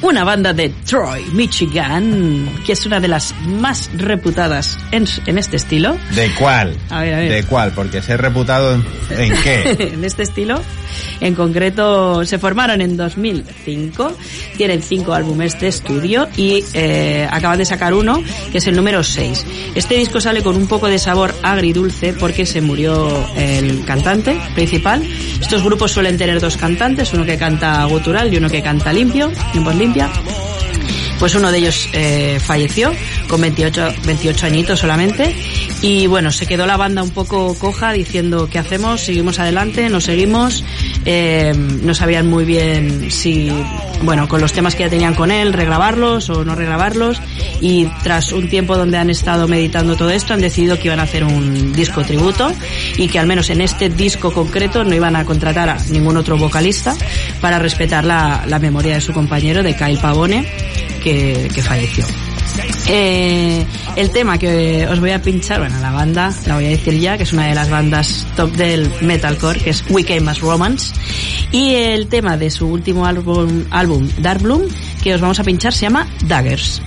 Una banda de Troy, Michigan, que es una de las más reputadas en, en este estilo. ¿De cuál? A ver, a ver. ¿De cuál? Porque ser reputado en, en qué. en este estilo. En concreto, se formaron en 2005, tienen cinco álbumes de estudio y eh, acaban de sacar uno, que es el número 6. Este disco sale con un poco de sabor agridulce porque se murió el cantante principal. Estos grupos suelen tener dos cantantes, uno que canta gutural y uno que canta limpio, en voz limpia pues uno de ellos eh, falleció con 28, 28 añitos solamente y bueno, se quedó la banda un poco coja diciendo ¿qué hacemos? ¿Seguimos adelante? ¿No seguimos? Eh, no sabían muy bien si, bueno, con los temas que ya tenían con él, regrabarlos o no regrabarlos y tras un tiempo donde han estado meditando todo esto han decidido que iban a hacer un disco tributo y que al menos en este disco concreto no iban a contratar a ningún otro vocalista para respetar la, memoria de su compañero, de Kyle Pavone, que falleció. Eh, el tema que os voy a pinchar, bueno, la banda, la voy a decir ya, que es una de las bandas top del metalcore, que es We Came As Romance. Y el tema de su último álbum, álbum Dark Bloom, que os vamos a pinchar, se llama Daggers.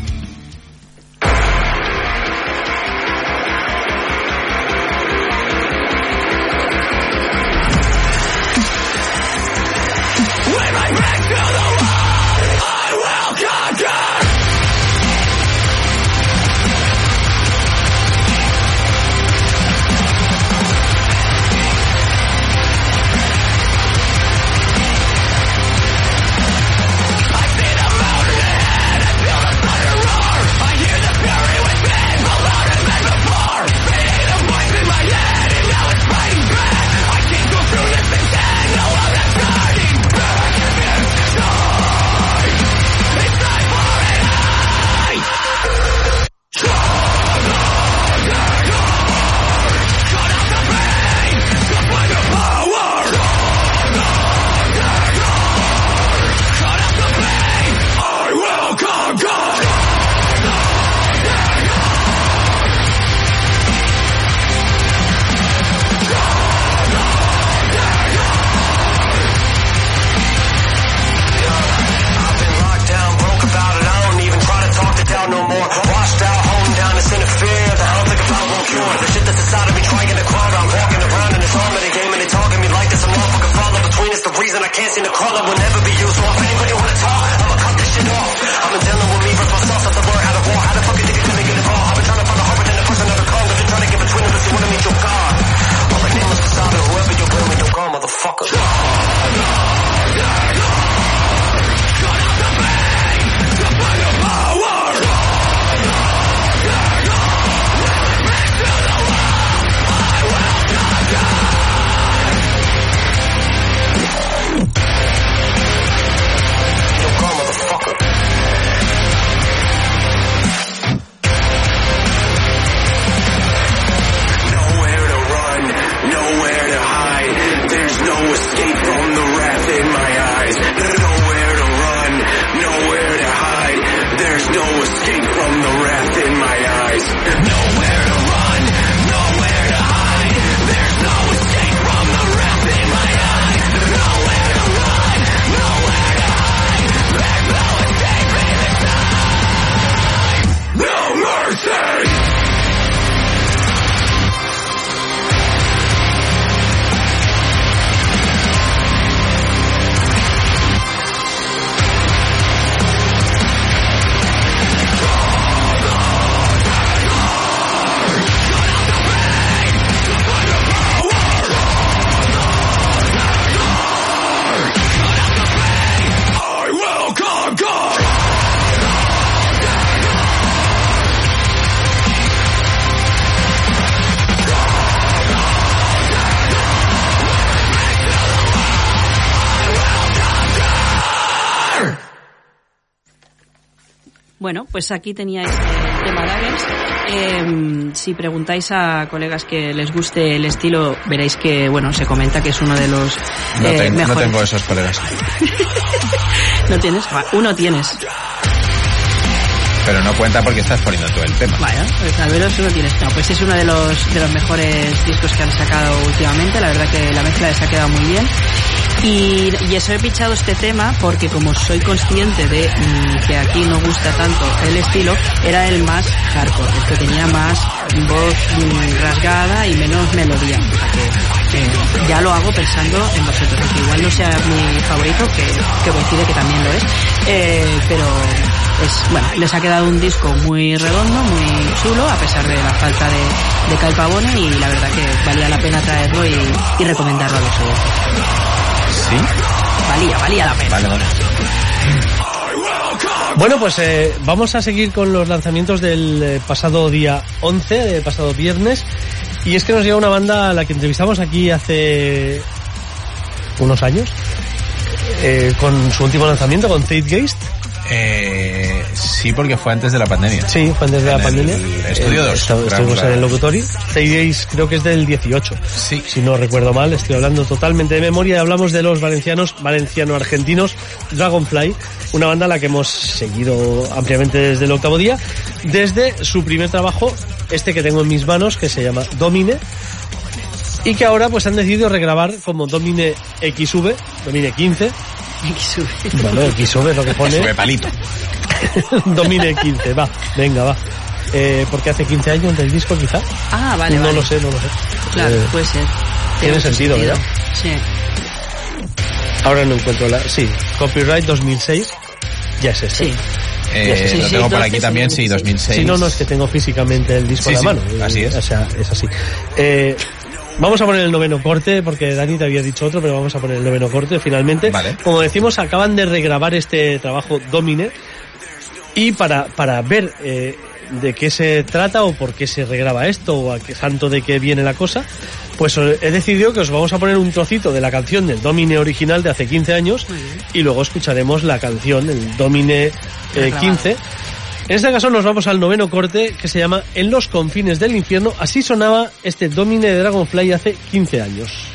Pues aquí teníais el tema Daggers. Eh, si preguntáis a colegas que les guste el estilo, veréis que, bueno, se comenta que es uno de los No, eh, ten- no mejores. tengo esos colegas. ¿No tienes? Uno tienes. Pero no cuenta porque estás poniendo tú el tema. Vaya, pues al menos uno tienes. No, pues es uno de los, de los mejores discos que han sacado últimamente. La verdad que la mezcla les ha quedado muy bien. Y, y eso he pichado este tema porque como soy consciente de mm, que aquí no gusta tanto el estilo, era el más hardcore, el que tenía más voz mm, rasgada y menos melodía. O sea que, que ya lo hago pensando en vosotros, aunque igual no sea mi favorito, que, que coincide que también lo es, eh, pero es, bueno, les ha quedado un disco muy redondo, muy chulo, a pesar de la falta de, de Kai Pavone y la verdad que valía la pena traerlo y, y recomendarlo a los oyentes. ¿Sí? Valía, valía la pena. Vale, vale. Bueno, pues eh, vamos a seguir con los lanzamientos del eh, pasado día 11, del pasado viernes. Y es que nos llega una banda a la que entrevistamos aquí hace unos años, eh, con su último lanzamiento, con Zeitgeist. Sí, porque fue antes de la pandemia. Sí, fue antes de En la el pandemia. Estudio Eh, dos, esta- gran Estuvimos en el locutorio. Zeitgeist creo que es del 18. Sí. Si no recuerdo mal, estoy hablando totalmente de memoria. Hablamos de los valencianos, valenciano-argentinos, Dragonfly, una banda a la que hemos seguido ampliamente desde el octavo día, desde su primer trabajo, este que tengo en mis manos, que se llama Domine, y que ahora pues han decidido regrabar como Domine XV, Domine 15, bueno, XV es lo que pone, Sube palito. Domine 15, va, venga, va. Eh, porque hace 15 años del disco quizá. Ah, vale, no vale. lo sé, no lo sé. Claro, Eh, puede ser. tiene sentido, ¿verdad? Sí. Ahora no encuentro la... Sí, Copyright 2006. Ya es este. Sí. Eh, Sí, lo sí, tengo por aquí 12, también, sí, 2006. Sí, no, no, es que tengo físicamente el disco Sí, en sí, la mano. así Eh, es. O sea, es así. Eh, vamos a poner el noveno corte, porque Dani te había dicho otro, pero vamos a poner el noveno corte finalmente. Vale. Como decimos, acaban de regrabar este trabajo Domine. Y para, para ver eh, de qué se trata o por qué se regraba esto o a qué santo de qué viene la cosa, pues he decidido que os vamos a poner un trocito de la canción del Domine original de hace 15 años y luego escucharemos la canción, el Domine eh, Regrabado. 15. En este caso nos vamos al noveno corte que se llama En los confines del infierno. Así sonaba este Domine de Dragonfly hace 15 años.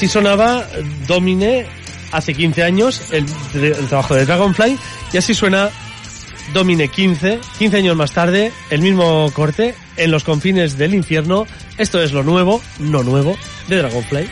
Así sonaba Domine hace 15 años, el, trabajo de Dragonfly, y así suena Domine 15, 15 años más tarde, el mismo corte, en los confines del infierno. Esto es lo nuevo, no nuevo, de Dragonfly.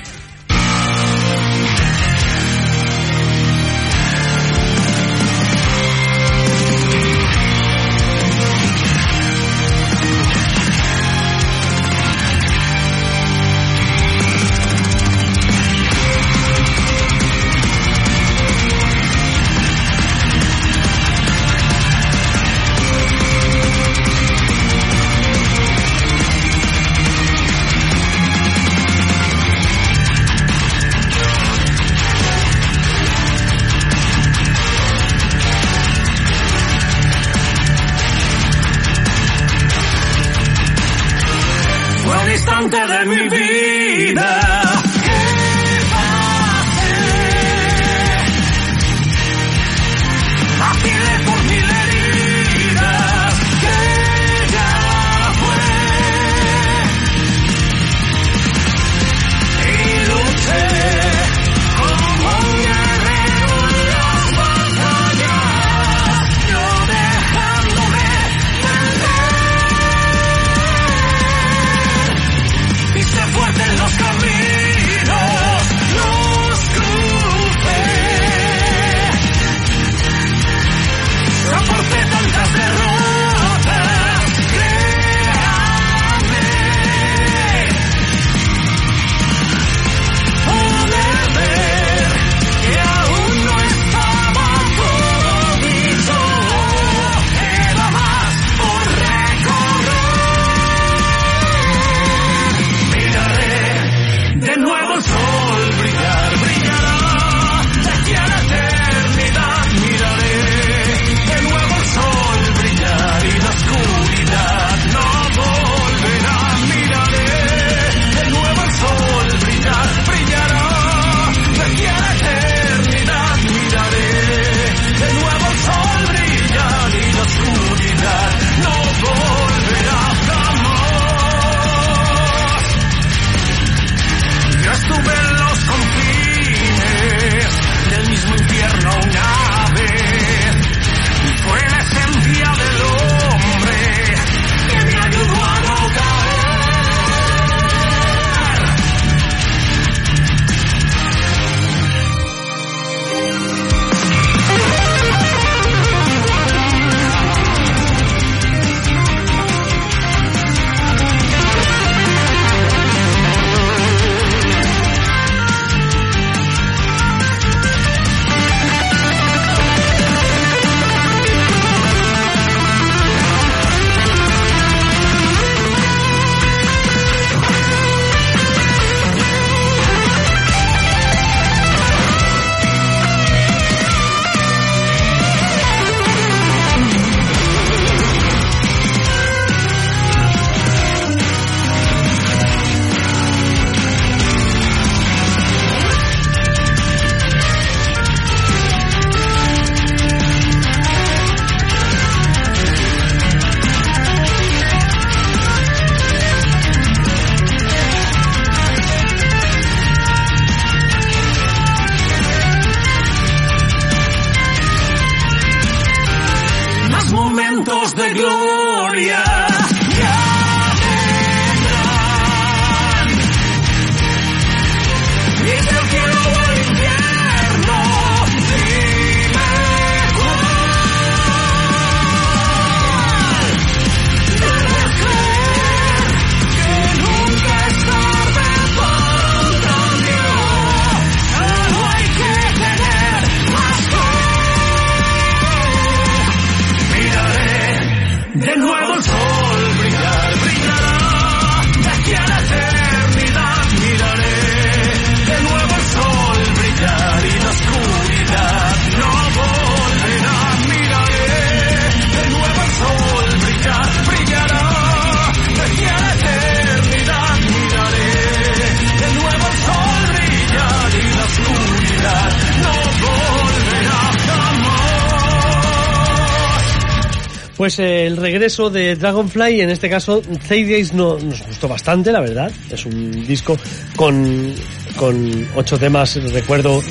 Regreso de Dragonfly, en este caso, Three Days no, nos gustó bastante, la verdad. Es un disco con, con ocho temas, recuerdo,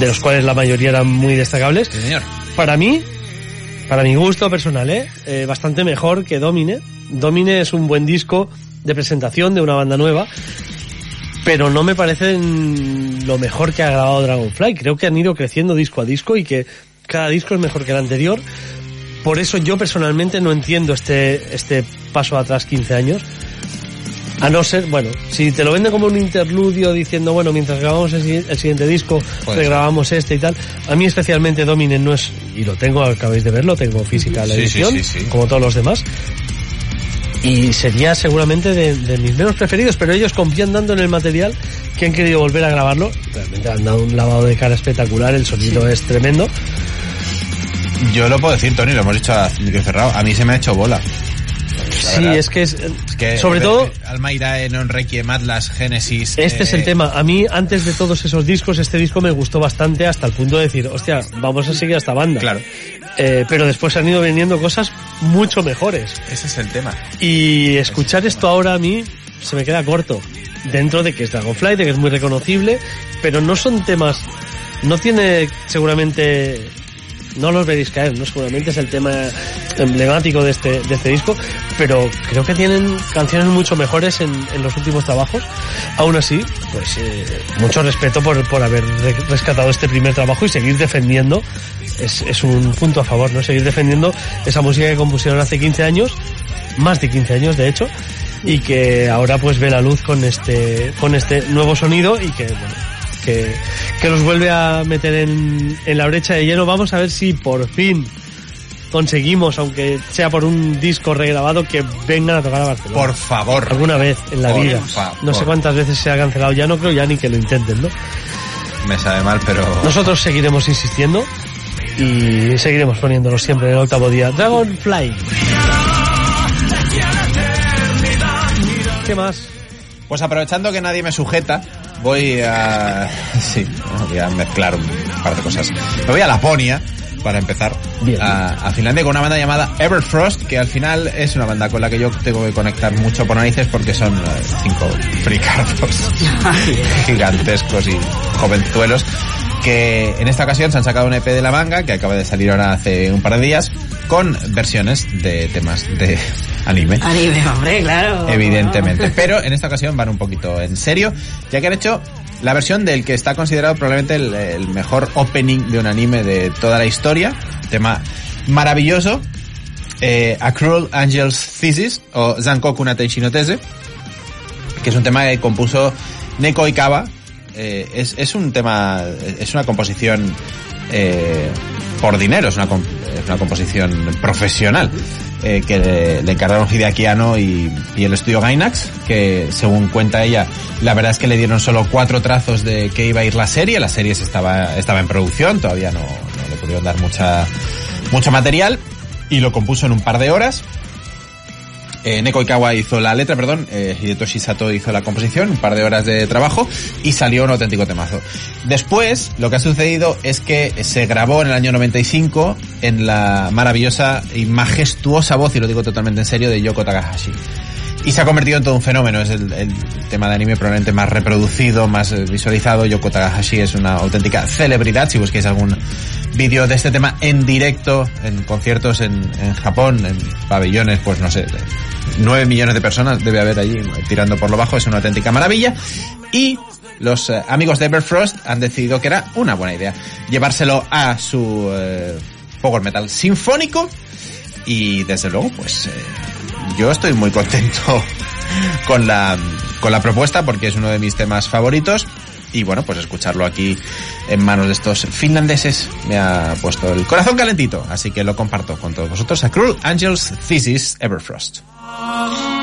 de los cuales la mayoría eran muy destacables. Sí, señor. Para mí, para mi gusto personal, ¿eh? Eh, bastante mejor que Domine. Domine es un buen disco de presentación de una banda nueva, pero no me parece lo mejor que ha grabado Dragonfly. Creo que han ido creciendo disco a disco y que cada disco es mejor que el anterior. Por eso yo personalmente no entiendo este, este paso atrás 15 años. A no ser, bueno, si te lo venden como un interludio diciendo, bueno, mientras grabamos el, si- el siguiente disco, Puede regrabamos este y tal. A mí especialmente Domine no es, y lo tengo, acabáis de verlo, tengo física la sí, edición, sí, sí. como todos los demás. Y sería seguramente de, de mis menos preferidos, pero ellos confían dando en el material que han querido volver a grabarlo. Realmente han dado un lavado de cara espectacular, el sonido es tremendo. Yo lo puedo decir, Tony, lo hemos dicho a micro cerrado. A mí se me ha hecho bola. la Sí, verdad. es que es, Es que sobre eh, todo Almaira, Non Requiem, Atlas, Genesis. Este es el eh, tema. A mí, antes de todos esos discos, este disco me gustó bastante hasta el punto de decir, hostia, vamos a seguir a esta banda. Claro. Eh, pero después han ido viniendo cosas mucho mejores. Ese es el tema. Y escuchar esto ahora a mí se me queda corto. Dentro de que es Dragonfly, de que es muy reconocible, pero no son temas, no tiene seguramente, no los veréis caer, no seguramente es el tema emblemático de este, de este disco, pero creo que tienen canciones mucho mejores en, en los últimos trabajos. Aún así, pues eh, mucho respeto por, por haber re- rescatado este primer trabajo y seguir defendiendo. Es, es un punto a favor, ¿no? Seguir defendiendo esa música que compusieron hace 15 años, más de 15 años de hecho, y que ahora pues ve la luz con este, con este nuevo sonido y que, bueno, que, que los vuelve a meter en, en la brecha de lleno. Vamos a ver si por fin conseguimos, aunque sea por un disco regrabado, que vengan a tocar a Barcelona. Por favor. Alguna vez en la Por vida. favor. No sé cuántas veces se ha cancelado ya, no creo ya ni que lo intenten, ¿no? Me sabe mal, pero... Nosotros seguiremos insistiendo y seguiremos poniéndolo siempre en el octavo día. Dragonfly. ¿Qué más? Pues aprovechando que nadie me sujeta, voy a... Sí, voy a mezclar un par de cosas. Me voy a Laponia, para empezar, Bien. A, a Finlandia con una banda llamada Everfrost, que al final es una banda con la que yo tengo que conectar mucho por narices porque son eh, cinco fricardos gigantescos y jovenzuelos que en esta ocasión se han sacado un EP de la manga que acaba de salir ahora hace un par de días con versiones de temas de anime. Anime, hombre, claro. Evidentemente. Pero en esta ocasión van un poquito en serio, ya que han hecho la versión del que está considerado probablemente el, el mejor opening de un anime de toda la historia. Tema maravilloso. Eh, A Cruel Angel's Thesis, o Zankoku no Tenshi no Tese, que es un tema que compuso Neko Ikawa. Eh, es, es un tema, es una composición eh, por dinero, es una, es una composición profesional eh, que le, encargaron Hideaki Anno y, y el estudio Gainax, que según cuenta ella, la verdad es que le dieron solo cuatro trazos de que iba a ir la serie, la serie se estaba, estaba en producción, todavía no, no le pudieron dar mucha, mucho material, y lo compuso en un par de horas. Eh, Neko Ikawa hizo la letra, perdón, eh, Hidetoshi Sato hizo la composición, un par de horas de trabajo y salió un auténtico temazo. Después, lo que ha sucedido es que se grabó en el año 95 en la maravillosa y majestuosa voz, y lo digo totalmente en serio, de Yoko Takahashi. Y se ha convertido en todo un fenómeno, es el, el tema de anime probablemente más reproducido, más eh, visualizado. Yoko Takahashi es una auténtica celebridad, si busquéis algún vídeo de este tema en directo, en conciertos en, en Japón, en pabellones, pues no sé, 9 millones de personas debe haber allí tirando por lo bajo, es una auténtica maravilla. Y los eh, amigos de Everfrost han decidido que era una buena idea llevárselo a su eh, Power Metal sinfónico y desde luego pues eh, yo estoy muy contento con la con la propuesta porque es uno de mis temas favoritos y bueno pues escucharlo aquí en manos de estos finlandeses me ha puesto el corazón calentito. Así que lo comparto con todos vosotros. A Cruel Angels Thesis Everfrost「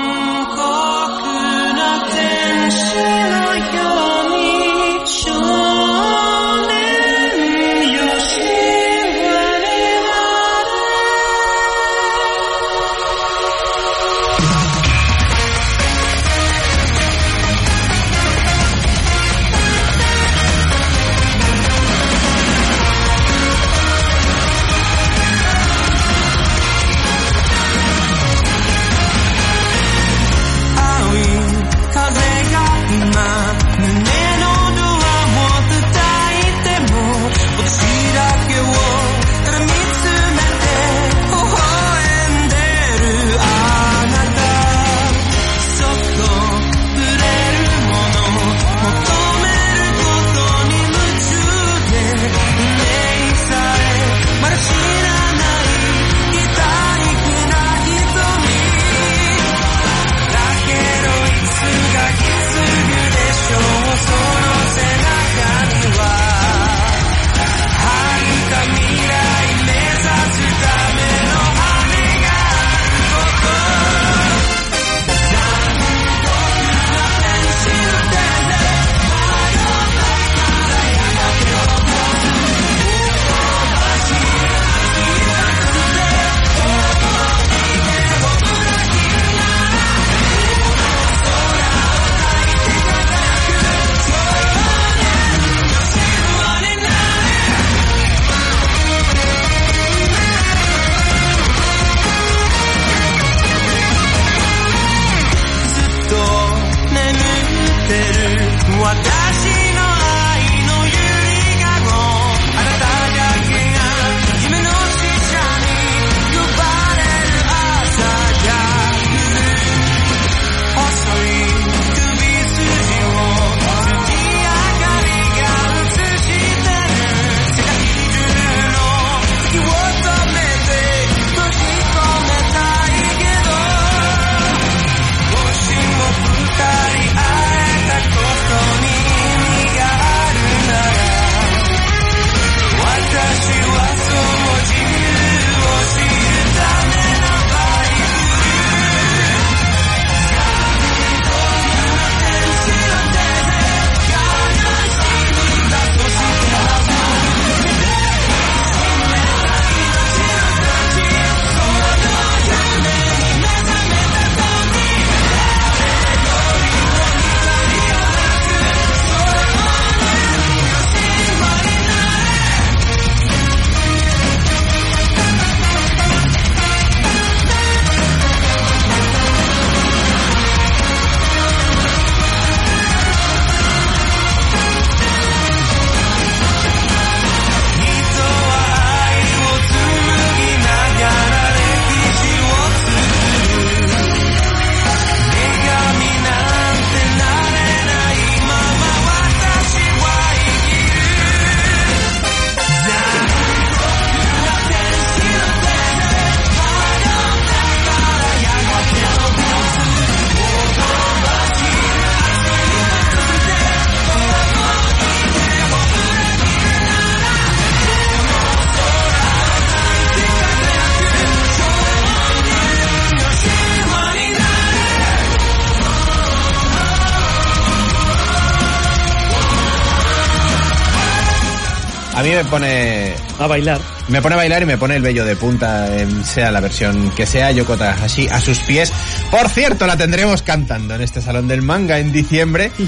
me pone A bailar. me pone a bailar y me pone el vello de punta, en sea la versión que sea, Yoko Takahashi a sus pies. Por cierto, la tendremos cantando en este Salón del Manga en diciembre.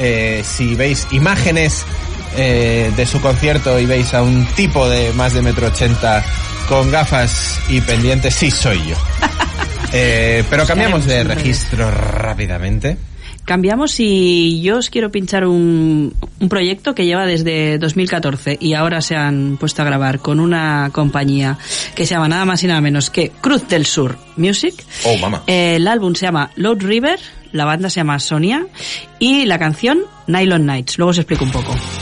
Eh, si veis imágenes eh, de su concierto y veis a un tipo de más de metro ochenta con gafas y pendientes, sí soy yo. Eh, pero cambiamos de registro rápidamente. Cambiamos y yo os quiero pinchar un, un proyecto que lleva desde 2014 y ahora se han puesto a grabar con una compañía que se llama nada más y nada menos que Cruz del Sur Music. Oh, mamá. El álbum se llama Load River, la banda se llama Sonia y la canción Nylon Nights. Luego os explico un poco.「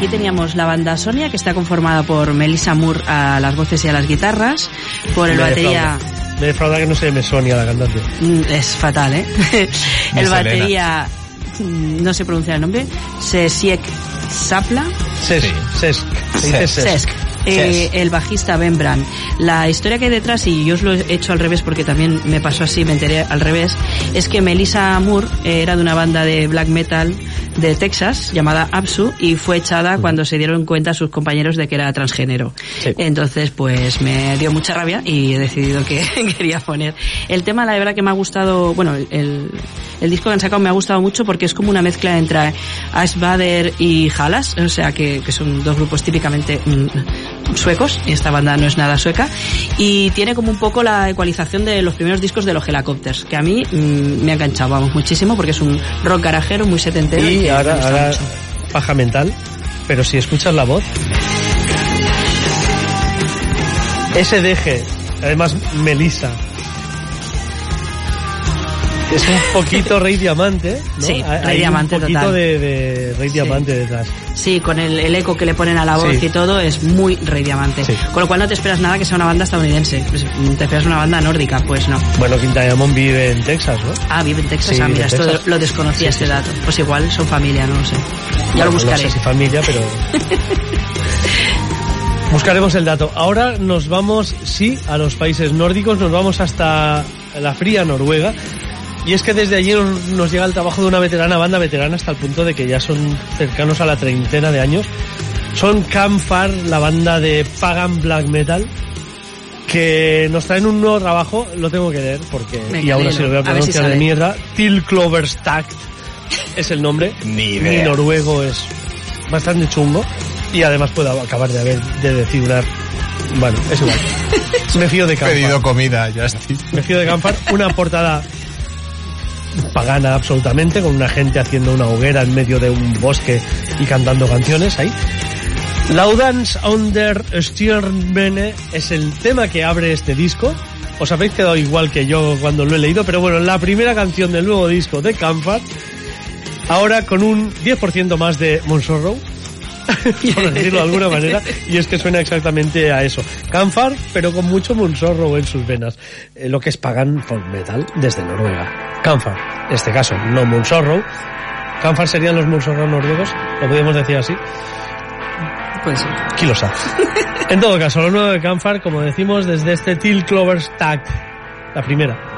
aquí teníamos la banda Sonia, que está conformada por Melissa Moore a las voces y a las guitarras, por el Me batería... defrauda. Me defrauda que no se llame Sonia la cantante. Mm, Es fatal, ¿eh? El batería, mm, no sé pronunciar el nombre, Sesiek Sapla, Sesk. Sí. Sesk. Se dice Sesk. Sesk. Sesk. Eh, el bajista Ben Brand. La historia que hay detrás, y yo os lo he hecho al revés porque también me pasó así, me enteré al revés, es que Melissa Moore eh, era de una banda de black metal de Texas llamada Absu y fue echada cuando se dieron cuenta sus compañeros de que era transgénero. Sí. Entonces, pues me dio mucha rabia y he decidido que quería poner. El tema, la verdad que me ha gustado, bueno, el, el disco que han sacado me ha gustado mucho porque es como una mezcla entre Ash Bader y Halas, o sea que, que son dos grupos típicamente mm, suecos, y esta banda no es nada sueca, y tiene como un poco la ecualización de los primeros discos de los Helicopters, que a mí mm, me ha enganchado, vamos, muchísimo, porque es un rock garajero muy setentero. Y me ahora, ahora paja mental, pero si escuchas la voz, ese deje, además Melissa, es un poquito Rey Diamante, ¿no? Sí, Rey hay Diamante un poquito total. de, de Rey Diamante detrás. Sí, con el, el eco que le ponen a la voz Sí. y todo es muy rey diamante. Sí. Con lo cual no te esperas nada que sea una banda estadounidense. Pues, mm, te esperas una banda nórdica, pues no. Bueno, Quinta Diamond vive en Texas, ¿no? Ah, vive en Texas. Sí, ah, mira, esto Texas. lo desconocía este dato. Pues igual son familia, no lo sé. Ya Bueno, lo buscaré. No sé si familia, pero... Buscaremos el dato. Ahora nos vamos, sí, a los países nórdicos, nos vamos hasta la fría Noruega. Y es que desde allí nos, llega el trabajo de una veterana, banda veterana, hasta el punto de que ya son cercanos a la treintena de años. Son Campfar, la banda de Pagan Black Metal, que nos traen un nuevo trabajo, lo tengo que leer, porque, Venga, y aún así lo voy a a ver si pronunciar de mierda. Til Kloverstakt es el nombre. Ni noruego es bastante chungo. Y además puedo acabar de haber de decir una bueno es igual. Me fío de Campar Pedido comida, Justin. me fío de Campar una portada pagana absolutamente con una gente haciendo una hoguera en medio de un bosque y cantando canciones ahí. Laudans under Stjernbene es el tema que abre este disco. Os habéis quedado igual que yo cuando lo he leído pero bueno la primera canción del nuevo disco de Campar ahora con un 10% más de Monsorrow por decirlo de alguna manera, y es que suena exactamente a eso. Canfar, pero con mucho Monsorrow en sus venas. Eh, lo que es Pagan Folk Metal desde Noruega. Canfar, en este caso, no Monsorrow. Canfar serían los Monsorrow noruegos, lo podríamos decir así. Pues sí. ¿Quién lo sabe? En todo caso, lo nuevo de Canfar, como decimos, desde este Till Clover's Tag, la primera.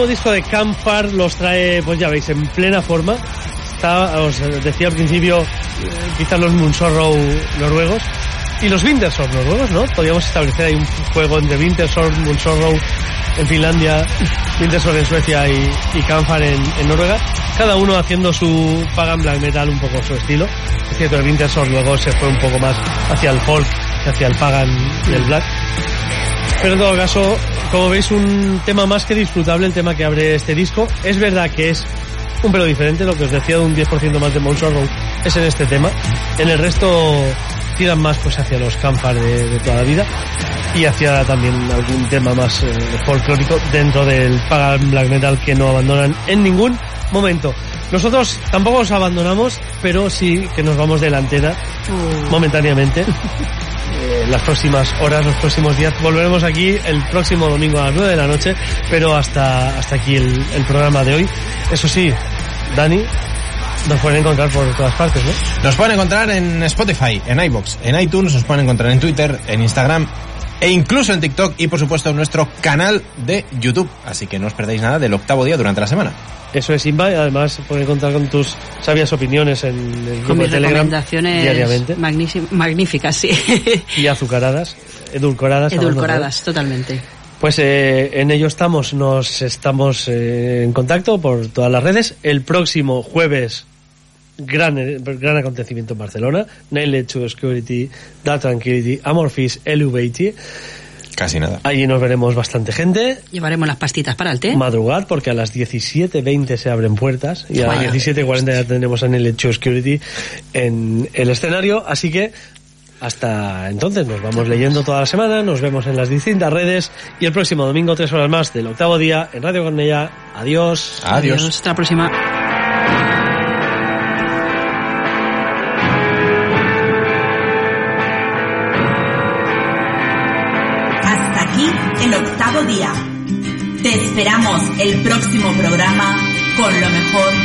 Nuevo disco de Campfar los trae, pues ya veis, en plena forma. Os decía al principio, eh, quizás los Moonsorrow noruegos y los Wintersorrow noruegos, ¿no? Podríamos establecer ahí un juego entre Wintersorrow, Moonsorrow en Finlandia, Wintersorrow en Suecia y, y en, Noruega. Cada uno haciendo su pagan black metal un poco su estilo. Es cierto, el Wintersorrow luego se fue un poco más hacia el folk que hacia el pagan y el black. Pero en todo caso, como veis, un tema más que disfrutable, el tema que abre este disco. Es verdad que es un pelo diferente, lo que os decía de un 10% más de Monsorrow es en este tema. En el resto tiran más pues hacia los campar de, de toda la vida y hacia también algún tema más eh, folclórico dentro del pagan black metal que no abandonan en ningún momento. Nosotros tampoco os abandonamos, pero sí que nos vamos de la antena momentáneamente. Las próximas horas, los próximos días. Volveremos aquí el próximo domingo a las 9 de la noche, pero hasta, hasta aquí el, el programa de hoy. Eso sí, Dani, nos pueden encontrar por todas partes, ¿no? Nos pueden encontrar en Spotify, en iBox, en iTunes, nos pueden encontrar en Twitter, en Instagram e incluso en TikTok y por supuesto en nuestro canal de YouTube. Así que no os perdáis nada del octavo día durante la semana. Eso es Inba y además pueden contar con tus sabias opiniones en el grupo Con mis de Telegram recomendaciones diariamente magnífi- magníficas, sí. y azucaradas, edulcoradas. Edulcoradas, totalmente. Pues eh, en ello estamos, nos estamos eh, en contacto por todas las redes. El próximo jueves, gran, gran acontecimiento en Barcelona. Nailed to Security, Data Tranquility, Amorphis, Elevate. Casi nada. Allí nos veremos bastante gente. Llevaremos las pastitas para el té. Madrugad, porque a las 17.20 se abren puertas y a las 17.40 ya tendremos a Nailed to Security en el escenario. Así que hasta entonces nos vamos leyendo toda la semana, nos vemos en las distintas redes y el próximo domingo tres horas más del octavo día en Radio Cornella. Adiós. Adiós. Hasta la próxima. El próximo programa con lo mejor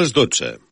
les 12.